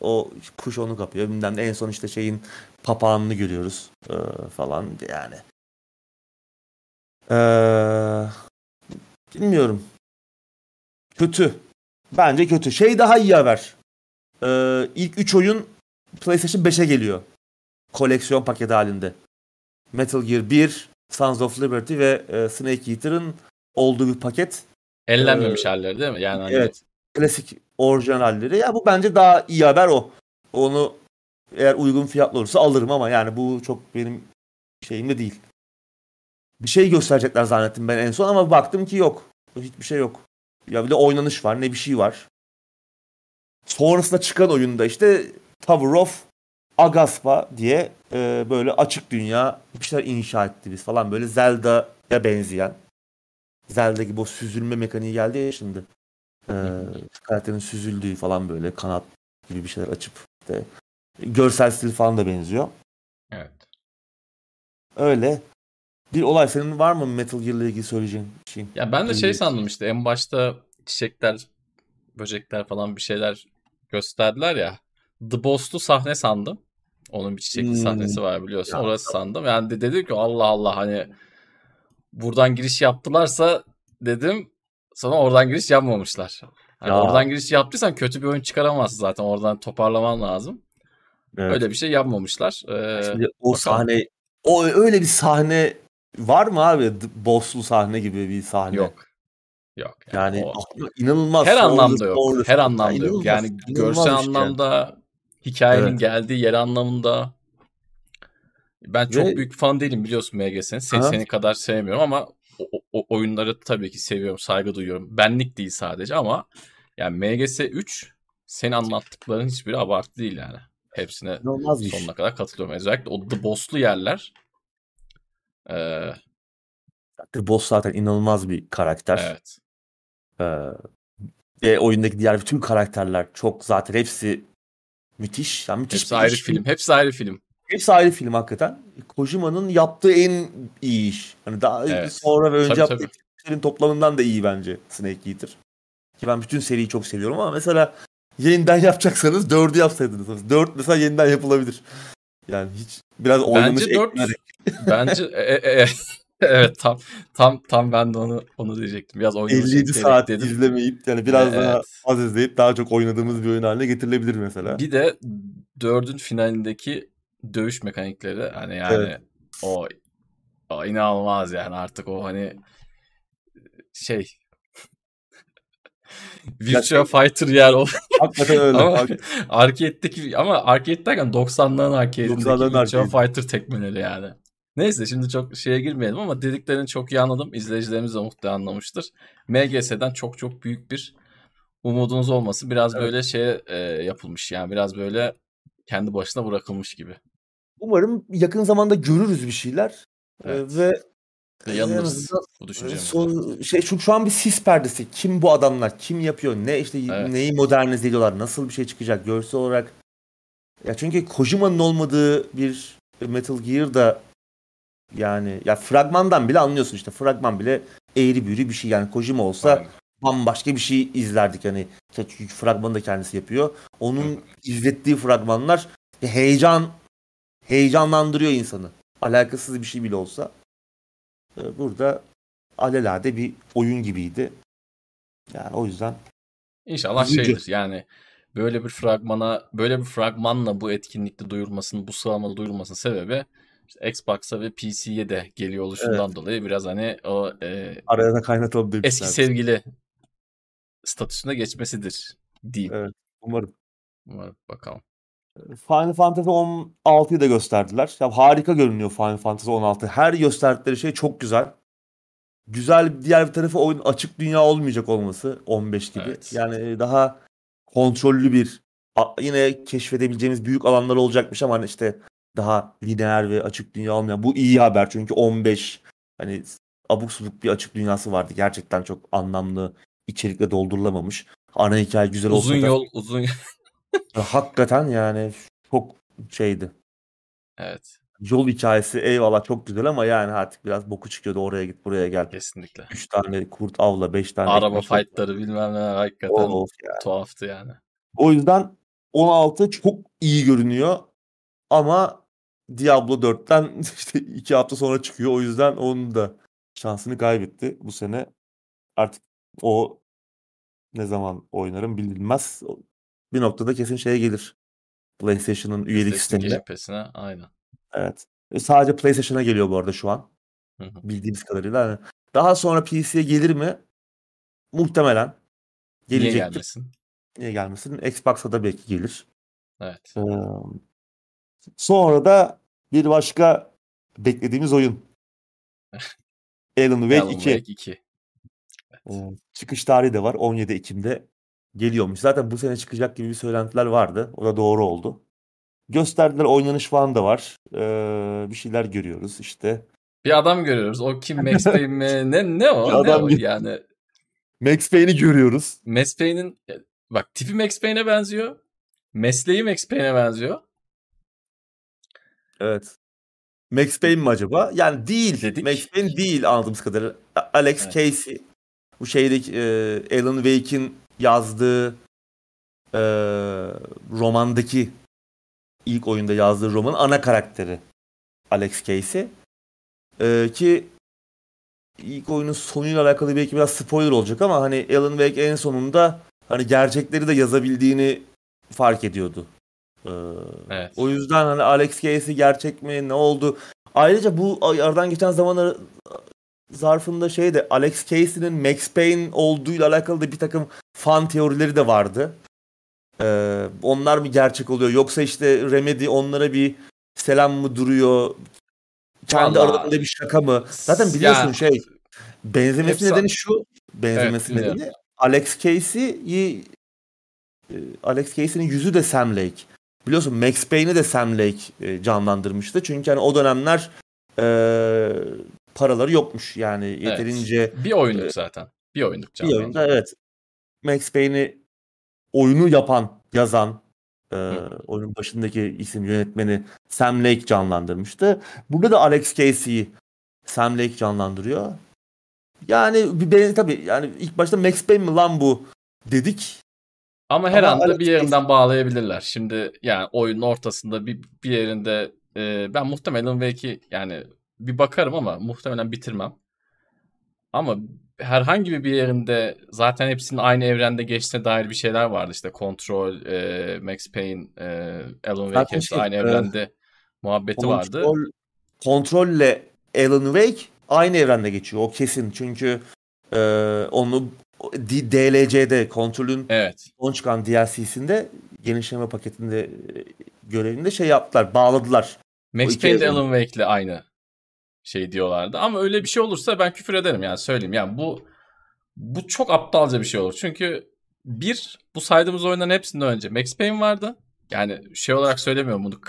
o kuş onu kapıyor. Bilmem en son işte şeyin papağanını görüyoruz ee, falan yani. Ee, bilmiyorum. Kötü. Bence kötü. Şey daha iyi haber. Ee, ilk 3 oyun PlayStation 5'e geliyor. Koleksiyon paketi halinde. Metal Gear 1, Sons of Liberty ve e, Snake Eater'ın olduğu bir paket. Ellenmemiş ee, halleri değil mi? Yani hani... Evet. Klasik orijinal halleri. Ya bu bence daha iyi haber o. Onu eğer uygun fiyatlı olursa alırım ama yani bu çok benim şeyimde değil. Bir şey gösterecekler zannettim ben en son ama baktım ki yok. Hiçbir şey yok. Ya bir de oynanış var ne bir şey var. Sonrasında çıkan oyunda işte Tower of Agaspa diye e, böyle açık dünya bir şeyler inşa etti biz falan böyle Zelda'ya benzeyen. Zelda gibi o süzülme mekaniği geldi ya şimdi. E, karakterin süzüldüğü falan böyle kanat gibi bir şeyler açıp işte görsel stil falan da benziyor. Evet. Öyle. Bir olay senin var mı Metal Gear ile ilgili söyleyeceğin şey? Ya ben de şey sandım işte en başta çiçekler, böcekler falan bir şeyler gösterdiler ya. The Boss'lu sahne sandım. Onun bir çiçekli hmm. sahnesi var biliyorsun. Ya, Orası sandım. Yani de dedim ki Allah Allah hani buradan giriş yaptılarsa dedim sonra oradan giriş yapmamışlar. Yani ya. oradan giriş yaptıysan kötü bir oyun çıkaramazsın zaten. Oradan toparlaman lazım. Evet. Öyle bir şey yapmamışlar. Ee, Şimdi o bakalım. sahne o öyle bir sahne var mı abi? Boss'lu sahne gibi bir sahne. Yok. Yok. Yani, yani o... inanılmaz. Her anlamda yok. Doğru. Her anlamda yok. Yani görsel anlamda, şey. hikayenin evet. geldiği yer anlamında. Ben çok Ve... büyük fan değilim biliyorsun MGS'nin. Seni, seni kadar sevmiyorum ama o, o, oyunları tabii ki seviyorum, saygı duyuyorum. Benlik değil sadece ama yani MGS 3 senin anlattıkların hiçbiri abartı değil yani. Hepsine sonuna kadar katılıyorum. Özellikle o The Boss'lu yerler ee, Boss zaten inanılmaz bir karakter. Evet. Ee, ve oyundaki diğer bütün karakterler çok zaten hepsi müthiş. Yani müthiş hepsi ayrı iş. film. Hepsi ayrı film. Hepsi ayrı film hakikaten. Kojima'nın yaptığı en iyi iş. Hani daha evet. sonra ve önce tabii, yaptığı filmlerin toplamından da iyi bence Snake Eater. Ki ben bütün seriyi çok seviyorum ama mesela yeniden yapacaksanız dördü yapsaydınız. Dört mesela yeniden yapılabilir. Yani hiç biraz oynanış Bence 4 bence e, e, e, evet tam tam tam ben de onu onu diyecektim. Biraz oynaması 57 saat dedim. izlemeyip yani biraz Evet. daha az izleyip daha çok oynadığımız bir oyun haline getirilebilir mesela. Bir de dördün finalindeki dövüş mekanikleri hani yani Evet. o, o inanılmaz yani artık o hani şey Virtua Fighter yer o Hakikaten öyle. ama arcade'deki ama arcade derken 90'ların arcade'indeki 90'ların Virtua arcade. Fighter tekmeleri yani. Neyse şimdi çok şeye girmeyelim ama dediklerini çok iyi anladım. İzleyicilerimiz de muhtemelen anlamıştır. MGS'den çok çok büyük bir umudunuz olması biraz Evet. böyle şeye e, yapılmış yani biraz böyle kendi başına bırakılmış gibi. Umarım yakın zamanda görürüz bir şeyler. Ee, Evet. Ve yanılırız bu düşüncemizde. son, şey şu, şu an bir sis perdesi. Kim bu adamlar? Kim yapıyor? Ne işte Evet. neyi modernize ediyorlar? Nasıl bir şey çıkacak görsel olarak? Ya çünkü Kojima'nın olmadığı bir Metal Gear'da yani ya fragmandan bile anlıyorsun işte. Fragman bile eğri büğrü bir şey. Yani Kojima olsa Aynen. bambaşka bir şey izlerdik hani. Çünkü fragmanı da kendisi yapıyor. Onun izlettiği fragmanlar heyecan heyecanlandırıyor insanı. Alakasız bir şey bile olsa. Ee, Burada alelade bir oyun gibiydi. Yani o yüzden İnşallah Üzücü. şeydir yani böyle bir fragmana böyle bir fragmanla bu etkinlikte duyurulmasının bu sıralamada duyurulmasının sebebi işte Xbox'a ve PC'ye de geliyor oluşundan dolayı biraz hani o e, araya da kaynatalım demişler. eski sevgili statüsüne geçmesidir diyeyim. Evet. Umarım. Umarım bakalım. Final Fantasy 16'yı da gösterdiler. Ya harika görünüyor Final Fantasy 16. Her gösterdikleri şey çok güzel. Güzel diğer bir tarafı oyun açık dünya olmayacak olması 15 gibi. Evet. Yani daha kontrollü bir yine keşfedebileceğimiz büyük alanlar olacakmış ama hani işte daha lineer ve açık dünya olmayan. Bu iyi haber çünkü 15 hani abuk subuk bir açık dünyası vardı. Gerçekten çok anlamlı içerikle doldurulamamış. Ana hikaye güzel olsa Uzun da yol uzun hakikaten yani çok şeydi. evet Yol hikayesi eyvallah çok güzel ama yani artık biraz boku çıkıyordu oraya git buraya gel. kesinlikle. 3 tane kurt avla 5 tane Araba fightları bilmem ne hakikaten Of ya. tuhaftı yani. O yüzden 16 çok iyi görünüyor ama Diablo 4'ten işte 2 hafta sonra çıkıyor. O yüzden onun da şansını kaybetti bu sene. Artık o ne zaman oynarım bilinmez. Bir noktada kesin şeye gelir. PlayStation'ın üyelik PlayStation sistemine. Pass'ine aynen. Evet. E, Sadece PlayStation'a geliyor bu arada şu an. Hı hı. Bildiğimiz kadarıyla. Daha sonra PC'ye gelir mi? Muhtemelen. Niye Gelecektir. gelmesin? Niye gelmesin? Xbox'a da belki gelir. Evet. Ee, sonra da bir başka beklediğimiz oyun. Alan Wake Alan 2. Wake 2. Ee, çıkış tarihi de var. 17 Ekim'de geliyormuş. Zaten bu sene çıkacak gibi bir söylentiler vardı. O da doğru oldu. Gösterdiler oynanış falan da var. Ee, bir şeyler görüyoruz işte. Bir adam görüyoruz. O kim Max Payne mi? Ne ne o? Bir ne adam o? Yani Max Payne'i görüyoruz. Max Payne'in bak tipi Max Payne'e benziyor. Mesleği Max Payne'e benziyor. Evet. Max Payne mi acaba? Yani değil. Dedik. Max Payne değil anladığımız kadarıyla. Alex Evet. Casey. Bu şeydeki e, Alan Wake'in yazdığı e, romandaki ilk oyunda yazdığı romanın ana karakteri Alex Casey. E, ki ilk oyunun sonuyla alakalı belki biraz spoiler olacak ama hani Alan Wake en sonunda hani gerçekleri de yazabildiğini fark ediyordu. E, Evet. o yüzden hani Alex Casey gerçek mi? Ne oldu? Ayrıca bu aradan geçen zaman zarfında şey de Alex Casey'nin Max Payne olduğuyla alakalı da bir takım fan teorileri de vardı. Ee, onlar mı gerçek oluyor? Yoksa işte Remedy onlara bir selam mı duruyor? Kendi Vallahi- aralarında bir şaka mı? Zaten biliyorsun Ya- şey benzemesi Efsa- nedeni şu. Benzemesi Evet, nedeni Alex Casey'yi e, Alex Casey'nin yüzü de Sam Lake. Biliyorsun Max Payne'i de Sam Lake e, canlandırmıştı. Çünkü hani o dönemler e, paraları yokmuş. Yani yeterince Bir oyunluk zaten. Bir oyunluk bir canlı. oyunda evet. Max Payne'i oyunu yapan, yazan e, Hı. oyunun başındaki isim yönetmeni Sam Lake canlandırmıştı. Burada da Alex Casey'yi Sam Lake canlandırıyor. Yani bir ben tabii yani ilk başta Max Payne mi lan bu dedik. Ama her Ama anda Alex bir yerinden bağlayabilirler. Şimdi yani oyunun ortasında bir, bir yerinde e, ben muhtemelen Wake'i yani bir bakarım ama muhtemelen bitirmem. Ama herhangi bir yerinde zaten hepsinin aynı evrende geçtiğine dair bir şeyler vardı. İşte Control, e, Max Payne, e, Alan Wake hepsi şey, aynı e, muhabbeti muhabbeti vardı. Kontrol, kontrolle Alan Wake aynı evrende geçiyor. O kesin. Çünkü e, onu DLC'de kontrolün Evet. son çıkan DLC'sinde genişleme paketinde e, görevinde şey yaptılar. Bağladılar. Max Payne de evren. Alan Wake'le aynı şey diyorlardı. Ama öyle bir şey olursa ben küfür ederim yani söyleyeyim. Yani bu bu çok aptalca bir şey olur. Çünkü bir bu saydığımız oyunların hepsinden önce Max Payne vardı. Yani şey olarak söylemiyorum bunu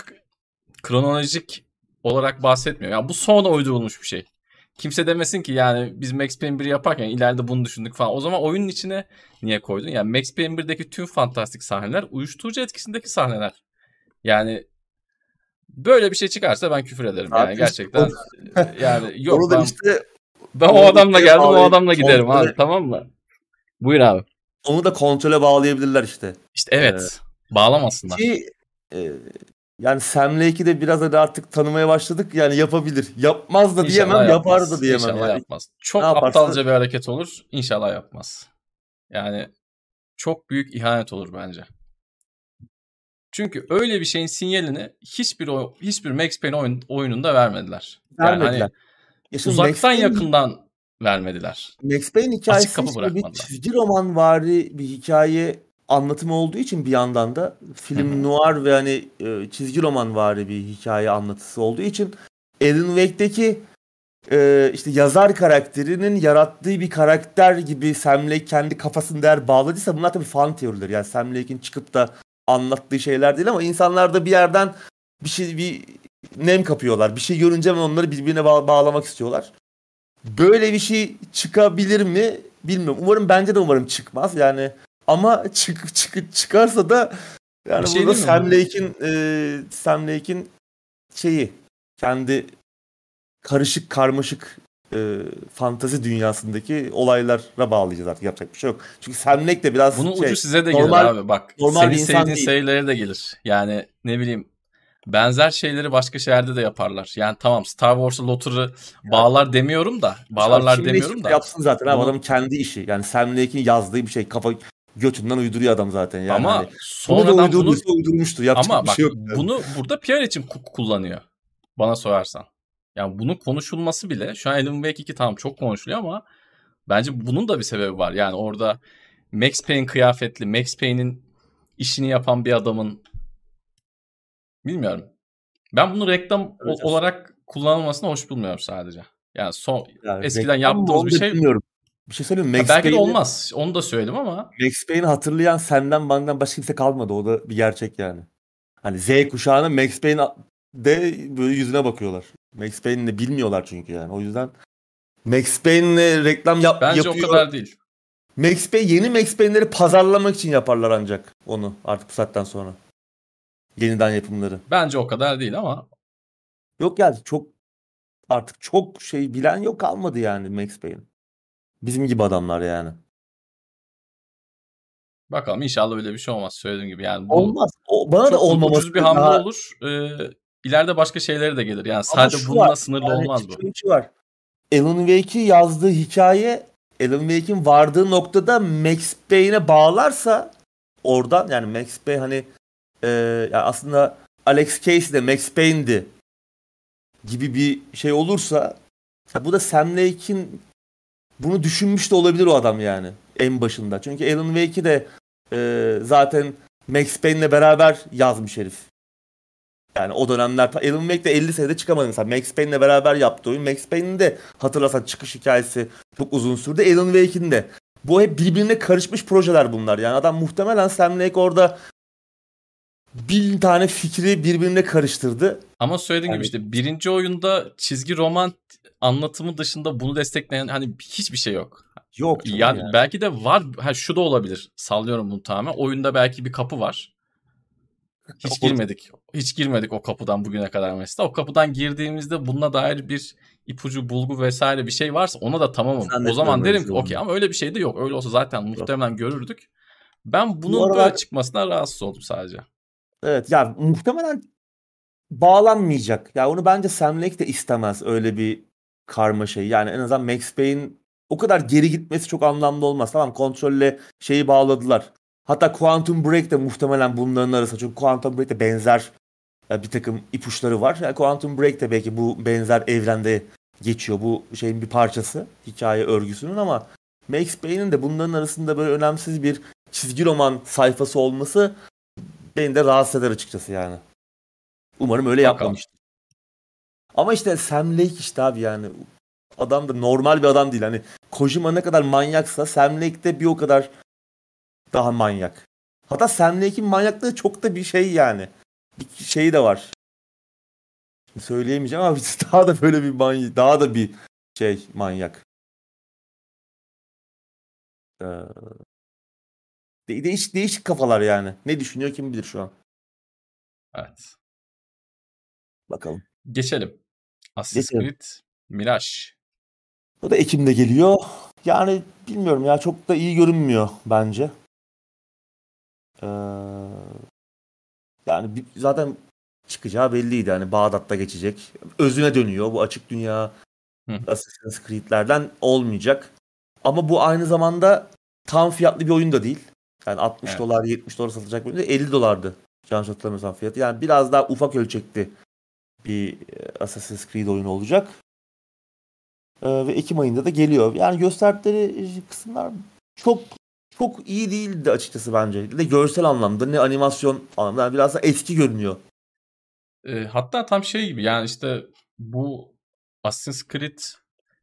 kronolojik olarak bahsetmiyorum. Yani bu sonra uydurulmuş bir şey. Kimse demesin ki yani biz Max Payne 1 yaparken ileride bunu düşündük falan. O zaman oyunun içine niye koydun? Yani Max Payne 1'deki tüm fantastik sahneler uyuşturucu etkisindeki sahneler. Yani böyle bir şey çıkarsa ben küfür ederim. Yani Zaten gerçekten yani yok Onu da ben, işte ben o adamla geldim o bağlayıp adamla giderim kontrole- abi tamam mı? Buyur abi. onu da kontrole bağlayabilirler işte. İşte evet. Bağlamasınlar. Ki e, yani Sam Lake'i de biraz hadi artık tanımaya başladık. Yani yapabilir. Yapmaz da diyemem, İnşallah yapar yapmaz. da diyemem. İnşallah yani. yapmaz. Çok Ne yaparsa- aptalca bir hareket olur. İnşallah yapmaz. Yani çok büyük ihanet olur bence. Çünkü öyle bir şeyin sinyalini hiçbir oy- hiçbir Max Payne oyun, oyununda vermediler. Yani Vermediler. hani Ya şimdi Max uzaktan Payne- yakından vermediler. Max Payne hikayesi işte bir çizgi roman vari bir hikaye anlatımı olduğu için bir yandan da film Hı hı. noir ve hani e, çizgi roman vari bir hikaye anlatısı olduğu için Alan Wake'deki e, işte yazar karakterinin yarattığı bir karakter gibi Sam Lake kendi kafasında eğer bağladıysa bunlar tabii fan teorileri. Yani Sam Lake'in çıkıp da anlattığı şeyler değil ama insanlar da bir yerden bir şey bir nem kapıyorlar. Bir şey görünce hemen onları birbirine bağ- bağlamak istiyorlar. Böyle bir şey çıkabilir mi bilmiyorum. Umarım bence de umarım çıkmaz. Yani ama çık, çık çıkarsa da yani Bir şey burada mi? Sam Lake'in e, Sam Lake'in şeyi kendi karışık karmaşık e, fantazi dünyasındaki olaylara bağlayacağız artık yapacak bir şey yok. Çünkü Lake de biraz Bunun şey, ucu size de normal- gelir abi bak. normal senin bir insan sevdiğin değil. şeylere de gelir. Yani ne bileyim benzer şeyleri başka şeylerde de yaparlar. Yani tamam Star Wars'a Lotter'ı bağlar demiyorum da bağlarlar demiyorum da. Yapsın zaten abi Bunu- adamın kendi işi. Yani Sam Lake'in yazdığı bir şey kafa götünden uyduruyor adam zaten. Yani ama hani, bunu da sonradan bunu uydurduysa uydurmuştu. Yapacak ama bir bak şey yok. yani. bunu burada PR için ku- kullanıyor. Bana sorarsan. Yani bunun konuşulması bile şu an Alan Wake 2 tamam çok konuşuluyor ama bence bunun da bir sebebi var. Yani orada Max Payne kıyafetli, Max Payne'in işini yapan bir adamın bilmiyorum. Ben bunu reklam Evet. olarak kullanılmasını hoş bulmuyorum sadece. Yani son Yani eskiden yaptığımız bir şey bilmiyorum. Bir şey söyleyeyim Max belki de olmaz. Onu da söyledim ama Max Payne'i hatırlayan senden benden başka kimse kalmadı. O da bir gerçek yani. Hani Z kuşağına Max Payne de böyle yüzüne bakıyorlar. Max Payne'i de bilmiyorlar çünkü yani. O yüzden Max Payne'le reklam yap bence yapıyor. o kadar değil. Max Payne yeni Max Payne'leri pazarlamak için yaparlar ancak onu artık bu saatten sonra. Yeniden yapımları. Bence o kadar değil ama Yok yani çok artık çok şey bilen yok kalmadı yani Max Payne. Bizim gibi adamlar yani. bakalım inşallah öyle bir şey olmaz söylediğim gibi. Yani bu Olmaz. O, bana da olmaması ucuz bir hamle daha- olur. Ee, ileride başka şeyleri de gelir. Yani sadece bununla var, sınırlı yani olmaz bu. var. Alan Wake'i yazdığı hikaye Alan Wake'in vardığı noktada Max Payne'e bağlarsa oradan yani Max Payne hani e, yani aslında Alex Casey de Max Payne'di gibi bir şey olursa bu da Sam Lake'in bunu düşünmüş de olabilir o adam yani en başında. Çünkü Alan Wake'i de e, zaten Max Payne'le beraber yazmış herif. Yani o dönemler Alan Wake de 50 senede çıkamadı mesela. Max Payne'le beraber yaptığı oyun. Max Payne'in de hatırlasan çıkış hikayesi çok uzun sürdü. Alan Wake'in de. Bu hep birbirine karışmış projeler bunlar. Yani adam muhtemelen Sam Lake orada bin tane fikri birbirine karıştırdı. Ama söylediğim Yani- gibi işte birinci oyunda çizgi roman anlatımı dışında bunu destekleyen hani hiçbir şey yok. Yok Yani, yani. belki de var. Ha şu da olabilir. Sallıyorum bunu tamamen. Oyunda belki bir kapı var. Hiç girmedik. Hiç girmedik o kapıdan bugüne kadar mesela. O kapıdan girdiğimizde bununla dair bir ipucu, bulgu vesaire bir şey varsa ona da tamamım. O Zannetmiyorum zaman derim şey ki okey ama öyle bir şey de yok. Öyle olsa zaten muhtemelen görürdük. Ben bunun Bu aralar- böyle çıkmasına rahatsız oldum sadece. Evet ya muhtemelen bağlanmayacak. Ya onu bence Sam Lake de istemez öyle bir karmaşayı. Yani en azından Max Payne'in o kadar geri gitmesi çok anlamlı olmaz. Tamam kontrolle şeyi bağladılar. Hatta Quantum Break de muhtemelen bunların arasında. Çünkü Quantum Break de benzer e, bir takım ipuçları var. Yani Quantum Break de belki bu benzer evrende geçiyor. Bu şeyin bir parçası. Hikaye örgüsünün ama Max Payne'in de bunların arasında böyle önemsiz bir çizgi roman sayfası olması beni de rahatsız eder açıkçası yani. Umarım öyle Bakalım. yapmamıştır. Ama işte Sam Lake işte abi yani adam da normal bir adam değil. Hani Kojima ne kadar manyaksa Sam Lake de bir o kadar daha manyak. Hatta Sam Lake'in manyaklığı çok da bir şey yani. Bir şeyi de var. Söyleyemeyeceğim ama daha da böyle bir manyak, daha da bir şey manyak. Ee, de- değişik değişik kafalar yani. Ne düşünüyor kim bilir şu an. Evet. Bakalım. Geçelim. Assassin's Geçelim. Creed Mirage. O da Ekim'de geliyor. Yani bilmiyorum ya çok da iyi görünmüyor bence. Ee, yani bir- zaten çıkacağı belliydi. Yani Bağdat'ta geçecek. Özüne dönüyor. Bu açık dünya Hı. Assassin's Creed'lerden olmayacak. Ama bu aynı zamanda tam fiyatlı bir oyun da değil. Yani 60 Evet. dolar 70 dolar satılacak bir oyun değil. 50 dolardı. Yanlış hatırlamıyorsam fiyatı. Yani biraz daha ufak ölçekli bir e, Assassin's Creed oyunu olacak. Ee, ve Ekim ayında da geliyor. Yani gösterdikleri kısımlar çok çok iyi değildi açıkçası bence. Ne görsel anlamda ne animasyon anlamda. Yani biraz da eski görünüyor. E, hatta tam şey gibi yani işte bu Assassin's Creed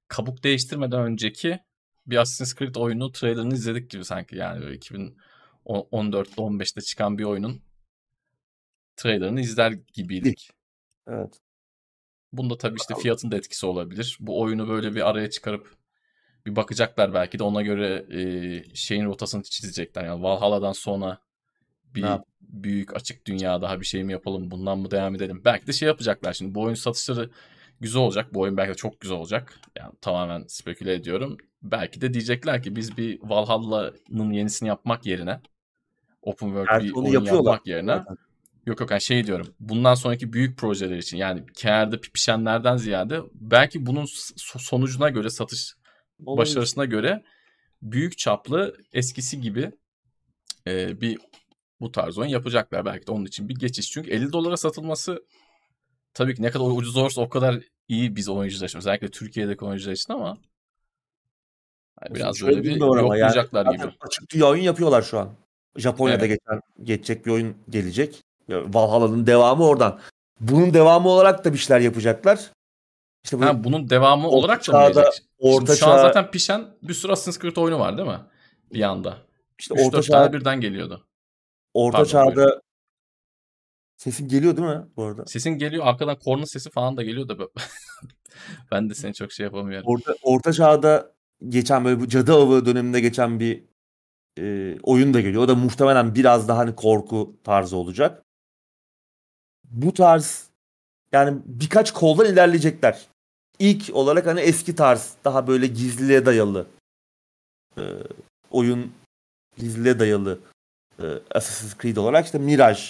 kabuk değiştirmeden önceki bir Assassin's Creed oyunu trailerını izledik gibi sanki yani böyle 2014'te 15'te çıkan bir oyunun trailerını izler gibiydik. Evet. Bunda tabii işte fiyatın da etkisi olabilir. Bu oyunu böyle bir araya çıkarıp bir bakacaklar belki de ona göre e, şeyin rotasını çizecekler. Yani Valhalla'dan sonra bir Ne büyük açık dünya daha bir şey mi yapalım bundan mı devam edelim. Belki de şey yapacaklar şimdi bu oyun satışları güzel olacak. Bu oyun belki de çok güzel olacak. Yani tamamen speküle ediyorum. Belki de diyecekler ki biz bir Valhalla'nın yenisini yapmak yerine open world Gerçi bir oyun yapıyorlar yapmak yerine zaten. Yok yok yani şey diyorum. Bundan sonraki büyük projeler için yani kenarda pipişenlerden ziyade belki bunun so- sonucuna göre satış Olabilir. başarısına göre büyük çaplı eskisi gibi e, bir bu tarz oyun yapacaklar belki de onun için bir geçiş. Çünkü 50 dolara satılması tabii ki ne kadar ucuz olursa o kadar iyi biz oyuncular için. Özellikle Türkiye'deki oyuncular için ama hani biraz böyle bir yani yoklayacaklar zaten gibi. açık dünya oyun yapıyorlar şu an. Japonya'da Evet. geçen geçecek bir oyun gelecek. Valhalla'nın devamı oradan. Bunun devamı olarak da bir şeyler yapacaklar. İşte bu Ha, bunun devamı olarak da mı çağda- gelecek? orta Şimdi şu an çağ- zaten pişen bir sürü Assassin's Creed oyunu var değil mi? Bir anda. işte 3-4 orta tane çağ birden geliyordu. orta Pardon, çağda buyurun. sesim geliyor değil mi bu arada? Sesin geliyor arkadan korna sesi falan da geliyor da ben de seni çok şey yapamıyorum. Orta orta çağda geçen böyle bu cadı avı döneminde geçen bir e, oyun da geliyor. O da muhtemelen biraz daha hani korku tarzı olacak. Bu tarz yani birkaç koldan ilerleyecekler. İlk olarak hani eski tarz daha böyle gizliliğe dayalı e, oyun gizliliğe dayalı e, Assassin's Creed olarak işte Mirage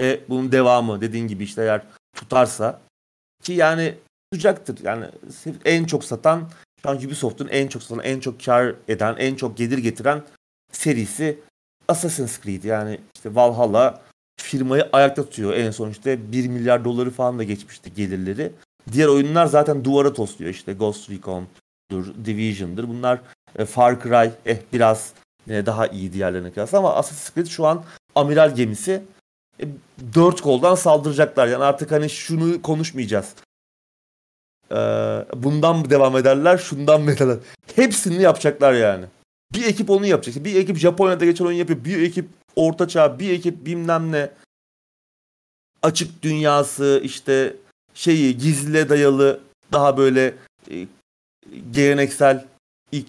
e, bunun devamı dediğin gibi işte eğer tutarsa ki yani tutacaktır. Yani en çok satan şu an Ubisoft'un en çok satan, en çok kar eden, en çok gelir getiren serisi Assassin's Creed. Yani işte Valhalla firmayı ayakta tutuyor. En son işte 1 milyar doları falan da geçmişti gelirleri. Diğer oyunlar zaten duvara tosluyor. İşte Ghost Recon'dur, Division'dır. Bunlar e, Far Cry eh biraz yine daha iyi diğerlerine kıyasla ama Assassin's Creed şu an amiral gemisi. E, dört koldan saldıracaklar. Yani artık hani şunu konuşmayacağız. Ee, bundan devam ederler, şundan mı ederler? Hepsini yapacaklar yani. Bir ekip onu yapacak. Bir ekip Japonya'da geçen oyun yapıyor. Bir ekip Orta Çağ, bir ekip bilmem ne. Açık dünyası, işte şeyi gizliliğe dayalı daha böyle e, geleneksel ilk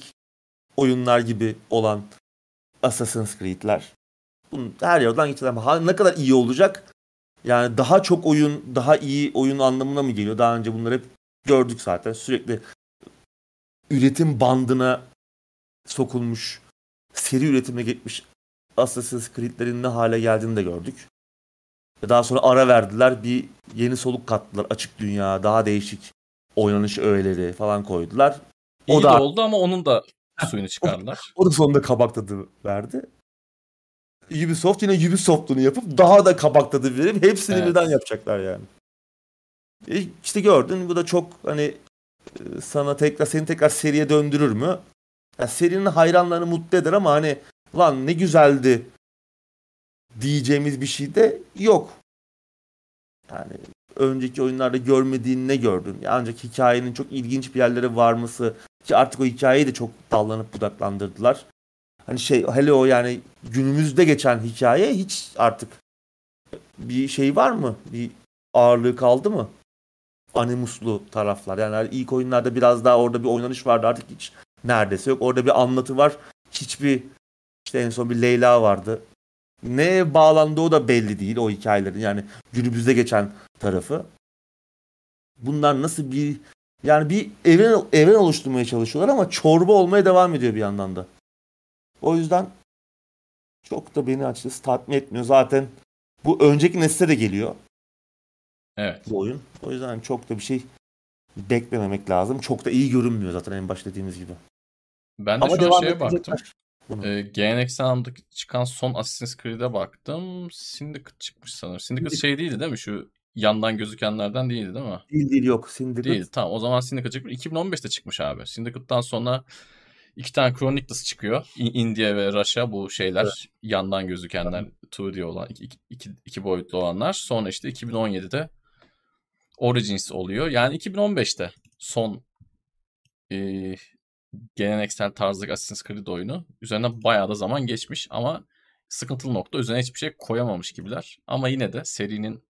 oyunlar gibi olan Assassin's Creed'ler. Bunun her yerden ha- ne kadar iyi olacak? Yani daha çok oyun, daha iyi oyun anlamına mı geliyor? Daha önce bunları hep gördük zaten. Sürekli üretim bandına sokulmuş, seri üretime gitmiş Assassin's Creed'lerin ne hale geldiğini de gördük. Daha sonra ara verdiler. Bir yeni soluk kattılar. Açık dünya, daha değişik oynanış öğeleri falan koydular. O İyi da de oldu ama onun da suyunu çıkardılar. o, da sonunda kabak tadı verdi. Ubisoft yine Ubisoft'unu yapıp daha da kabak tadı verip hepsini evet. birden yapacaklar yani. E işte gördün bu da çok hani e, sana tekrar seni tekrar seriye döndürür mü? Ya serinin hayranlarını mutlu eder ama hani lan ne güzeldi diyeceğimiz bir şey de yok. Yani önceki oyunlarda görmediğin ne gördün? Ancak hikayenin çok ilginç bir yerlere varması ki artık o hikayeyi de çok dallanıp budaklandırdılar. Hani şey hele o yani günümüzde geçen hikaye hiç artık bir şey var mı? Bir ağırlığı kaldı mı? Animuslu taraflar. Yani ilk oyunlarda biraz daha orada bir oynanış vardı artık hiç neredeyse yok. Orada bir anlatı var. Hiçbir işte en son bir Leyla vardı. Ne bağlandığı o da belli değil o hikayelerin yani günümüzde geçen tarafı. Bunlar nasıl bir yani bir evren evren oluşturmaya çalışıyorlar ama çorba olmaya devam ediyor bir yandan da. O yüzden çok da beni açıkçası tatmin etmiyor. Zaten bu önceki nesle de geliyor. Evet. Bu oyun. O yüzden çok da bir şey beklememek lazım. Çok da iyi görünmüyor zaten en başta dediğimiz gibi. Ben de Ama şu an şeye baktım. Ee, geleneksel anlamda çıkan son Assassin's Creed'e baktım. Syndicate çıkmış sanırım. Syndicate şey değildi değil mi? Şu yandan gözükenlerden değildi değil mi? Değil değil yok. Syndicate. Değil. Tamam o zaman Syndicate çıkmış. 2015'te çıkmış abi. Syndicate'dan sonra iki tane Chronicles çıkıyor. India ve Russia bu şeyler evet. yandan gözükenler 2D olan iki, iki, iki boyutlu olanlar. Sonra işte 2017'de Origins oluyor. Yani 2015'te son e, geleneksel tarzdaki Assassin's Creed oyunu. Üzerinden bayağı da zaman geçmiş ama sıkıntılı nokta üzerine hiçbir şey koyamamış gibiler. Ama yine de serinin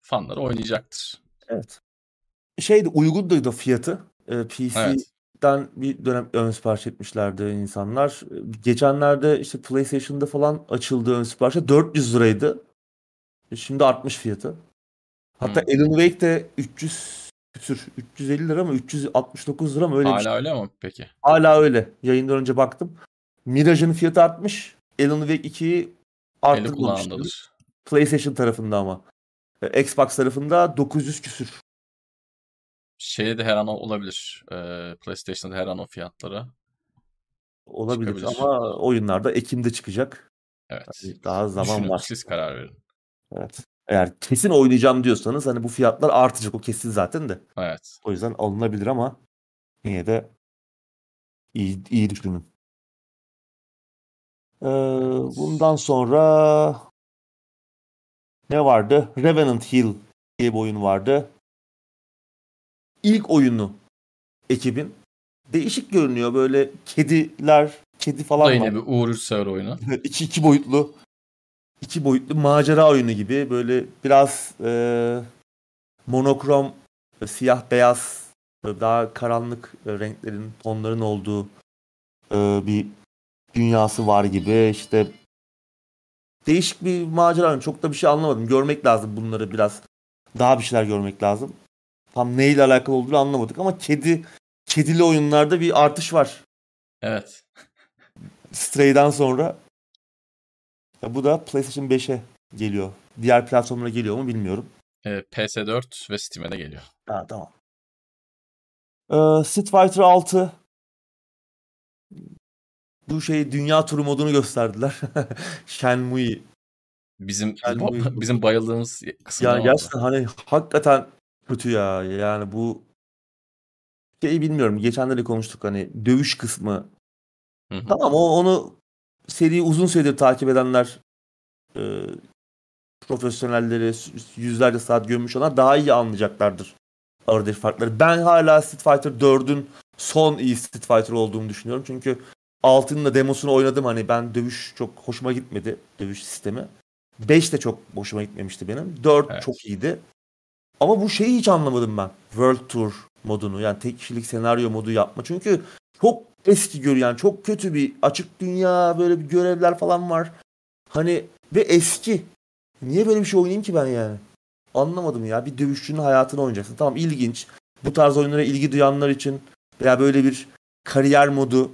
fanları oynayacaktır. Evet. Şeydi uygundu da fiyatı. Ee, PC'den evet. bir dönem ön sipariş etmişlerdi insanlar. Geçenlerde işte PlayStation'da falan açıldı ön siparişe 400 liraydı. Şimdi artmış fiyatı. Hatta hmm. Alan Wake de 300 küsür 350 lira mı 369 lira mı öyle Hala bir şey. öyle mi peki? Hala öyle. Yayından önce baktım. Mirage'ın fiyatı artmış. Alan Wake 2'yi arttırmamışlar. PlayStation tarafında ama. E, Xbox tarafında 900 küsür. Şeyde de her an olabilir. Ee, PlayStation'da her an o fiyatlara. Olabilir çıkabilir. ama oyunlarda Ekim'de çıkacak. Evet. Yani daha zaman Düşünün, var. Siz karar verin. Evet. Eğer kesin oynayacağım diyorsanız hani bu fiyatlar artacak o kesin zaten de. Evet. O yüzden alınabilir ama yine de iyi, iyi düşünün. Ee, bundan sonra ne vardı? Revenant Hill diye bir oyun vardı. İlk oyunu ekibin. Değişik görünüyor böyle kediler, kedi falan var. yine bir Uğur Üçsever oyunu. iki, iki boyutlu iki boyutlu macera oyunu gibi böyle biraz e, monokrom siyah beyaz daha karanlık renklerin tonların olduğu e, bir dünyası var gibi. İşte değişik bir macera çok da bir şey anlamadım. Görmek lazım bunları biraz. Daha bir şeyler görmek lazım. Tam neyle alakalı olduğunu anlamadık ama kedi kedili oyunlarda bir artış var. Evet. Stray'den sonra ya bu da PlayStation 5'e geliyor. Diğer platformlara geliyor mu bilmiyorum. E, PS4 ve Steam'e de geliyor. Ha tamam. Ee, Street Fighter 6 bu şey dünya turu modunu gösterdiler. Shenmue. Bizim Shenmue. bizim bayıldığımız kısım. Ya gerçekten hani hakikaten kötü ya. Yani bu şeyi bilmiyorum. Geçenlerde konuştuk hani dövüş kısmı. Hı hı. Tamam o onu seriyi uzun süredir takip edenler e, profesyonelleri yüzlerce saat gömmüş olan daha iyi anlayacaklardır aradaki farkları. Ben hala Street Fighter 4'ün son iyi Street Fighter olduğunu düşünüyorum. Çünkü 6'nın da demosunu oynadım. Hani ben dövüş çok hoşuma gitmedi. Dövüş sistemi. 5 de çok hoşuma gitmemişti benim. 4 evet. çok iyiydi. Ama bu şeyi hiç anlamadım ben. World Tour modunu yani tek kişilik senaryo modu yapma. Çünkü çok eski gör yani çok kötü bir açık dünya böyle bir görevler falan var. Hani ve eski. Niye böyle bir şey oynayayım ki ben yani? Anlamadım ya. Bir dövüşçünün hayatını oynayacaksın. Tamam ilginç. Bu tarz oyunlara ilgi duyanlar için veya böyle bir kariyer modu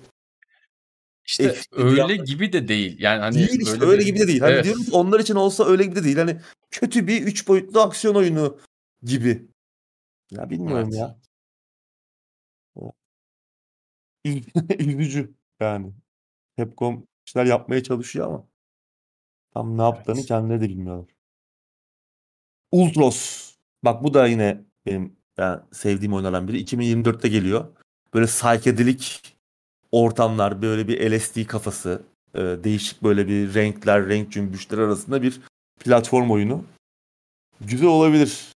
İşte öyle yanları- gibi de değil. Yani hani değil işte öyle bir- gibi de değil. Hani Evet. diyorum ki onlar için olsa öyle gibi de değil. Hani kötü bir üç boyutlu aksiyon oyunu gibi. Ya bilmiyorum Evet. ya. Üz- Üzücü yani. Capcom işler yapmaya çalışıyor ama tam ne yaptığını Evet. kendileri de bilmiyorlar. Ultros. Bak bu da yine benim ben sevdiğim oyunlardan biri. 2024'te geliyor. Böyle psychedelic ortamlar, böyle bir LSD kafası, e, değişik böyle bir renkler, renk cümbüşleri arasında bir platform oyunu. Güzel olabilir.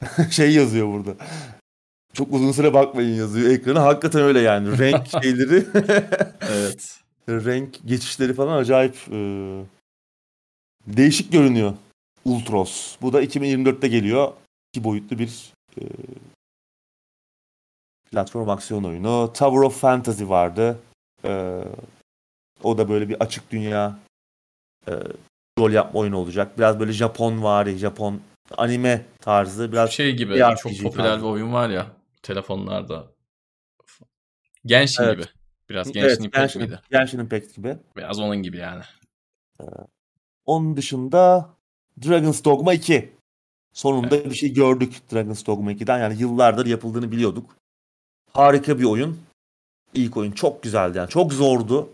şey yazıyor burada. Çok uzun süre bakmayın yazıyor ekrana. Hakikaten öyle yani. Renk şeyleri, Evet. renk geçişleri falan acayip e, değişik görünüyor. Ultros. Bu da 2024'te geliyor. İki boyutlu bir e, platform aksiyon oyunu. Tower of Fantasy vardı. E, o da böyle bir açık dünya e, rol yapma oyunu olacak. Biraz böyle Japon vari, Japon anime tarzı. Biraz Şey gibi çok popüler tarzı. bir oyun var ya telefonlarda. Genshin Evet. gibi. Biraz evet, Genshin Impact Genshin? Genshin Impact gibi. Biraz onun gibi yani. Onun dışında Dragon's Dogma 2. Sonunda bir şey gördük Dragon's Dogma 2'den. Yani yıllardır yapıldığını biliyorduk. Harika bir oyun. İlk oyun çok güzeldi yani. Çok zordu.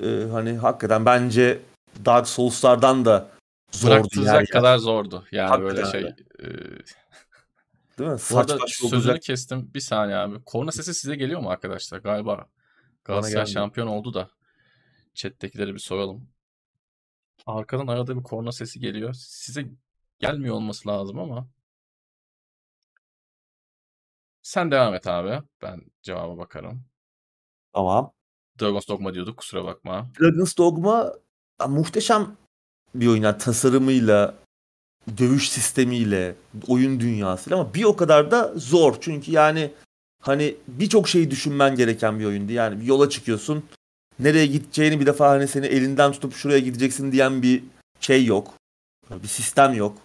Ee, hani hakikaten bence Dark Souls'lardan da zordu Bıraktıracak yani. kadar zordu. Yani böyle Hakikaten şey. öyle. e, Değil mi? bu arada sözünü olacak. kestim. Bir saniye abi. Korna sesi size geliyor mu arkadaşlar? Galiba Galatasaray şampiyon oldu da. Chat'tekileri bir soralım. Arkadan arada bir korna sesi geliyor. Size gelmiyor olması lazım ama. Sen devam et abi. Ben cevaba bakarım. Tamam. Dragon's Dogma diyorduk kusura bakma. Dragon's Dogma muhteşem bir oyun. Yani tasarımıyla, dövüş sistemiyle, oyun dünyasıyla ama bir o kadar da zor. Çünkü yani hani birçok şeyi düşünmen gereken bir oyundu. Yani bir yola çıkıyorsun. Nereye gideceğini bir defa hani seni elinden tutup şuraya gideceksin diyen bir şey yok. Bir sistem yok.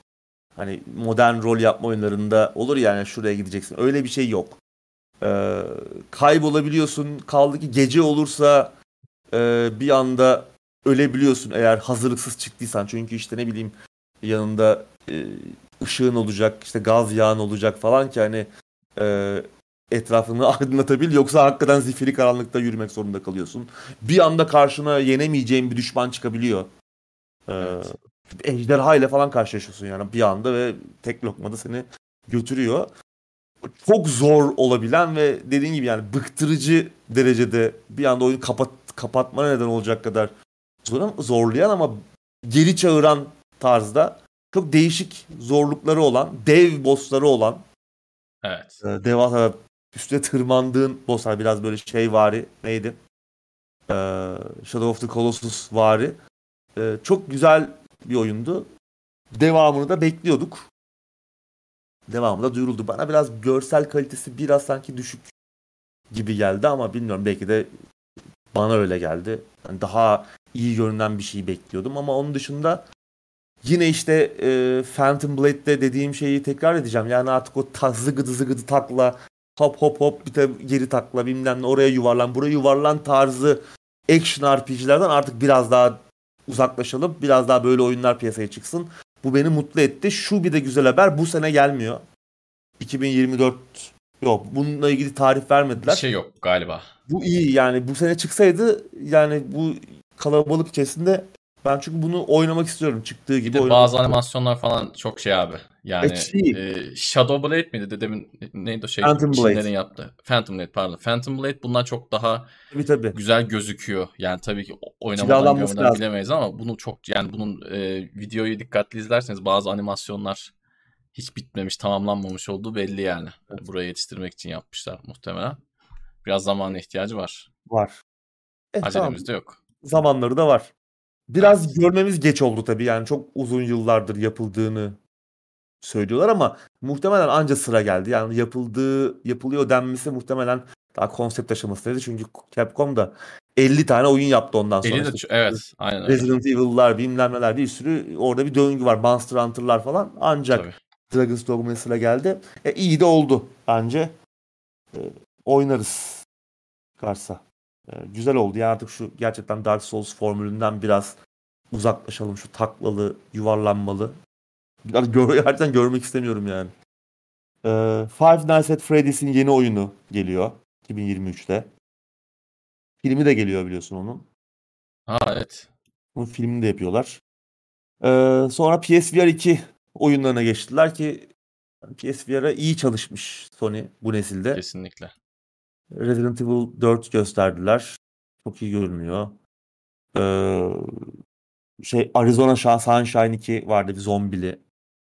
Hani modern rol yapma oyunlarında olur yani şuraya gideceksin. Öyle bir şey yok. Ee, kaybolabiliyorsun. Kaldı ki gece olursa e, bir anda ölebiliyorsun eğer hazırlıksız çıktıysan. Çünkü işte ne bileyim yanında e, ışığın olacak, işte gaz yağın olacak falan ki hani e, etrafını aydınlatabil. Yoksa hakikaten zifiri karanlıkta yürümek zorunda kalıyorsun. Bir anda karşına yenemeyeceğin bir düşman çıkabiliyor. Ee, Evet. ejderha ile falan karşılaşıyorsun yani bir anda ve tek lokmada seni götürüyor. Çok zor olabilen ve dediğin gibi yani bıktırıcı derecede bir anda oyunu kapat kapatmana neden olacak kadar zor, zorlayan ama geri çağıran tarzda çok değişik zorlukları olan, dev bossları olan, Evet. e, devasa üstüne tırmandığın bosslar biraz böyle şey vari neydi? Ee, Shadow of the Colossus vari. Ee, çok güzel bir oyundu. Devamını da bekliyorduk. Devamı da duyuruldu. Bana biraz görsel kalitesi biraz sanki düşük gibi geldi ama bilmiyorum belki de bana öyle geldi. Yani daha iyi görünen bir şey bekliyordum ama onun dışında yine işte e, Phantom Blade'de dediğim şeyi tekrar edeceğim. Yani artık o ta, zıgıdı zıgıdı takla hop hop hop bir de geri takla bilmem ne oraya yuvarlan buraya yuvarlan tarzı action RPG'lerden artık biraz daha uzaklaşalım. Biraz daha böyle oyunlar piyasaya çıksın. Bu beni mutlu etti. Şu bir de güzel haber bu sene gelmiyor. 2024 yok. Bununla ilgili tarih vermediler. Bir şey yok galiba. Bu iyi yani bu sene çıksaydı yani bu kalabalık içerisinde ben çünkü bunu oynamak istiyorum çıktığı Bir gibi de oynamak bazı istiyorum. animasyonlar falan çok şey abi. Yani e, Shadow Blade miydi dedemin neydi o şey Phantom Blade. Çinlerin yaptı. Phantom Blade pardon. Phantom Blade bundan çok daha Tabii tabii. güzel gözüküyor. Yani tabii ki oynamadan bilemeyiz ama bunu çok yani bunun e, videoyu dikkatli izlerseniz bazı animasyonlar hiç bitmemiş, tamamlanmamış olduğu belli yani. Evet. Buraya yetiştirmek için yapmışlar muhtemelen. Biraz zamana ihtiyacı var. Var. Eh, tamam. Acelemiz de yok. Zamanları da var. Biraz görmemiz geç oldu tabii yani çok uzun yıllardır yapıldığını söylüyorlar ama muhtemelen anca sıra geldi. Yani yapıldığı, yapılıyor denmesi muhtemelen daha konsept aşamasındaydı. Çünkü Capcom da 50 tane oyun yaptı ondan sonra. Eli de İşte ç- evet, aynen. Resident Evil'lar, bilmem neler bir sürü orada bir döngü var. Monster Hunter'lar falan. Ancak Tabii. Dragon's Dogma'ya sıra geldi. E, iyi de oldu bence. E, oynarız. Çıkarsa. E, güzel oldu. Yani artık şu gerçekten Dark Souls formülünden biraz uzaklaşalım. Şu taklalı, yuvarlanmalı. Biraz gör, gerçekten görmek istemiyorum yani. E, Five Nights at Freddy's'in yeni oyunu geliyor 2023'te. Filmi de geliyor biliyorsun onun. Ha evet. Bunun filmini de yapıyorlar. Ee, sonra PSVR 2 oyunlarına geçtiler ki PSVR'a iyi çalışmış Sony bu nesilde. Kesinlikle. Resident Evil 4 gösterdiler. Çok iyi görünüyor. Ee, şey Arizona Sunshine 2 vardı bir zombili.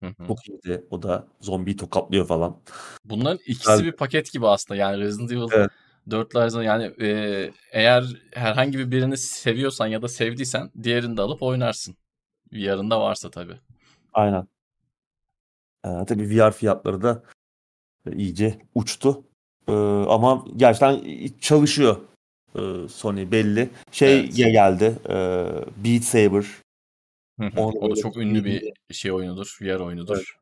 Hı hı. Çok iyiydi. O da zombiyi tokatlıyor falan. Bunların ikisi bir paket gibi aslında. Yani Resident Evil Evet. 4 Arizona yani e, eğer herhangi bir birini seviyorsan ya da sevdiysen diğerini de alıp oynarsın. VR'ında varsa tabii. Aynen. Ee, tabii VR fiyatları da iyice uçtu. Ee, ama gerçekten çalışıyor ee, Sony belli. Şey Evet. geldi. E, Beat Saber. O da çok ünlü bir şey oyunudur. VR oyunudur.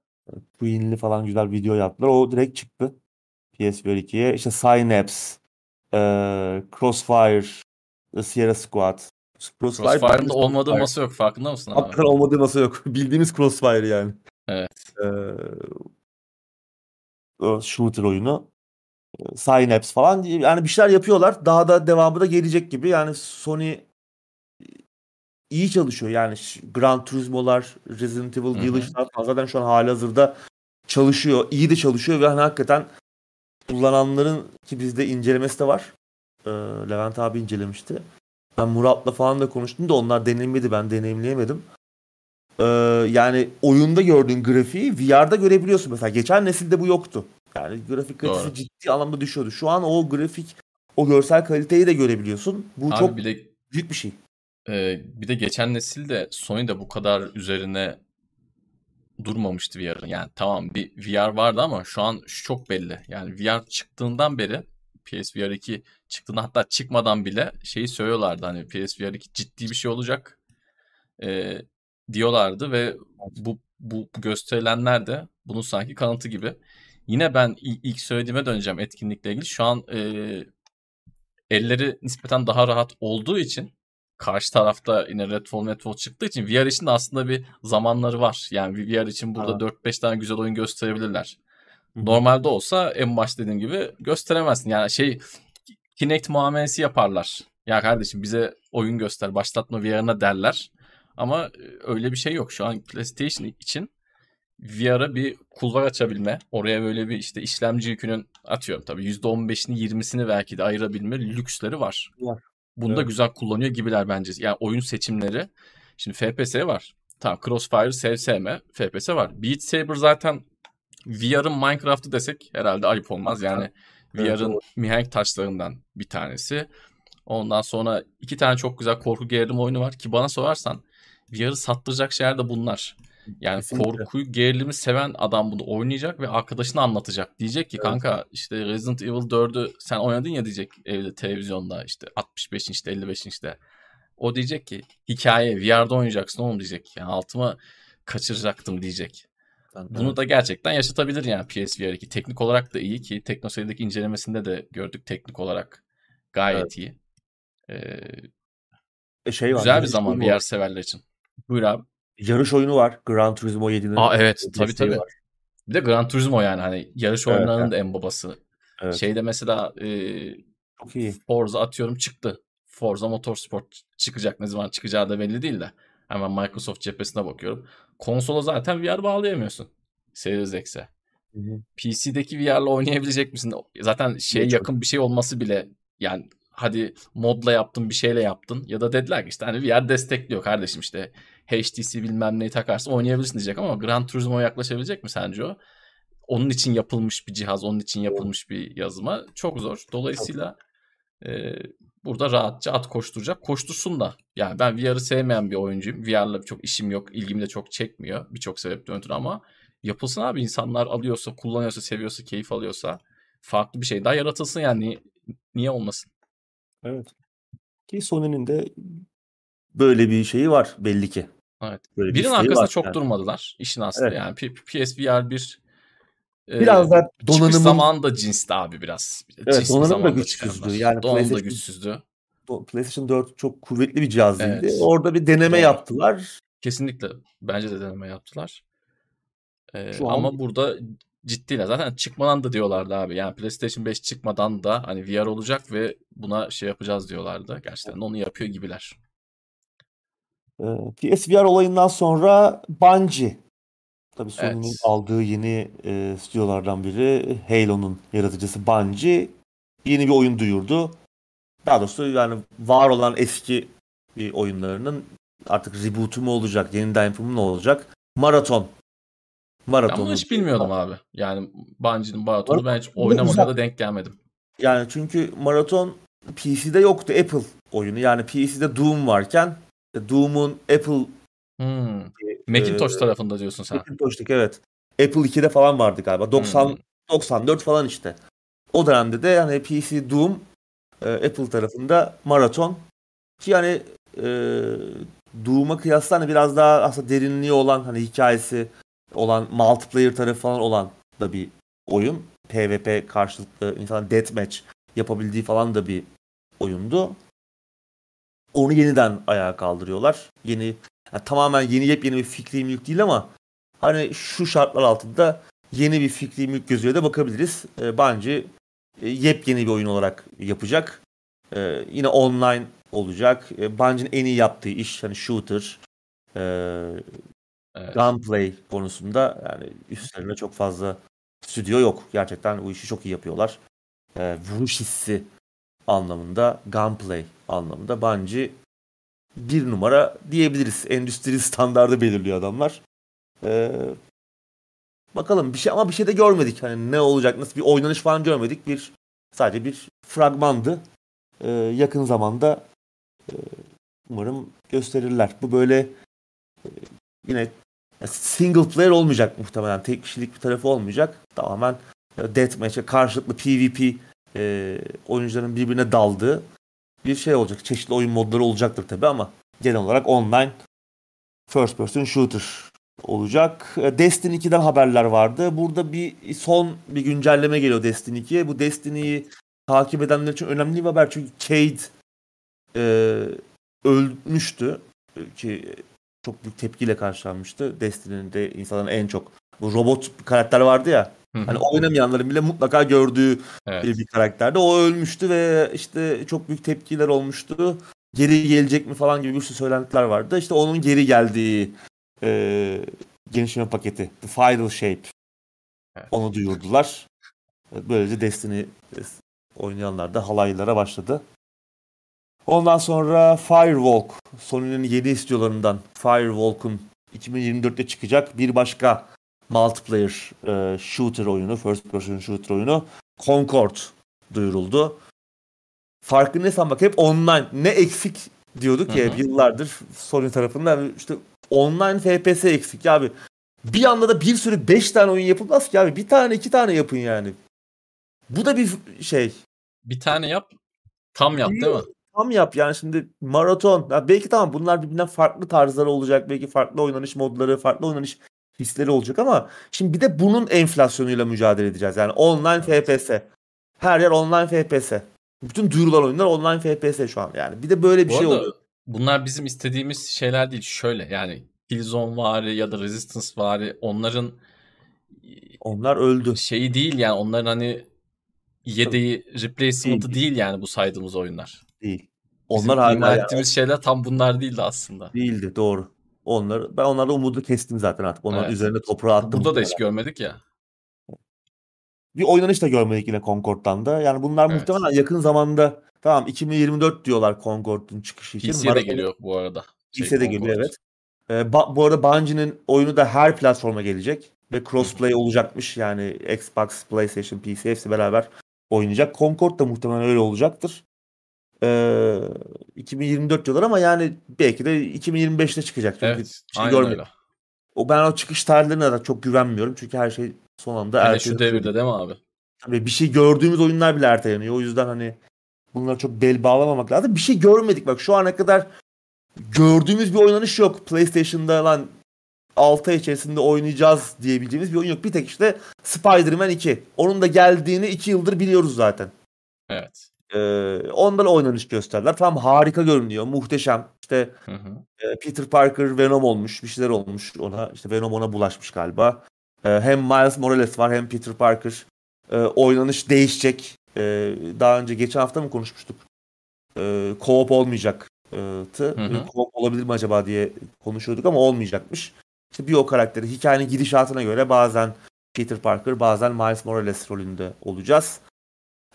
Queen'li falan güzel video yaptılar. O direkt çıktı. PSVR 2'ye. İşte Synapse, e, Crossfire, Sierra Squad. Crossfire, Crossfire'ın da olmadığı Crossfire. masa yok farkında mısın abi? Hakikaten olmadığı masa yok. Bildiğimiz Crossfire yani. Evet. Ee, shooter oyunu. Synapse falan yani bir şeyler yapıyorlar. Daha da devamı da gelecek gibi. Yani Sony iyi çalışıyor. Yani Gran Turismo'lar, Resident Evil. Village'lar zaten şu an halihazırda çalışıyor. İyi de çalışıyor ve hani hakikaten kullananların ki bizde incelemesi de var. Ee, Levent abi incelemişti. Ben Murat'la falan da konuştum da onlar deneyimledi. Ben deneyimleyemedim. Ee, yani oyunda gördüğün grafiği VR'da görebiliyorsun. Mesela geçen nesilde bu yoktu. Yani grafik kalitesi Doğru. ciddi anlamda düşüyordu. Şu an o grafik, o görsel kaliteyi de görebiliyorsun. Bu Abi çok bir de büyük bir şey. e, bir de geçen nesil de Sony de bu kadar üzerine durmamıştı VR'ın. Yani tamam bir VR vardı ama şu an şu çok belli. Yani VR çıktığından beri PSVR 2 çıktığında hatta çıkmadan bile şeyi söylüyorlardı hani PSVR 2 ciddi bir şey olacak e, diyorlardı ve bu, bu, bu gösterilenler de bunun sanki kanıtı gibi. Yine ben il- ilk söylediğime döneceğim etkinlikle ilgili. Şu an e, elleri nispeten daha rahat olduğu için karşı tarafta yine Redfall Redfall çıktığı için VR için de aslında bir zamanları var. Yani VR için burada Evet. 4-5 tane güzel oyun gösterebilirler. Hı hı. Normalde olsa en başta dediğim gibi gösteremezsin. Yani şey Kinect muamelesi yaparlar. Ya kardeşim bize oyun göster, başlatma VR'ına derler. Ama öyle bir şey yok. Şu an PlayStation için VR'a bir kulvar açabilme, oraya böyle bir işte işlemci yükünün atıyorum tabii %15'ini 20'sini belki de ayırabilme lüksleri var. Var. Bunu da Evet. güzel kullanıyor gibiler bence. Yani oyun seçimleri. Şimdi FPS var. Tamam Crossfire sevme. FPS var. Beat Saber zaten VR'ın Minecraft'ı desek herhalde ayıp olmaz. Yani Evet, VR'ın doğru. mihenk taşlarından bir tanesi. Ondan sonra iki tane çok güzel korku gerilim oyunu var ki bana sorarsan VR'ı sattıracak şeyler de bunlar. Yani Kesinlikle. korkuyu gerilimi seven adam bunu oynayacak ve arkadaşına anlatacak. Diyecek ki Evet. kanka işte Resident Evil 4'ü sen oynadın ya diyecek evde televizyonda işte 65 inçte 55 inçte. O diyecek ki hikaye VR'da oynayacaksın oğlum diyecek. Yani altıma kaçıracaktım diyecek. Bunu Evet. da gerçekten yaşatabilir yani PSVR 2. Teknik olarak da iyi ki TeknoSeyir'deki incelemesinde de gördük teknik olarak gayet Evet. iyi. Ee, E, şey var. güzel bir zaman VR severler için. Buyur abi. Yarış oyunu var. Gran Turismo 7'nin Aa evet tabii tabii. var. Bir de Gran Turismo yani hani yarış Evet, oyunlarının evet. da en babası. Evet. Şeyde mesela e, Çok iyi. Forza atıyorum çıktı. Forza Motorsport çıkacak. Ne zaman çıkacağı da belli değil de. Hemen Microsoft cephesine bakıyorum. Konsola zaten VR bağlayamıyorsun. Series X'e. PC'deki VR'la oynayabilecek misin? Zaten şeye Yok. yakın bir şey olması bile yani hadi modla yaptın bir şeyle yaptın ya da dediler ki işte hani VR destekliyor kardeşim işte HTC bilmem neyi takarsın oynayabilirsin diyecek ama Gran Turismo'ya yaklaşabilecek mi sence o? Onun için yapılmış bir cihaz, onun için yapılmış bir yazma çok zor. Dolayısıyla e, burada rahatça at koşturacak. Koştursun da. Yani ben VR'ı sevmeyen bir oyuncuyum. VR'la çok işim yok. ilgimi de çok çekmiyor. Birçok sebepten ötürü ama yapılsın abi. insanlar alıyorsa, kullanıyorsa, seviyorsa, keyif alıyorsa farklı bir şey daha yaratılsın yani. Niye olmasın? Evet. Ki Sony'nin de böyle bir şeyi var belli ki. Evet. Böyle bir Birinin isteği arkasında var çok yani. durmadılar. işin aslı. Evet. Yani P- PSVR 1 e, Biraz da donanımın zamanı da cinsti abi biraz. Evet, Cinsli donanım da güçsüzdü. Yani Donanım da güçsüzdü. PlayStation 4 çok kuvvetli bir cihaz değildi. Evet. Orada bir deneme Doğru. yaptılar. Kesinlikle bence de deneme yaptılar. Ee, Şu an- ama burada ciddiler. Zaten çıkmadan da diyorlardı abi. Yani PlayStation 5 çıkmadan da hani VR olacak ve buna şey yapacağız diyorlardı. Gerçekten onu yapıyor gibiler. Ee, PSVR olayından sonra Bungie. Tabii Sony'nin Evet. aldığı yeni e, stüdyolardan biri Halo'nun yaratıcısı Bungie yeni bir oyun duyurdu. Daha doğrusu yani var olan eski bir oyunlarının artık reboot'u mu olacak, yeniden yapımı mu olacak? Maraton. Ben Maraton. bunu hiç bilmiyordum abi. Yani Bungie'nin Marathon'u ben hiç uzak- da denk gelmedim. Yani çünkü Maraton PC'de yoktu Apple oyunu. Yani PC'de Doom varken Doom'un Apple Hmm. Macintosh Ee, tarafında diyorsun sen. Macintosh'taki evet. Apple 2'de falan vardı galiba. 90 Hmm. 94 falan işte. O dönemde de hani PC Doom e, Apple tarafında maraton ki yani e, Doom'a kıyasla hani biraz daha aslında derinliği olan hani hikayesi olan multiplayer tarafı falan olan da bir oyun. PvP karşılıklı insan deathmatch yapabildiği falan da bir oyundu. Onu yeniden ayağa kaldırıyorlar. Yeni yani tamamen yeni yepyeni bir fikri mülk değil ama hani şu şartlar altında yeni bir fikri mülk gözüyle de bakabiliriz. E, Bungie e, yepyeni bir oyun olarak yapacak. E, yine online olacak. E, Bungie'nin en iyi yaptığı iş hani shooter, e, Evet. gunplay konusunda yani üstlerinde çok fazla stüdyo yok. Gerçekten bu işi çok iyi yapıyorlar. E, vuruş hissi anlamında, gunplay anlamında Bungie bir numara diyebiliriz. Endüstri standardı belirliyor adamlar. E, bakalım bir şey ama bir şey de görmedik. Hani ne olacak, nasıl bir oynanış falan görmedik. Bir sadece bir fragmandı. E, yakın zamanda e, umarım gösterirler. Bu böyle e, yine single player olmayacak muhtemelen. Tek kişilik bir tarafı olmayacak. Tamamen e, deathmatch'e karşılıklı PvP e, oyuncuların birbirine daldığı bir şey olacak. Çeşitli oyun modları olacaktır tabi ama genel olarak online first person shooter olacak. E, Destiny 2'den haberler vardı. Burada bir son bir güncelleme geliyor Destiny 2'ye. Bu Destiny'yi takip edenler için önemli bir haber çünkü Cade e, ölmüştü ki çok büyük tepkiyle karşılanmıştı. Destiny'nin de insanların en çok bu robot karakter vardı ya. Hani oynamayanların bile mutlaka gördüğü Evet. bir karakterdi. O ölmüştü ve işte çok büyük tepkiler olmuştu. Geri gelecek mi falan gibi bir sürü söylentiler vardı. İşte onun geri geldiği e, genişleme paketi. The Final Shape. Evet. Onu duyurdular. Böylece Destiny oynayanlar da halaylara başladı. Ondan sonra Firewalk. Sony'nin yeni stüdyolarından Firewalk'un 2024'te çıkacak bir başka multiplayer e, shooter oyunu, first person shooter oyunu Concord duyuruldu. Farkındaysan bak hep online. Ne eksik diyorduk ya yıllardır Sony tarafından işte online FPS eksik ya abi. Bir anda da bir sürü 5 tane oyun yapılmaz ki abi. Bir tane iki tane yapın yani. Bu da bir şey. Bir tane yap. Tam yap değil mi? Tam yap yani şimdi maraton. Ya belki tamam bunlar birbirinden farklı tarzları olacak. Belki farklı oynanış modları, farklı oynanış hisleri olacak ama şimdi bir de bunun enflasyonuyla mücadele edeceğiz. Yani online FPS. Her yer online FPS. Bütün duyurulan oyunlar online FPS şu an yani. Bir de böyle bir Bu şey arada oluyor. bunlar bizim istediğimiz şeyler değil. Şöyle yani Killzone vari ya da Resistance vari onların Onlar öldü. şeyi değil yani onların hani yedeği replacement'ı Değil. değil yani bu saydığımız oyunlar. Değil. Bizim Onlar hala ima yani ettiğimiz şeyler tam bunlar değildi aslında. değildi doğru. Onlar ben onlarda umudu kestim zaten artık. Onların Evet. üzerine toprağı attım. Burada da hiç görmedik ya. bir oynanış da görmedik yine Concord'dan da. Yani bunlar Evet. muhtemelen yakın zamanda tamam 2024 diyorlar Concord'un çıkışı için. PC'ye de geliyor bu arada. Şey, PC'ye de geliyor evet. Ee, bu arada Bungie'nin oyunu da her platforma gelecek ve crossplay olacakmış. Yani Xbox, PlayStation, PC hepsi beraber oynayacak. Concord da muhtemelen öyle olacaktır. Ee, 2024 diyorlar ama yani belki de 2025'te çıkacak. Çünkü Evet. şey öyle. O ben o çıkış tarihlerine de çok güvenmiyorum. Çünkü her şey son anda şu erteleniyor. devirde değil mi abi? Tabii bir şey gördüğümüz oyunlar bile erteleniyor. O yüzden hani bunlara çok bel bağlamamak lazım. Bir şey görmedik bak şu ana kadar gördüğümüz bir oynanış yok. PlayStation'da lan 6 ay içerisinde oynayacağız diyebileceğimiz bir oyun yok. Bir tek işte Spider-Man 2. Onun da geldiğini 2 yıldır biliyoruz zaten. Evet. Ee, ondan oynanış gösterdiler. Tamam harika görünüyor. Muhteşem. İşte Hı hı. e, Peter Parker Venom olmuş. Bir şeyler olmuş ona. İşte Venom ona bulaşmış galiba. Ee, hem Miles Morales var hem Peter Parker. Ee, oynanış değişecek. Ee, daha önce geçen hafta mı konuşmuştuk? Ee, co-op olmayacak. Ee, tı. Hı hı. Co-op olabilir mi acaba diye konuşuyorduk ama olmayacakmış. İşte bir o karakteri hikayenin gidişatına göre bazen Peter Parker bazen Miles Morales rolünde olacağız.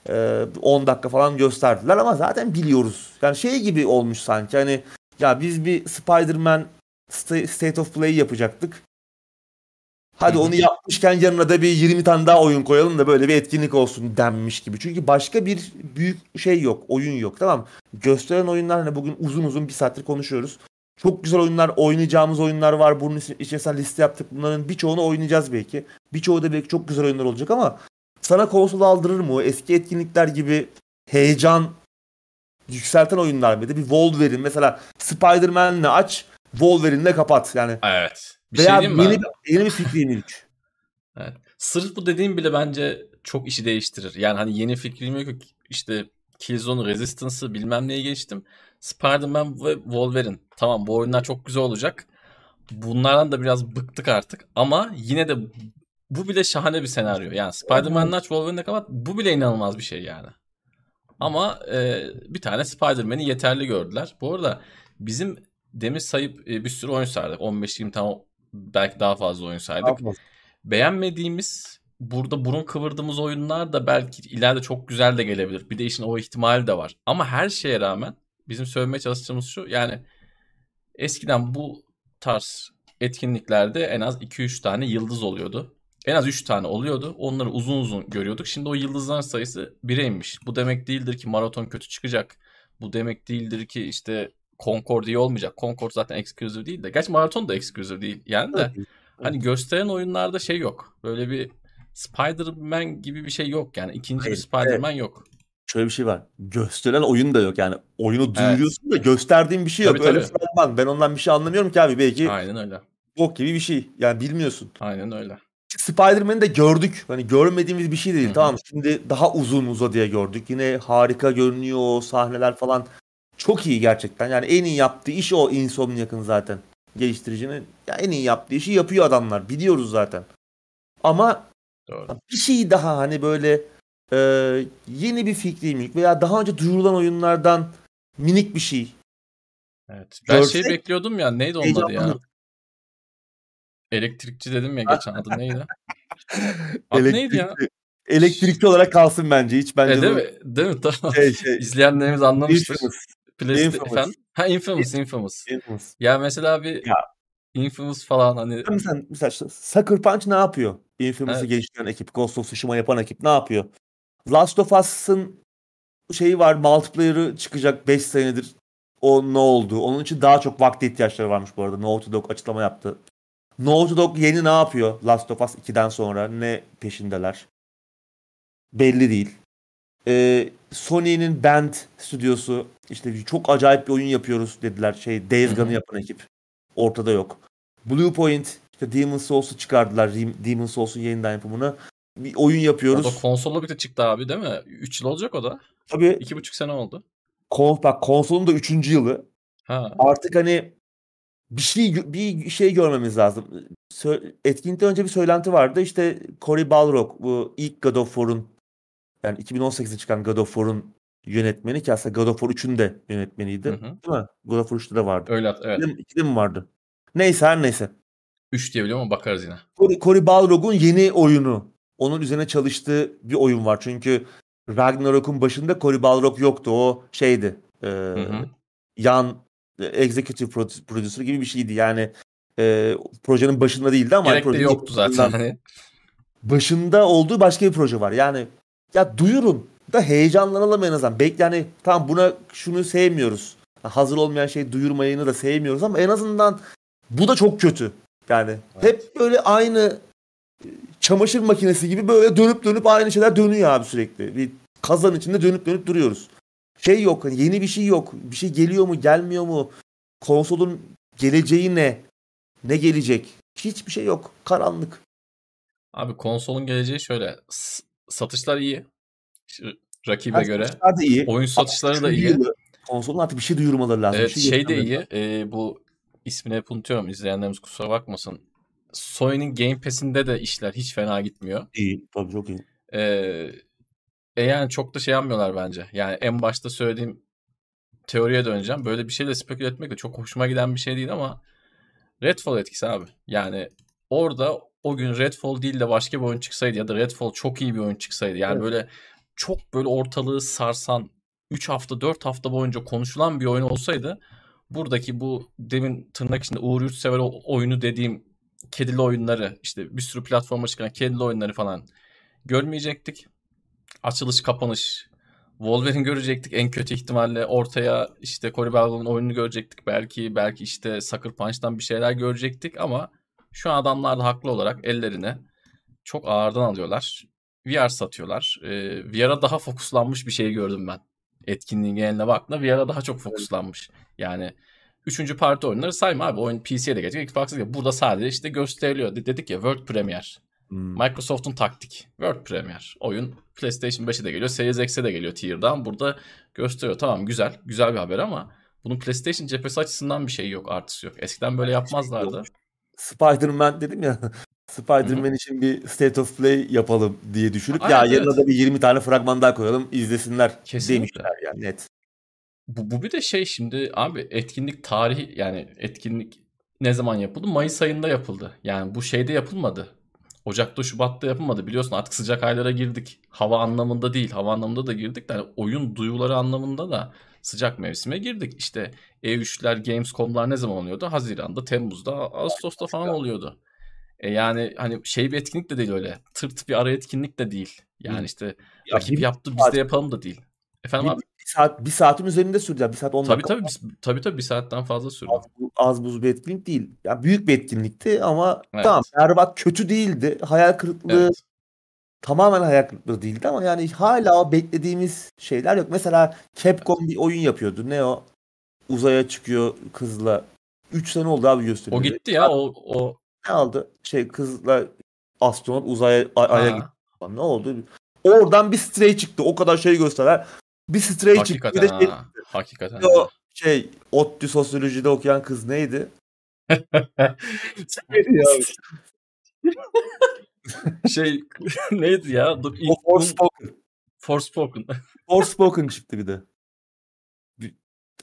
Ee, 10 dakika falan gösterdiler ama zaten biliyoruz. Yani şey gibi olmuş sanki hani ya biz bir Spider-Man Sta- State of Play yapacaktık. Hadi onu yapmışken yanına da bir 20 tane daha oyun koyalım da böyle bir etkinlik olsun denmiş gibi. Çünkü başka bir büyük şey yok. Oyun yok tamam mı? Gösteren oyunlar hani bugün uzun uzun bir saattir konuşuyoruz. Çok güzel oyunlar, oynayacağımız oyunlar var. Bunun içerisinde liste yaptık. Bunların birçoğunu oynayacağız belki. Birçoğu da belki çok güzel oyunlar olacak ama sana konsol aldırır mı? o? Eski etkinlikler gibi heyecan yükselten oyunlar mıydı? Bir Wolverine mesela Spider-Man'le aç, Wolverine'le kapat. Yani Evet. Bir veya şey yeni, bir- yeni bir fikri ilk. Evet. Sırf bu dediğim bile bence çok işi değiştirir. Yani hani yeni fikrim yok. İşte Killzone Resistance'ı bilmem neyi geçtim. Spider-Man ve Wolverine. Tamam bu oyunlar çok güzel olacak. Bunlardan da biraz bıktık artık. Ama yine de bu bile şahane bir senaryo. Yani Spider-Man'la aç Wolverine'le kapat. Bu bile inanılmaz bir şey yani. Ama e, bir tane Spider-Man'i yeterli gördüler. Bu arada bizim demin sayıp e, bir sürü oyun saydık. 15-20 tane belki daha fazla oyun saydık beğenmediğimiz burada burun kıvırdığımız oyunlar da belki ileride çok güzel de gelebilir. Bir de işin o ihtimali de var. Ama her şeye rağmen bizim söylemeye çalıştığımız şu yani eskiden bu tarz etkinliklerde en az 2-3 tane yıldız oluyordu. En az 3 tane oluyordu. Onları uzun uzun görüyorduk. Şimdi o yıldızların sayısı 1'e inmiş. Bu demek değildir ki maraton kötü çıkacak. Bu demek değildir ki işte Concord iyi olmayacak. Concord zaten exclusive değil de. Gerçi maraton da exclusive değil. Yani de Hani gösteren oyunlarda şey yok. Böyle bir Spider-Man gibi bir şey yok yani. ikinci Hayır, bir Spider-Man yok. Şöyle bir şey var. Gösteren oyun da yok yani. Oyunu duyuruyorsun da gösterdiğin bir şey yok. Tabii, Öyle tabii. fragman. Ben ondan bir şey anlamıyorum ki abi. Belki Aynen öyle. bok gibi bir şey. Yani bilmiyorsun. Aynen öyle. Spider-Man'i de gördük. Hani görmediğimiz bir şey değil. Hı hı. Tamam şimdi daha uzun uzadıya gördük. Yine harika görünüyor o sahneler falan. Çok iyi gerçekten. Yani en iyi yaptığı iş o Insomniac'ın zaten. Geliştiricinin ya en iyi yaptığı işi yapıyor adamlar. Biliyoruz zaten. Ama Doğru. bir şey daha hani böyle e, yeni bir fikri veya daha önce duyurulan oyunlardan minik bir şey. Evet. Ben şey Görsek- bekliyordum ya. Neydi onun adı ya? Elektrikçi dedim ya geçen adı neydi? Adı neydi ya? Elektrikli olarak kalsın bence. Hiç bence E, değil mi? Değil mi? Tamam. şey şey. İzleyenlerimiz anlamıştır. Infamous. PlayStation- Infamous. Efendim? Ha Infamous, Infamous. Infamous. Ya mesela bir Ya. Infamous falan hani Mesela, mesela Sucker Punch ne yapıyor? Infamous'ı Evet. geliştiren ekip, Ghost of Tsushima yapan ekip ne yapıyor? Last of Us'ın şeyi var, multiplayer'ı çıkacak 5 senedir. O ne oldu? Onun için daha çok vakti ihtiyaçları varmış bu arada. Naughty Dog açıklama yaptı. Naughty Dog yeni ne yapıyor? Last of Us 2'den sonra ne peşindeler? Belli değil. Ee, Sony'nin Band stüdyosu işte çok acayip bir oyun yapıyoruz dediler. Şey Days. Gone'ı yapan ekip. Ortada yok. Bluepoint işte Demon's Souls'u çıkardılar. Demon's Souls'un yeniden yapımını. Bir oyun o yapıyoruz. da konsolla birlikte çıktı abi değil mi? 3 yıl olacak o da. Tabii 2,5 sene oldu. kon, bak konsolun da 3. yılı. Ha. Artık hani bir şey bir şey görmemiz lazım. Etkinlikten önce bir söylenti vardı. İşte Cory Balrog bu ilk God of War'un yani 2018'de çıkan God of War'un yönetmeni ki aslında God of War 3'ün de yönetmeniydi. Hı hı. Değil mi? God of War 3'te de vardı. Öyle evet. 2'de, mi- 2'de mi vardı? Neyse her neyse. 3 diye biliyorum ama bakarız yine. Cory, Cory Balrog'un yeni oyunu. Onun üzerine çalıştığı bir oyun var. Çünkü Ragnarok'un başında Cory Balrog yoktu. O şeydi. e, hı. yan e, executive produ- producer gibi bir şeydi. Yani e, projenin başında değildi ama Gerek de yoktu zaten. Hani. Başında olduğu başka bir proje var. Yani ya duyurun da heyecanlanalım en azından. Bek yani tamam buna şunu sevmiyoruz. Hazır olmayan şey duyurmayını da sevmiyoruz ama en azından bu da çok kötü. Yani hep böyle aynı e, çamaşır makinesi gibi böyle dönüp dönüp aynı şeyler dönüyor abi sürekli. Bir kazan içinde dönüp dönüp duruyoruz. Şey yok hani yeni bir şey yok. Bir şey geliyor mu gelmiyor mu? Konsolun geleceği ne? Ne gelecek? Hiçbir şey yok. Karanlık. Abi konsolun geleceği şöyle. S- satışlar iyi. Rakibe Her göre. satışlar da iyi. Oyun satışları da Şu iyi. Konsolun artık bir şey duyurmaları lazım. Evet bir şey, şey de iyi. e, bu ismini hep unutuyorum. İzleyenlerimiz kusura bakmasın. Sony'nin Game Pass'inde de işler hiç fena gitmiyor. İyi. Tabii çok iyi. Ee, e yani çok da şey yapmıyorlar bence. Yani en başta söylediğim teoriye döneceğim. Böyle bir şeyle speküle etmek de çok hoşuma giden bir şey değil ama Redfall etkisi abi. Yani orada o gün Redfall değil de başka bir oyun çıksaydı ya da Redfall çok iyi bir oyun çıksaydı. Yani Evet. böyle çok böyle ortalığı sarsan 3 hafta 4 hafta boyunca konuşulan bir oyun olsaydı buradaki bu demin tırnak içinde Uğur Yurtsever oyunu dediğim kedili oyunları işte bir sürü platforma çıkan kedili oyunları falan görmeyecektik. Açılış kapanış Wolverine görecektik en kötü ihtimalle ortaya işte Cory Barlog'un oyununu görecektik belki belki işte Sucker Punch'tan bir şeyler görecektik ama şu an adamlar da haklı olarak ellerine çok ağırdan alıyorlar. VR satıyorlar. Ee, VR'a daha fokuslanmış bir şey gördüm ben. Etkinliğin geneline baktığında VR'a daha çok fokuslanmış. Yani üçüncü parti oyunları sayma abi. Oyun PC'ye de gelecek. Xbox'a gelecek. Burada sadece işte gösteriliyor. De- Dedik ya World Premiere. Hmm. Microsoft'un taktik. World Premiere. Oyun PlayStation 5'e de geliyor. Series X'e de geliyor tier'dan. Burada gösteriyor. Tamam güzel. Güzel bir haber ama bunun PlayStation cephesi açısından bir şey yok. Artısı yok. Eskiden böyle yapmazlardı. Spider-Man dedim ya. Spider-Man için bir State of Play yapalım diye düşünüp Aa, ya yanına evet. da bir 20 tane fragman daha koyalım izlesinler Kesinlikle. demişler yani net. Bu, bu bir de şey şimdi abi etkinlik tarihi yani etkinlik ne zaman yapıldı? Mayıs ayında yapıldı. Yani bu şeyde yapılmadı. Ocak'ta Şubat'ta yapılmadı. Biliyorsun artık sıcak aylara girdik. Hava anlamında değil. Hava anlamında da girdik. de Yani oyun duyuları anlamında da sıcak mevsime girdik. İşte E3'ler, Gamescom'lar ne zaman oluyordu? Haziran'da, Temmuz'da, Ağustos'ta falan oluyordu. E yani hani şey bir etkinlik de değil öyle. Tırt bir ara etkinlik de değil. Yani işte Ya rakip yaptı biz de yapalım da değil. Efendim abi? Bir saat bir saatin üzerinde sürdü. Bir saat 10 Tabii dakika. tabii, biz- tabii tabii bir saatten fazla sürdü. Az, az buz bir etkinlik değil. Ya büyük bir etkinlikti ama Evet. tamam berbat kötü değildi. Hayal kırıklığı Evet. tamamen hayal kırıklığı değildi ama yani hala o beklediğimiz şeyler yok. Mesela Capcom bir oyun yapıyordu. Ne o? Uzaya çıkıyor kızla. 3 sene oldu abi gösteriyor. O gitti ya o o Ne aldı? Şey kızla astronot uzaya ay- aya gitti. Ne oldu? Oradan bir stray çıktı. O kadar şey gösterler. Bir stray çıktı. Bir de şey, ha, hakikaten. o şey ODTÜ sosyolojide okuyan kız neydi? şey neydi ya? Dur, ilk, Forspoken. Forspoken. Forspoken çıktı bir de.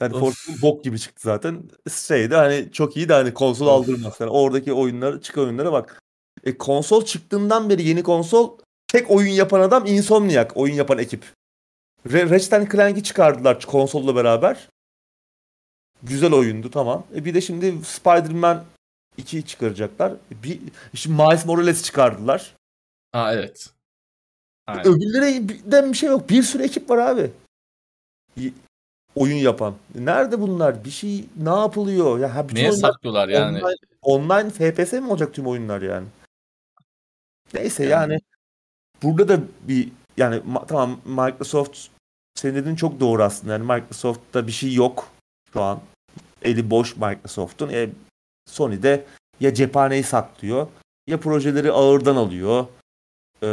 Yani. Forspoken bok gibi çıktı zaten. Şeydi hani çok iyi de hani konsol aldırmaz. Yani oradaki oyunlar çıkan oyunlara bak. E, konsol çıktığından beri yeni konsol tek oyun yapan adam Insomniac. Oyun yapan ekip. Re Ratchet Clank'i çıkardılar konsolla beraber. Güzel oyundu tamam. E, bir de şimdi Spider-Man 2'yi çıkaracaklar. E, Bir, şimdi Miles Morales çıkardılar. Ha evet. Aynen. Öbürlerinden bir şey yok. Bir sürü ekip var abi. Y- Oyun yapan. Nerede bunlar? Bir şey ne yapılıyor? Ya ha, bütün Neye oyunlar saklıyorlar yani? online, online FPS mi olacak tüm oyunlar yani? Neyse Yani- yani, burada da bir yani ma- tamam Microsoft senin dediğin çok doğru aslında. Yani Microsoft'ta bir şey yok şu an. Eli boş Microsoft'un. E, Sony'de ya cephaneyi saklıyor ya projeleri ağırdan alıyor. Ee,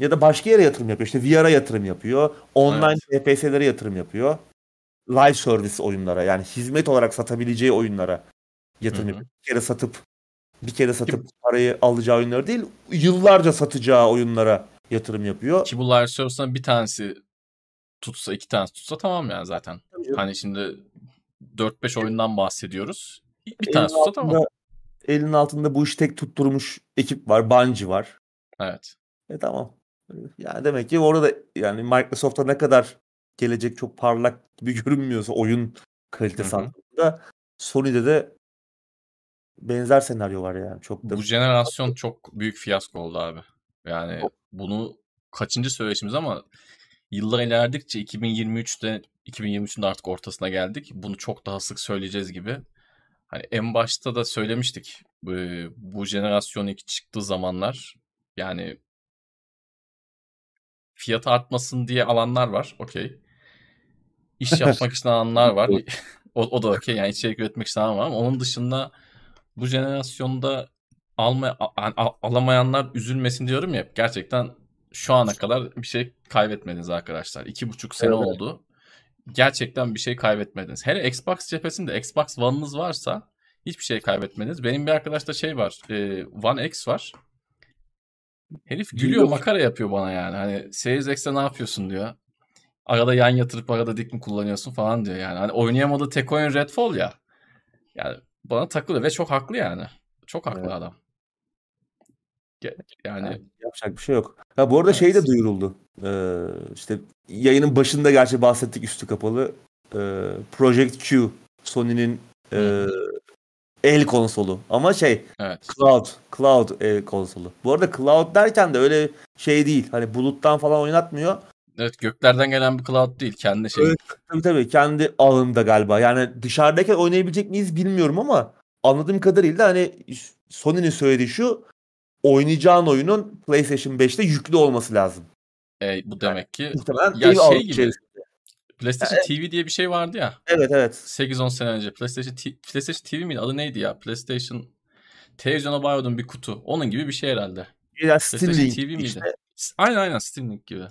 ya da başka yere yatırım yapıyor. İşte VR'a yatırım yapıyor. Online FPS'lere yatırım yapıyor. Live service oyunlara yani hizmet olarak satabileceği oyunlara yatırım Hı hı. yapıyor. Bir kere satıp bir kere satıp parayı alacağı oyunları değil, yıllarca satacağı oyunlara yatırım yapıyor. Ki bu live service'dan bir tanesi tutsa iki tanesi tutsa tamam yani zaten. Hani şimdi 4-5 oyundan bahsediyoruz. Bir tanesi tutsa altında, tamam. elin altında bu işi tek tutturmuş ekip var. Bungie var. Evet. E tamam. Yani demek ki orada da yani Microsoft'ta ne kadar gelecek çok parlak gibi görünmüyorsa oyun kalitesi anlamında Sony'de de benzer senaryo var yani. Çok da Bu jenerasyon çok büyük fiyasko oldu abi. Yani bunu kaçıncı söyleşimiz ama yıllar ilerledikçe 2023'te 2023'ün de artık ortasına geldik. Bunu çok daha sık söyleyeceğiz gibi. Hani en başta da söylemiştik. Bu, jenerasyon ilk çıktığı zamanlar yani fiyat artmasın diye alanlar var. Okey. İş yapmak için alanlar var. o, o da okey. Yani içerik üretmek için alan var ama onun dışında bu jenerasyonda alma, a- a- alamayanlar üzülmesin diyorum ya. Gerçekten şu ana kadar bir şey kaybetmediniz arkadaşlar. İki buçuk sene Evet. oldu. Gerçekten bir şey kaybetmediniz. Hele Xbox cephesinde Xbox One'ınız varsa hiçbir şey kaybetmediniz. Benim bir arkadaşta şey var. e, One X var. Herif gülüyor Gülüyor. makara yapıyor bana yani. Hani Series X'te ne yapıyorsun diyor. Arada yan yatırıp arada dik mi kullanıyorsun falan diyor yani. Hani oynayamadığı tek oyun Redfall ya. Yani bana takılıyor ve çok haklı yani. Çok haklı Evet. adam. Yani yapacak bir şey yok. Ha bu arada şey de Evet. duyuruldu. Ee, işte yayının başında gerçi bahsettik üstü kapalı. Ee, Project Q Sony'nin e, el konsolu ama şey evet. Cloud Cloud el konsolu. Bu arada Cloud derken de öyle şey değil. Hani buluttan falan oynatmıyor. Evet göklerden gelen bir cloud değil. Kendi şey. Evet. Tabii tabii kendi ağında galiba. Yani dışarıdayken oynayabilecek miyiz bilmiyorum ama anladığım kadarıyla hani Sony'nin söylediği şu oynayacağın oyunun PlayStation 5'te yüklü olması lazım. E, bu demek ki Muhtemelen Ya şey gibi. içerisinde. PlayStation TV diye bir şey vardı ya. Evet evet. 8-10 sene önce. PlayStation, T- PlayStation TV miydi? Adı neydi ya? PlayStation televizyona bağlıyordun bir kutu. Onun gibi bir şey herhalde. Ya Steam PlayStation Link TV miydi? işte. Aynen aynen Steam Link gibi.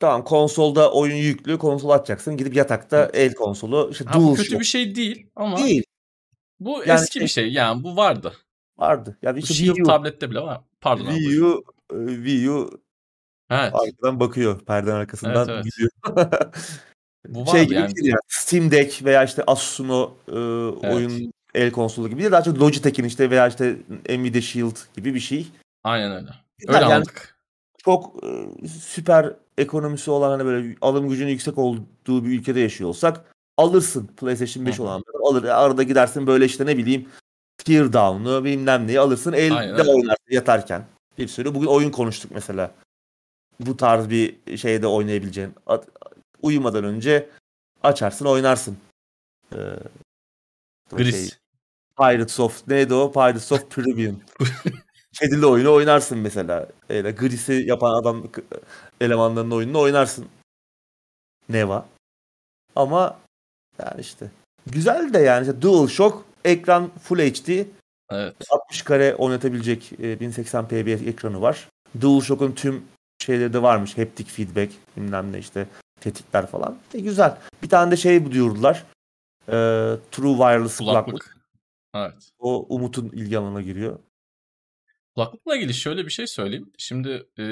Tamam konsolda oyun yüklü konsol açacaksın. Gidip yatakta Evet. el konsolu. işte Ha, bu kötü bir şey değil ama Değil. bu Yani eski şey- bir şey. Yani bu vardı. Vardı. Ya Bu işte Shield Wii U, tablette bile var. Pardon. Wii U, e, Wii U Evet. arkadan bakıyor. Perdenin arkasından Evet, evet. gidiyor. Bu şey gibi yani. yani. Steam Deck veya işte Asus'un o e, oyun el konsolu gibi değil. Daha çok Logitech'in işte veya işte Nvidia Shield gibi bir şey. Aynen öyle. Öyle yani anladık. çok e, süper ekonomisi olan hani böyle alım gücünün yüksek olduğu bir ülkede yaşıyor olsak alırsın PlayStation 5 Hı hı. olanları alır. Arada gidersin böyle işte ne bileyim Teardown'u bilmem neyi alırsın elde Aynen oynarsın yatarken. Bir sürü bugün oyun konuştuk mesela. Bu tarz bir şeyde oynayabileceğin. Uyumadan önce açarsın oynarsın. Ee, o şey, Gris. Pirates of neydi o? Pirates of Caribbean. Kedili oyunu oynarsın mesela. Öyle Gris'i yapan adam elemanlarının oyununu oynarsın. Neva. Ama yani işte güzel de yani işte DualShock ekran Full HD Evet. 60 kare oynatabilecek e, 1080p bir ekranı var. DualShock'un tüm şeyleri de varmış. Haptic feedback bilmem ne işte tetikler falan. E, güzel. Bir tane de şey duyurdular. E, True Wireless kulaklık. Kulaklık. Evet. O Umut'un ilgi alanına giriyor. Kulaklıkla ilgili şöyle bir şey söyleyeyim. Şimdi e,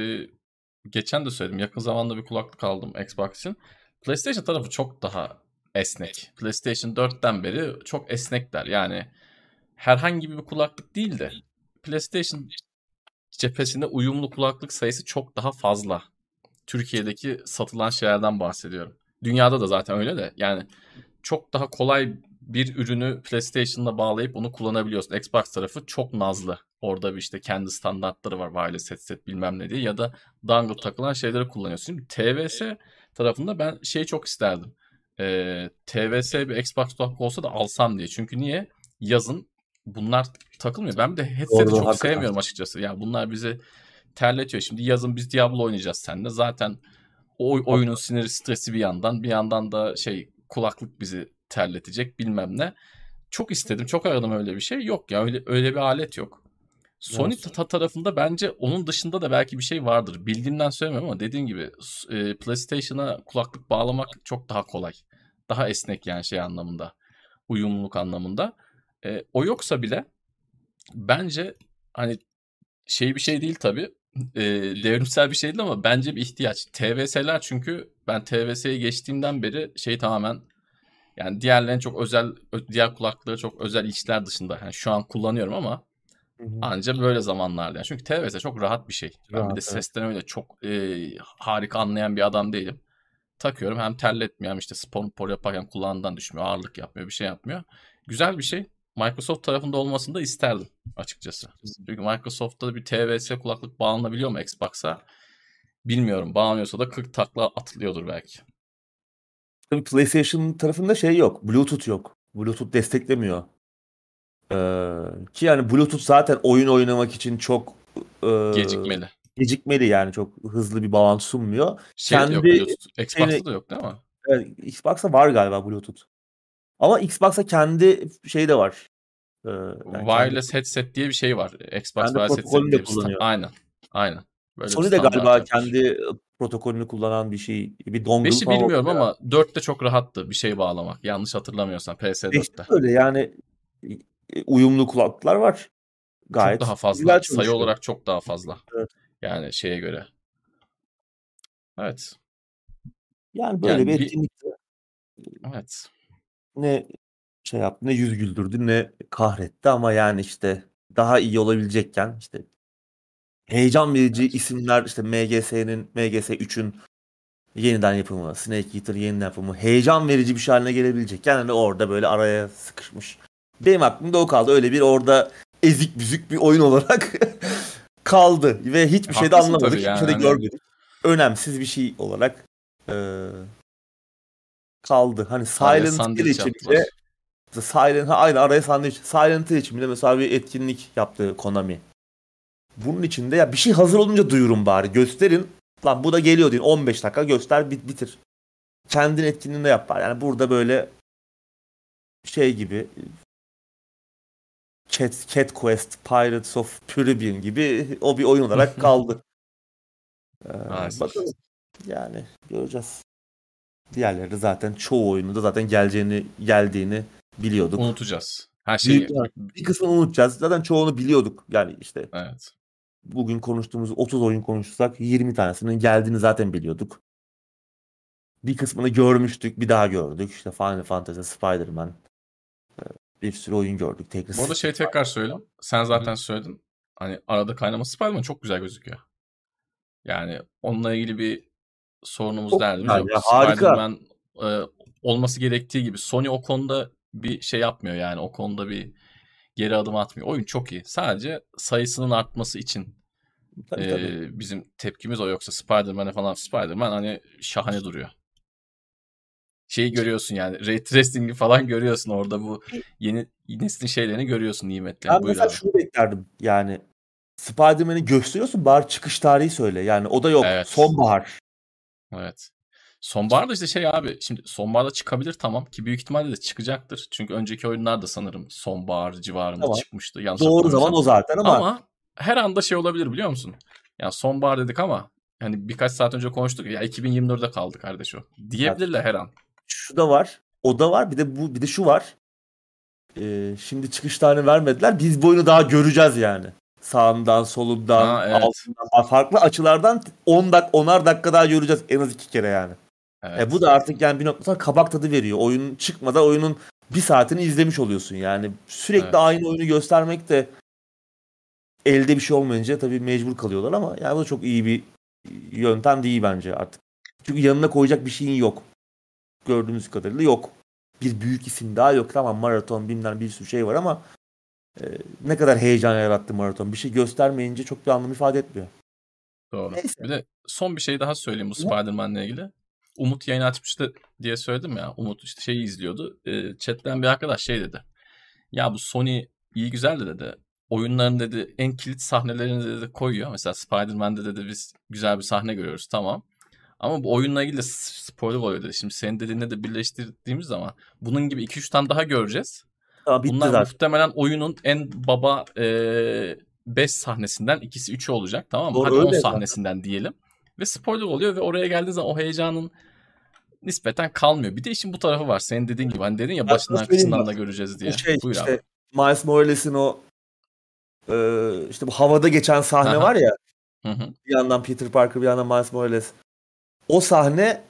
geçen de söyledim. Yakın zamanda bir kulaklık aldım Xbox'ın. PlayStation tarafı çok daha esnek. PlayStation 4'ten beri çok esnekler. Yani herhangi bir kulaklık değil de PlayStation cephesinde uyumlu kulaklık sayısı çok daha fazla. Türkiye'deki satılan şeylerden bahsediyorum. Dünyada da zaten öyle de yani çok daha kolay bir ürünü PlayStation'la bağlayıp onu kullanabiliyorsun. Xbox tarafı çok nazlı. Orada bir işte kendi standartları var. Wireless headset bilmem ne diye ya da dongle takılan şeyleri kullanıyorsun. Şimdi TVS tarafında ben şey çok isterdim. Ee, TVS bir Xbox kulaklık olsa da alsam diye. Çünkü niye? Yazın bunlar takılmıyor. Ben bir de headset'i Doğru, çok hakikaten. sevmiyorum açıkçası. Ya bunlar bizi terletiyor. Şimdi yazın biz Diablo oynayacağız seninle. Zaten o oyunun siniri stresi bir yandan bir yandan da şey kulaklık bizi terletecek bilmem ne. Çok istedim. Çok aradım öyle bir şey. Yok ya öyle öyle bir alet yok. Sony ta- tarafında bence onun dışında da belki bir şey vardır. Bildiğimden söylemiyorum ama dediğim gibi e, PlayStation'a kulaklık bağlamak çok daha kolay. Daha esnek yani şey anlamında. Uyumluluk anlamında. E, o yoksa bile bence hani şey bir şey değil tabii. E, devrimsel bir şey değil ama bence bir ihtiyaç. TVS'ler çünkü ben TVS'ye geçtiğimden beri şey tamamen yani diğerlerin çok özel diğer kulaklıkları çok özel işler dışında. Yani şu an kullanıyorum ama anca böyle zamanlarda. Yani çünkü TVS çok rahat bir şey. Ben bir de evet. sesten öyle çok e, harika anlayan bir adam değilim. Takıyorum hem terletmiyor hem işte spor spor yaparken kulağından düşmüyor. Ağırlık yapmıyor bir şey yapmıyor. Güzel bir şey. Microsoft tarafında olmasını da isterdim açıkçası. Çünkü Microsoft'ta bir TVS kulaklık bağlanabiliyor mu Xbox'a? Bilmiyorum. Bağlanıyorsa da 40 takla atılıyordur belki. Tabii PlayStation tarafında şey yok. Bluetooth yok. Bluetooth desteklemiyor. Ee, ki yani Bluetooth zaten oyun oynamak için çok e, Gecikmeli. Gecikmeli yani çok hızlı bir bağlantı sunmuyor. Şey yok kendi- Bluetooth. Xbox'ta şeyini- da yok değil mi? Evet, Xbox'ta var galiba Bluetooth. Ama Xbox'ta kendi şey de var. Ee, yani kendi- Wireless headset diye bir şey var. Xbox Kendi Wireless headset diye bir kullanıyor. Aynen. Aynen. Böyle Sony de galiba yapmış. kendi protokolünü kullanan bir şey, bir dongle 5'i falan bilmiyorum oluyor. ama 4'te çok rahattı bir şey bağlamak. Yanlış hatırlamıyorsam PS4'te. Beşte öyle yani e, uyumlu kulaklıklar var. Gayet Çok daha fazla. Sayı olarak çok daha fazla. Evet. Yani şeye göre. Evet. Yani böyle Yani bir bir- etkinlikte Evet. ne şey yaptı ne yüz güldürdü ne kahretti ama yani işte daha iyi olabilecekken işte heyecan verici Evet. isimler işte MGS'nin MGS 3'ün yeniden yapımı, Snake Eater yeniden yapımı heyecan verici bir şey haline gelebilecekken hani orada böyle araya sıkışmış. Benim aklımda o kaldı. Öyle bir orada ezik büzük bir oyun olarak kaldı ve hiçbir şey de anlamadık, hiçbir yani şey de hani- görmedik. Önemsiz bir şey olarak eee, kaldı. Hani Silent Hill için bile Silent ha, aynı araya sandviç. Silent Hill için bile mesela bir etkinlik yaptı Konami. Bunun içinde ya bir şey hazır olunca duyurun bari. Gösterin. Lan bu da geliyor deyin. 15 dakika göster bit bitir. Kendin etkinliğinde yap bari. Yani burada böyle şey gibi Cat, Cat Quest, Pirates of Caribbean gibi o bir oyun olarak kaldı. Ee, bakalım. Yani göreceğiz. Diğerleri zaten çoğu oyunu da zaten geleceğini geldiğini biliyorduk. Unutacağız. Her şeyi. Büyük, bir kısmını unutacağız. Zaten çoğunu biliyorduk. Yani işte Evet. bugün konuştuğumuz 30 oyun konuşsak 20 tanesinin geldiğini zaten biliyorduk. Bir kısmını görmüştük, bir daha gördük. İşte Final Fantasy, Spider-Man. Bir sürü oyun gördük. Tekrar Bu arada şey tekrar söyleyeyim. Sen zaten söyledin. Hani arada kaynaması Spider-Man çok güzel gözüküyor. Yani onunla ilgili bir sorunumuz Çok derdimiz yok. ya. Spider-Man e, olması gerektiği gibi Sony o konuda bir şey yapmıyor yani. O konuda bir geri adım atmıyor. Oyun çok iyi. Sadece sayısının artması için Tabii, e, tabii. bizim tepkimiz o. Yoksa Spider-Man'e falan Spider-Man hani şahane duruyor. Şeyi görüyorsun yani. Ray tracing'i falan görüyorsun orada bu yeni neslin şeylerini görüyorsun nimetlerini. Ben mesela abi. şunu beklerdim. Yani Spider-Man'i gösteriyorsun bari çıkış tarihi söyle. Yani o da yok. Evet. Sonbahar. Evet. Sonbaharda işte şey abi şimdi sonbaharda çıkabilir tamam ki büyük ihtimalle de çıkacaktır. Çünkü önceki oyunlar da sanırım sonbahar civarında Tamam. çıkmıştı. Yanlış Doğru zaman o zaten ama, Ama her anda şey olabilir biliyor musun? Yani sonbahar dedik ama hani birkaç saat önce konuştuk ya 2024'de kaldı kardeş o. Diyebilirler her an. Şu da var. O da var. Bir de bu bir de şu var. Ee, şimdi çıkış tarihini vermediler. Biz bu oyunu daha göreceğiz yani. Sağından, solundan, Ha, evet. altından, farklı açılardan 10 dak 10'ar dakika daha göreceğiz en az iki kere yani. Evet. E bu da artık yani bir noktada kabak tadı veriyor. Oyun çıkmadan oyunun bir saatini izlemiş oluyorsun yani. Sürekli Evet. aynı oyunu göstermek de elde bir şey olmayınca tabii mecbur kalıyorlar ama yani bu da çok iyi bir yöntem değil bence artık. Çünkü yanına koyacak bir şeyin yok. Gördüğümüz kadarıyla yok. Bir büyük isim daha yok. Tamam maraton bilmem bir sürü şey var ama e, ne kadar heyecan yarattı maraton. Bir şey göstermeyince çok bir anlam ifade etmiyor. Doğru. Neyse. Bir de son bir şey daha söyleyeyim bu? Spider-Man'le ilgili. Umut yayın açmıştı diye söyledim ya. Umut işte şeyi izliyordu. E, chatten bir arkadaş şey dedi. Ya bu Sony iyi güzel de dedi. Oyunların dedi en kilit sahnelerini dedi koyuyor. Mesela Spider-Man'de dedi biz güzel bir sahne görüyoruz tamam. Ama bu oyunla ilgili de spoiler oluyor. Şimdi senin dediğinle de birleştirdiğimiz zaman bunun gibi 2-3 tane daha göreceğiz. Ama bitti Bunlar zaten. muhtemelen oyunun en baba 5 sahnesinden ikisi 3'ü olacak tamam mı? Doğru, Hadi 10 öyle zaten. sahnesinden diyelim. Ve spoiler oluyor ve oraya geldiği zaman o heyecanın nispeten kalmıyor. Bir de işin bu tarafı var. Senin dediğin gibi hani dedin ya başından bak. da göreceğiz diye. Şey Buyur işte abi. Miles Morales'in o e, işte bu havada geçen sahne Aha. var ya Hı hı. bir yandan Peter Parker bir yandan Miles Morales. O sahne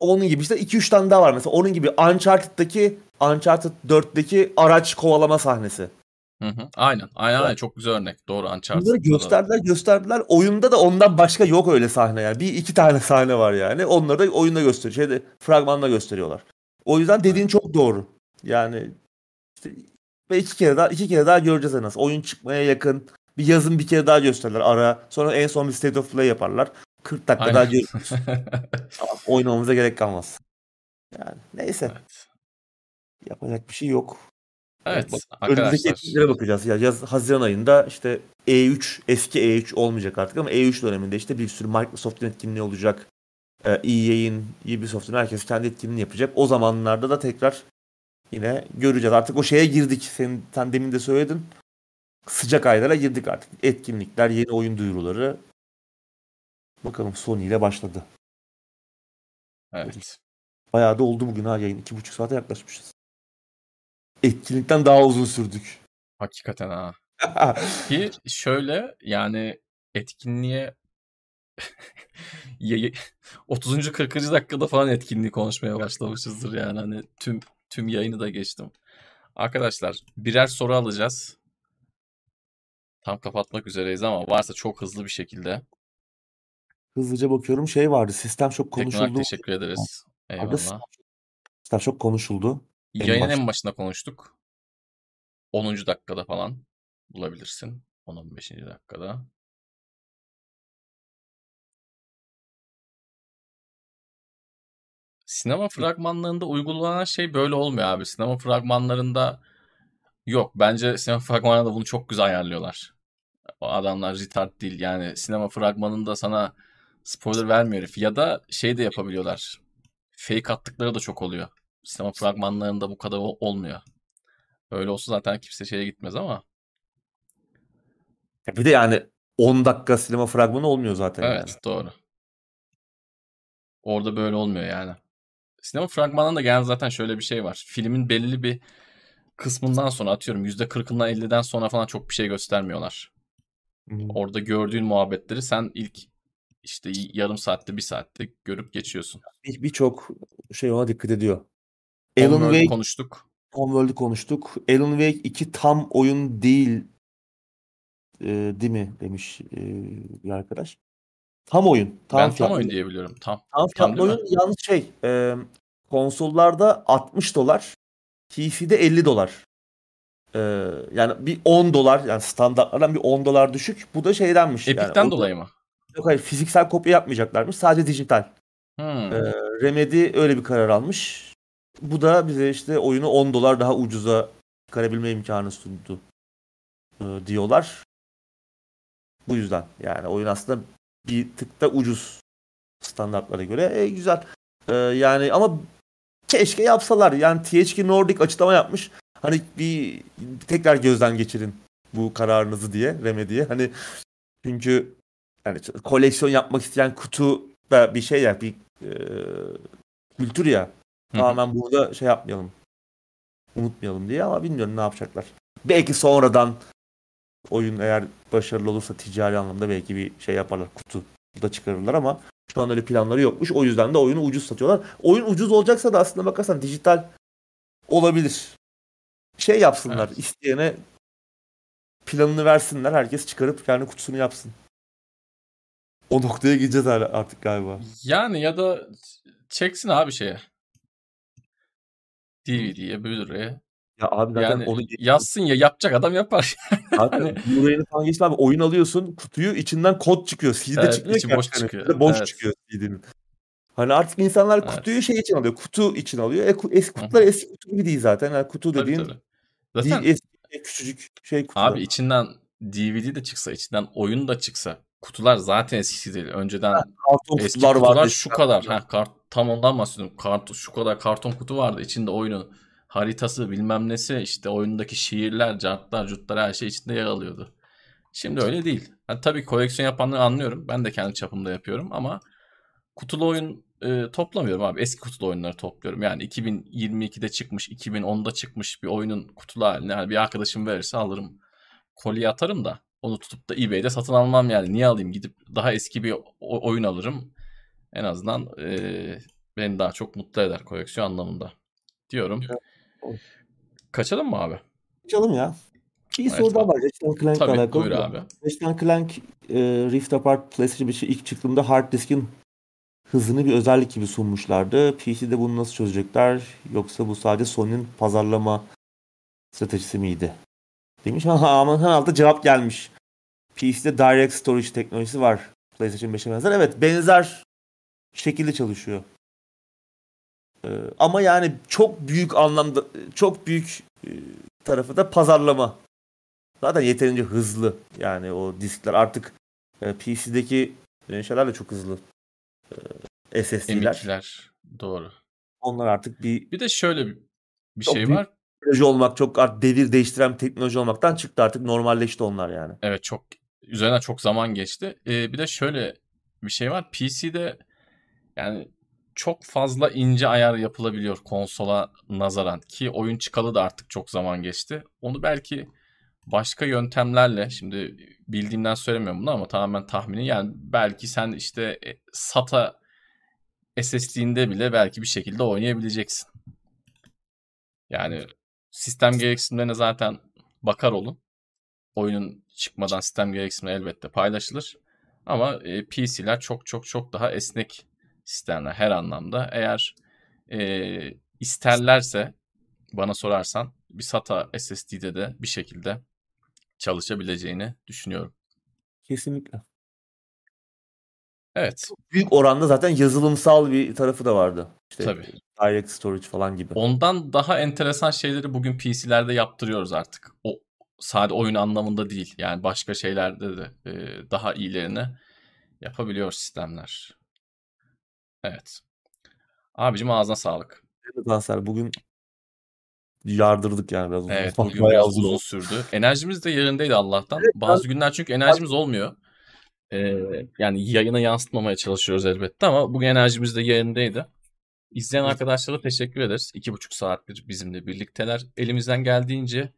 onun gibi işte 2-3 tane daha var mesela. Onun gibi Uncharted'daki Uncharted 4'teki araç kovalama sahnesi. Hı hı. Aynen. Aynen, aynen. Çok güzel örnek. Doğru Uncharted'da Bunları da. gösterdiler gösterdiler. Oyunda da ondan başka yok öyle sahne yani. Bir iki tane sahne var yani. Onları da oyunda gösteriyor. Şeyde fragmanda gösteriyorlar. O yüzden dediğin çok doğru. Yani işte ve iki kere daha iki kere daha göreceğiz en az. Oyun çıkmaya yakın. Bir yazın bir kere daha gösterirler ara. Sonra en son bir state of play yaparlar. 40 dakika daha Aynen. görürüz. Tamam, oynamamıza gerek kalmaz. Yani neyse evet. yapacak bir şey yok. Evet Bak, arkadaşlar. Önümüzdeki etkinliklere bakacağız. Ya yaz Haziran ayında işte E3 eski E3 olmayacak artık ama E3 döneminde işte bir sürü Microsoft'un etkinliği olacak. Ee, EA'in, Ubisoft'un herkes kendi etkinliğini yapacak. O zamanlarda da tekrar yine göreceğiz. Artık o şeye girdik. Senin sen demin de söyledin. Sıcak aylara girdik artık. Etkinlikler, yeni oyun duyuruları. Bakalım Sony ile başladı. Evet. Bayağı da oldu bugün ha yayın. iki buçuk saate yaklaşmışız. Etkinlikten daha uzun sürdük. Hakikaten ha. Ki şöyle yani etkinliğe 30. 40. dakikada falan etkinliği konuşmaya başlamışızdır yani hani tüm tüm yayını da geçtim. Arkadaşlar birer soru alacağız. Tam kapatmak üzereyiz ama varsa çok hızlı bir şekilde. Hızlıca bakıyorum şey vardı. Sistem çok konuşuldu. Teknoloji teşekkür ederiz. Eyvallah. Sistem çok konuşuldu. Yayının en başında konuştuk. 10. dakikada falan bulabilirsin. 10-15. dakikada. Sinema fragmanlarında uygulanan şey böyle olmuyor abi. Sinema fragmanlarında yok. Bence sinema fragmanlarında bunu çok güzel ayarlıyorlar. O adamlar retard değil. Yani sinema fragmanında sana spoiler vermiyor herif. Ya da şey de yapabiliyorlar. Fake attıkları da çok oluyor. Sinema fragmanlarında bu kadar olmuyor. Öyle olsa zaten kimse şeye gitmez ama. Bir de yani 10 dakika sinema fragmanı olmuyor zaten. Evet yani. doğru. Orada böyle olmuyor yani. Sinema fragmanında genelde zaten şöyle bir şey var. Filmin belli bir kısmından sonra atıyorum %40'ından 50'den sonra falan çok bir şey göstermiyorlar. Hmm. Orada gördüğün muhabbetleri sen ilk işte yarım saatte bir saatte görüp geçiyorsun. Birçok bir şey ona dikkat ediyor. Alan Wake konuştuk. Homeworld'u konuştuk. Alan Wake 2 tam oyun değil e, değil mi demiş e, bir arkadaş. Tam oyun. Tam ben tam oyun diyebiliyorum. Tam. Tam, tam oyun mi? yalnız şey e, konsollarda 60 dolar PC'de 50 dolar. E, yani bir 10 dolar yani standartlardan bir 10 dolar düşük. Bu da şeydenmiş. Epic'ten yani, dolayı mı? Yok hayır fiziksel kopya yapmayacaklarmış. Sadece dijital. Hmm. E, Remedy öyle bir karar almış. Bu da bize işte oyunu 10 dolar daha ucuza çıkarabilme imkanı sundu e, diyorlar. Bu yüzden yani oyun aslında bir tık da ucuz standartlara göre. E, güzel. E, yani ama keşke yapsalar. Yani THQ Nordic açıklama yapmış. Hani bir tekrar gözden geçirin bu kararınızı diye Remedy'ye. Hani çünkü yani koleksiyon yapmak isteyen kutu da bir şey ya bir e, kültür ya. Tamamen burada şey yapmayalım. Unutmayalım diye ama bilmiyorum ne yapacaklar. Belki sonradan oyun eğer başarılı olursa ticari anlamda belki bir şey yaparlar. Kutu da çıkarırlar ama şu an öyle planları yokmuş. O yüzden de oyunu ucuz satıyorlar. Oyun ucuz olacaksa da aslında bakarsan dijital olabilir. Şey yapsınlar. Evet. isteyene planını versinler. Herkes çıkarıp kendi kutusunu yapsın. O noktaya gideceğiz artık galiba. Yani ya da çeksin abi şeye. DVD'ye, Blu-ray'e. Ya abi zaten yani onu yazsın ya yapacak adam yapar. Hani... Blu-ray'ini falan geçti abi oyun alıyorsun kutuyu içinden kod çıkıyor. CD evet, çıkmıyor ki. boş yani. çıkıyor. Boş evet. çıkıyor CD'nin. Hani artık insanlar evet. kutuyu şey için alıyor. Kutu için alıyor. E, eski kutular eski kutu gibi değil zaten. Yani kutu dediğin tabii, tabii. Zaten, değil, eski küçücük şey kutu. Abi içinden DVD de çıksa, içinden oyun da çıksa kutular zaten eskisi değil. Önceden ha, karton eski kutular, kutular şu kadar. Ha, kart, tam ondan bahsediyorum. Kart, şu kadar karton kutu vardı. İçinde oyunu haritası bilmem nesi işte oyundaki şiirler, cartlar, cutlar her şey içinde yer alıyordu. Şimdi öyle değil. Yani tabii koleksiyon yapanları anlıyorum. Ben de kendi çapımda yapıyorum ama kutulu oyun e, toplamıyorum abi. Eski kutulu oyunları topluyorum. Yani 2022'de çıkmış, 2010'da çıkmış bir oyunun kutulu haline yani bir arkadaşım verirse alırım. Kolye atarım da onu tutup da eBay'de satın almam yani. Niye alayım? Gidip daha eski bir oyun alırım. En azından e, beni daha çok mutlu eder koleksiyon anlamında. Diyorum. Kaçalım mı abi? Kaçalım ya. Bir evet, soru daha var. Ratchet Clank'la Tabii, alakalı. Buyur abi. Ratchet Clank e, Rift Apart PlayStation 5'e ilk çıktığında hard diskin hızını bir özellik gibi sunmuşlardı. PC'de bunu nasıl çözecekler? Yoksa bu sadece Sony'nin pazarlama stratejisi miydi? Demiş ama herhalde cevap gelmiş. PC'de Direct Storage teknolojisi var. PlayStation 5'e benzer. Evet benzer şekilde çalışıyor. Ee, ama yani çok büyük anlamda çok büyük e, tarafı da pazarlama. Zaten yeterince hızlı yani o diskler artık e, PC'deki şeyler de çok hızlı. E, SSD'ler. M2'ler doğru. Onlar artık bir bir de şöyle bir, bir şey var. teknoloji olmak, çok artık devir değiştiren bir teknoloji olmaktan çıktı artık normalleşti onlar yani. Evet çok üzerine çok zaman geçti. Ee, bir de şöyle bir şey var. PC'de yani çok fazla ince ayar yapılabiliyor konsola nazaran ki oyun çıkalı da artık çok zaman geçti. Onu belki başka yöntemlerle şimdi bildiğimden söylemiyorum bunu ama tamamen tahmini yani belki sen işte e, SATA SSD'inde bile belki bir şekilde oynayabileceksin. Yani sistem gereksinimlerine zaten bakar olun. Oyunun çıkmadan sistem gereksinimleri elbette paylaşılır. Ama e, PC'ler çok çok çok daha esnek sistemler her anlamda. Eğer e, isterlerse bana sorarsan bir SATA SSD'de de bir şekilde çalışabileceğini düşünüyorum. Kesinlikle. Evet. Büyük oranda zaten yazılımsal bir tarafı da vardı. İşte Tabii. Direct Storage falan gibi. Ondan daha enteresan şeyleri bugün PC'lerde yaptırıyoruz artık. O sadece oyun anlamında değil. Yani başka şeylerde de e, daha iyilerini yapabiliyor sistemler. Evet. Abicim ağzına sağlık. Evet Ansar bugün yardırdık yani biraz uzun. Evet Bak, bugün biraz uzun sürdü. Enerjimiz de yerindeydi Allah'tan. Evet, Bazı günler çünkü enerjimiz olmuyor. Ee, yani yayına yansıtmamaya çalışıyoruz elbette ama bugün enerjimiz de yerindeydi. İzleyen arkadaşlara teşekkür ederiz. İki buçuk saattir bizimle birlikteler. Elimizden geldiğince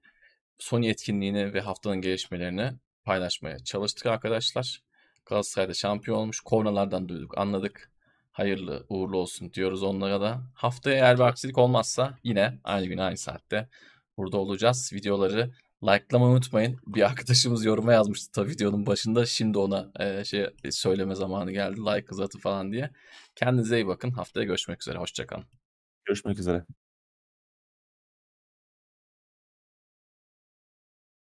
Sony etkinliğini ve haftanın gelişmelerini paylaşmaya çalıştık arkadaşlar. Galatasaray'da şampiyon olmuş. Kornalardan duyduk, anladık. Hayırlı uğurlu olsun diyoruz onlara da. Haftaya eğer bir aksilik olmazsa yine aynı gün aynı saatte burada olacağız. Videoları likelamayı unutmayın. Bir arkadaşımız yoruma yazmıştı tabii videonun başında. Şimdi ona e, şey söyleme zamanı geldi. Like hızatı falan diye. Kendinize iyi bakın. Haftaya görüşmek üzere. Hoşçakalın. Görüşmek üzere.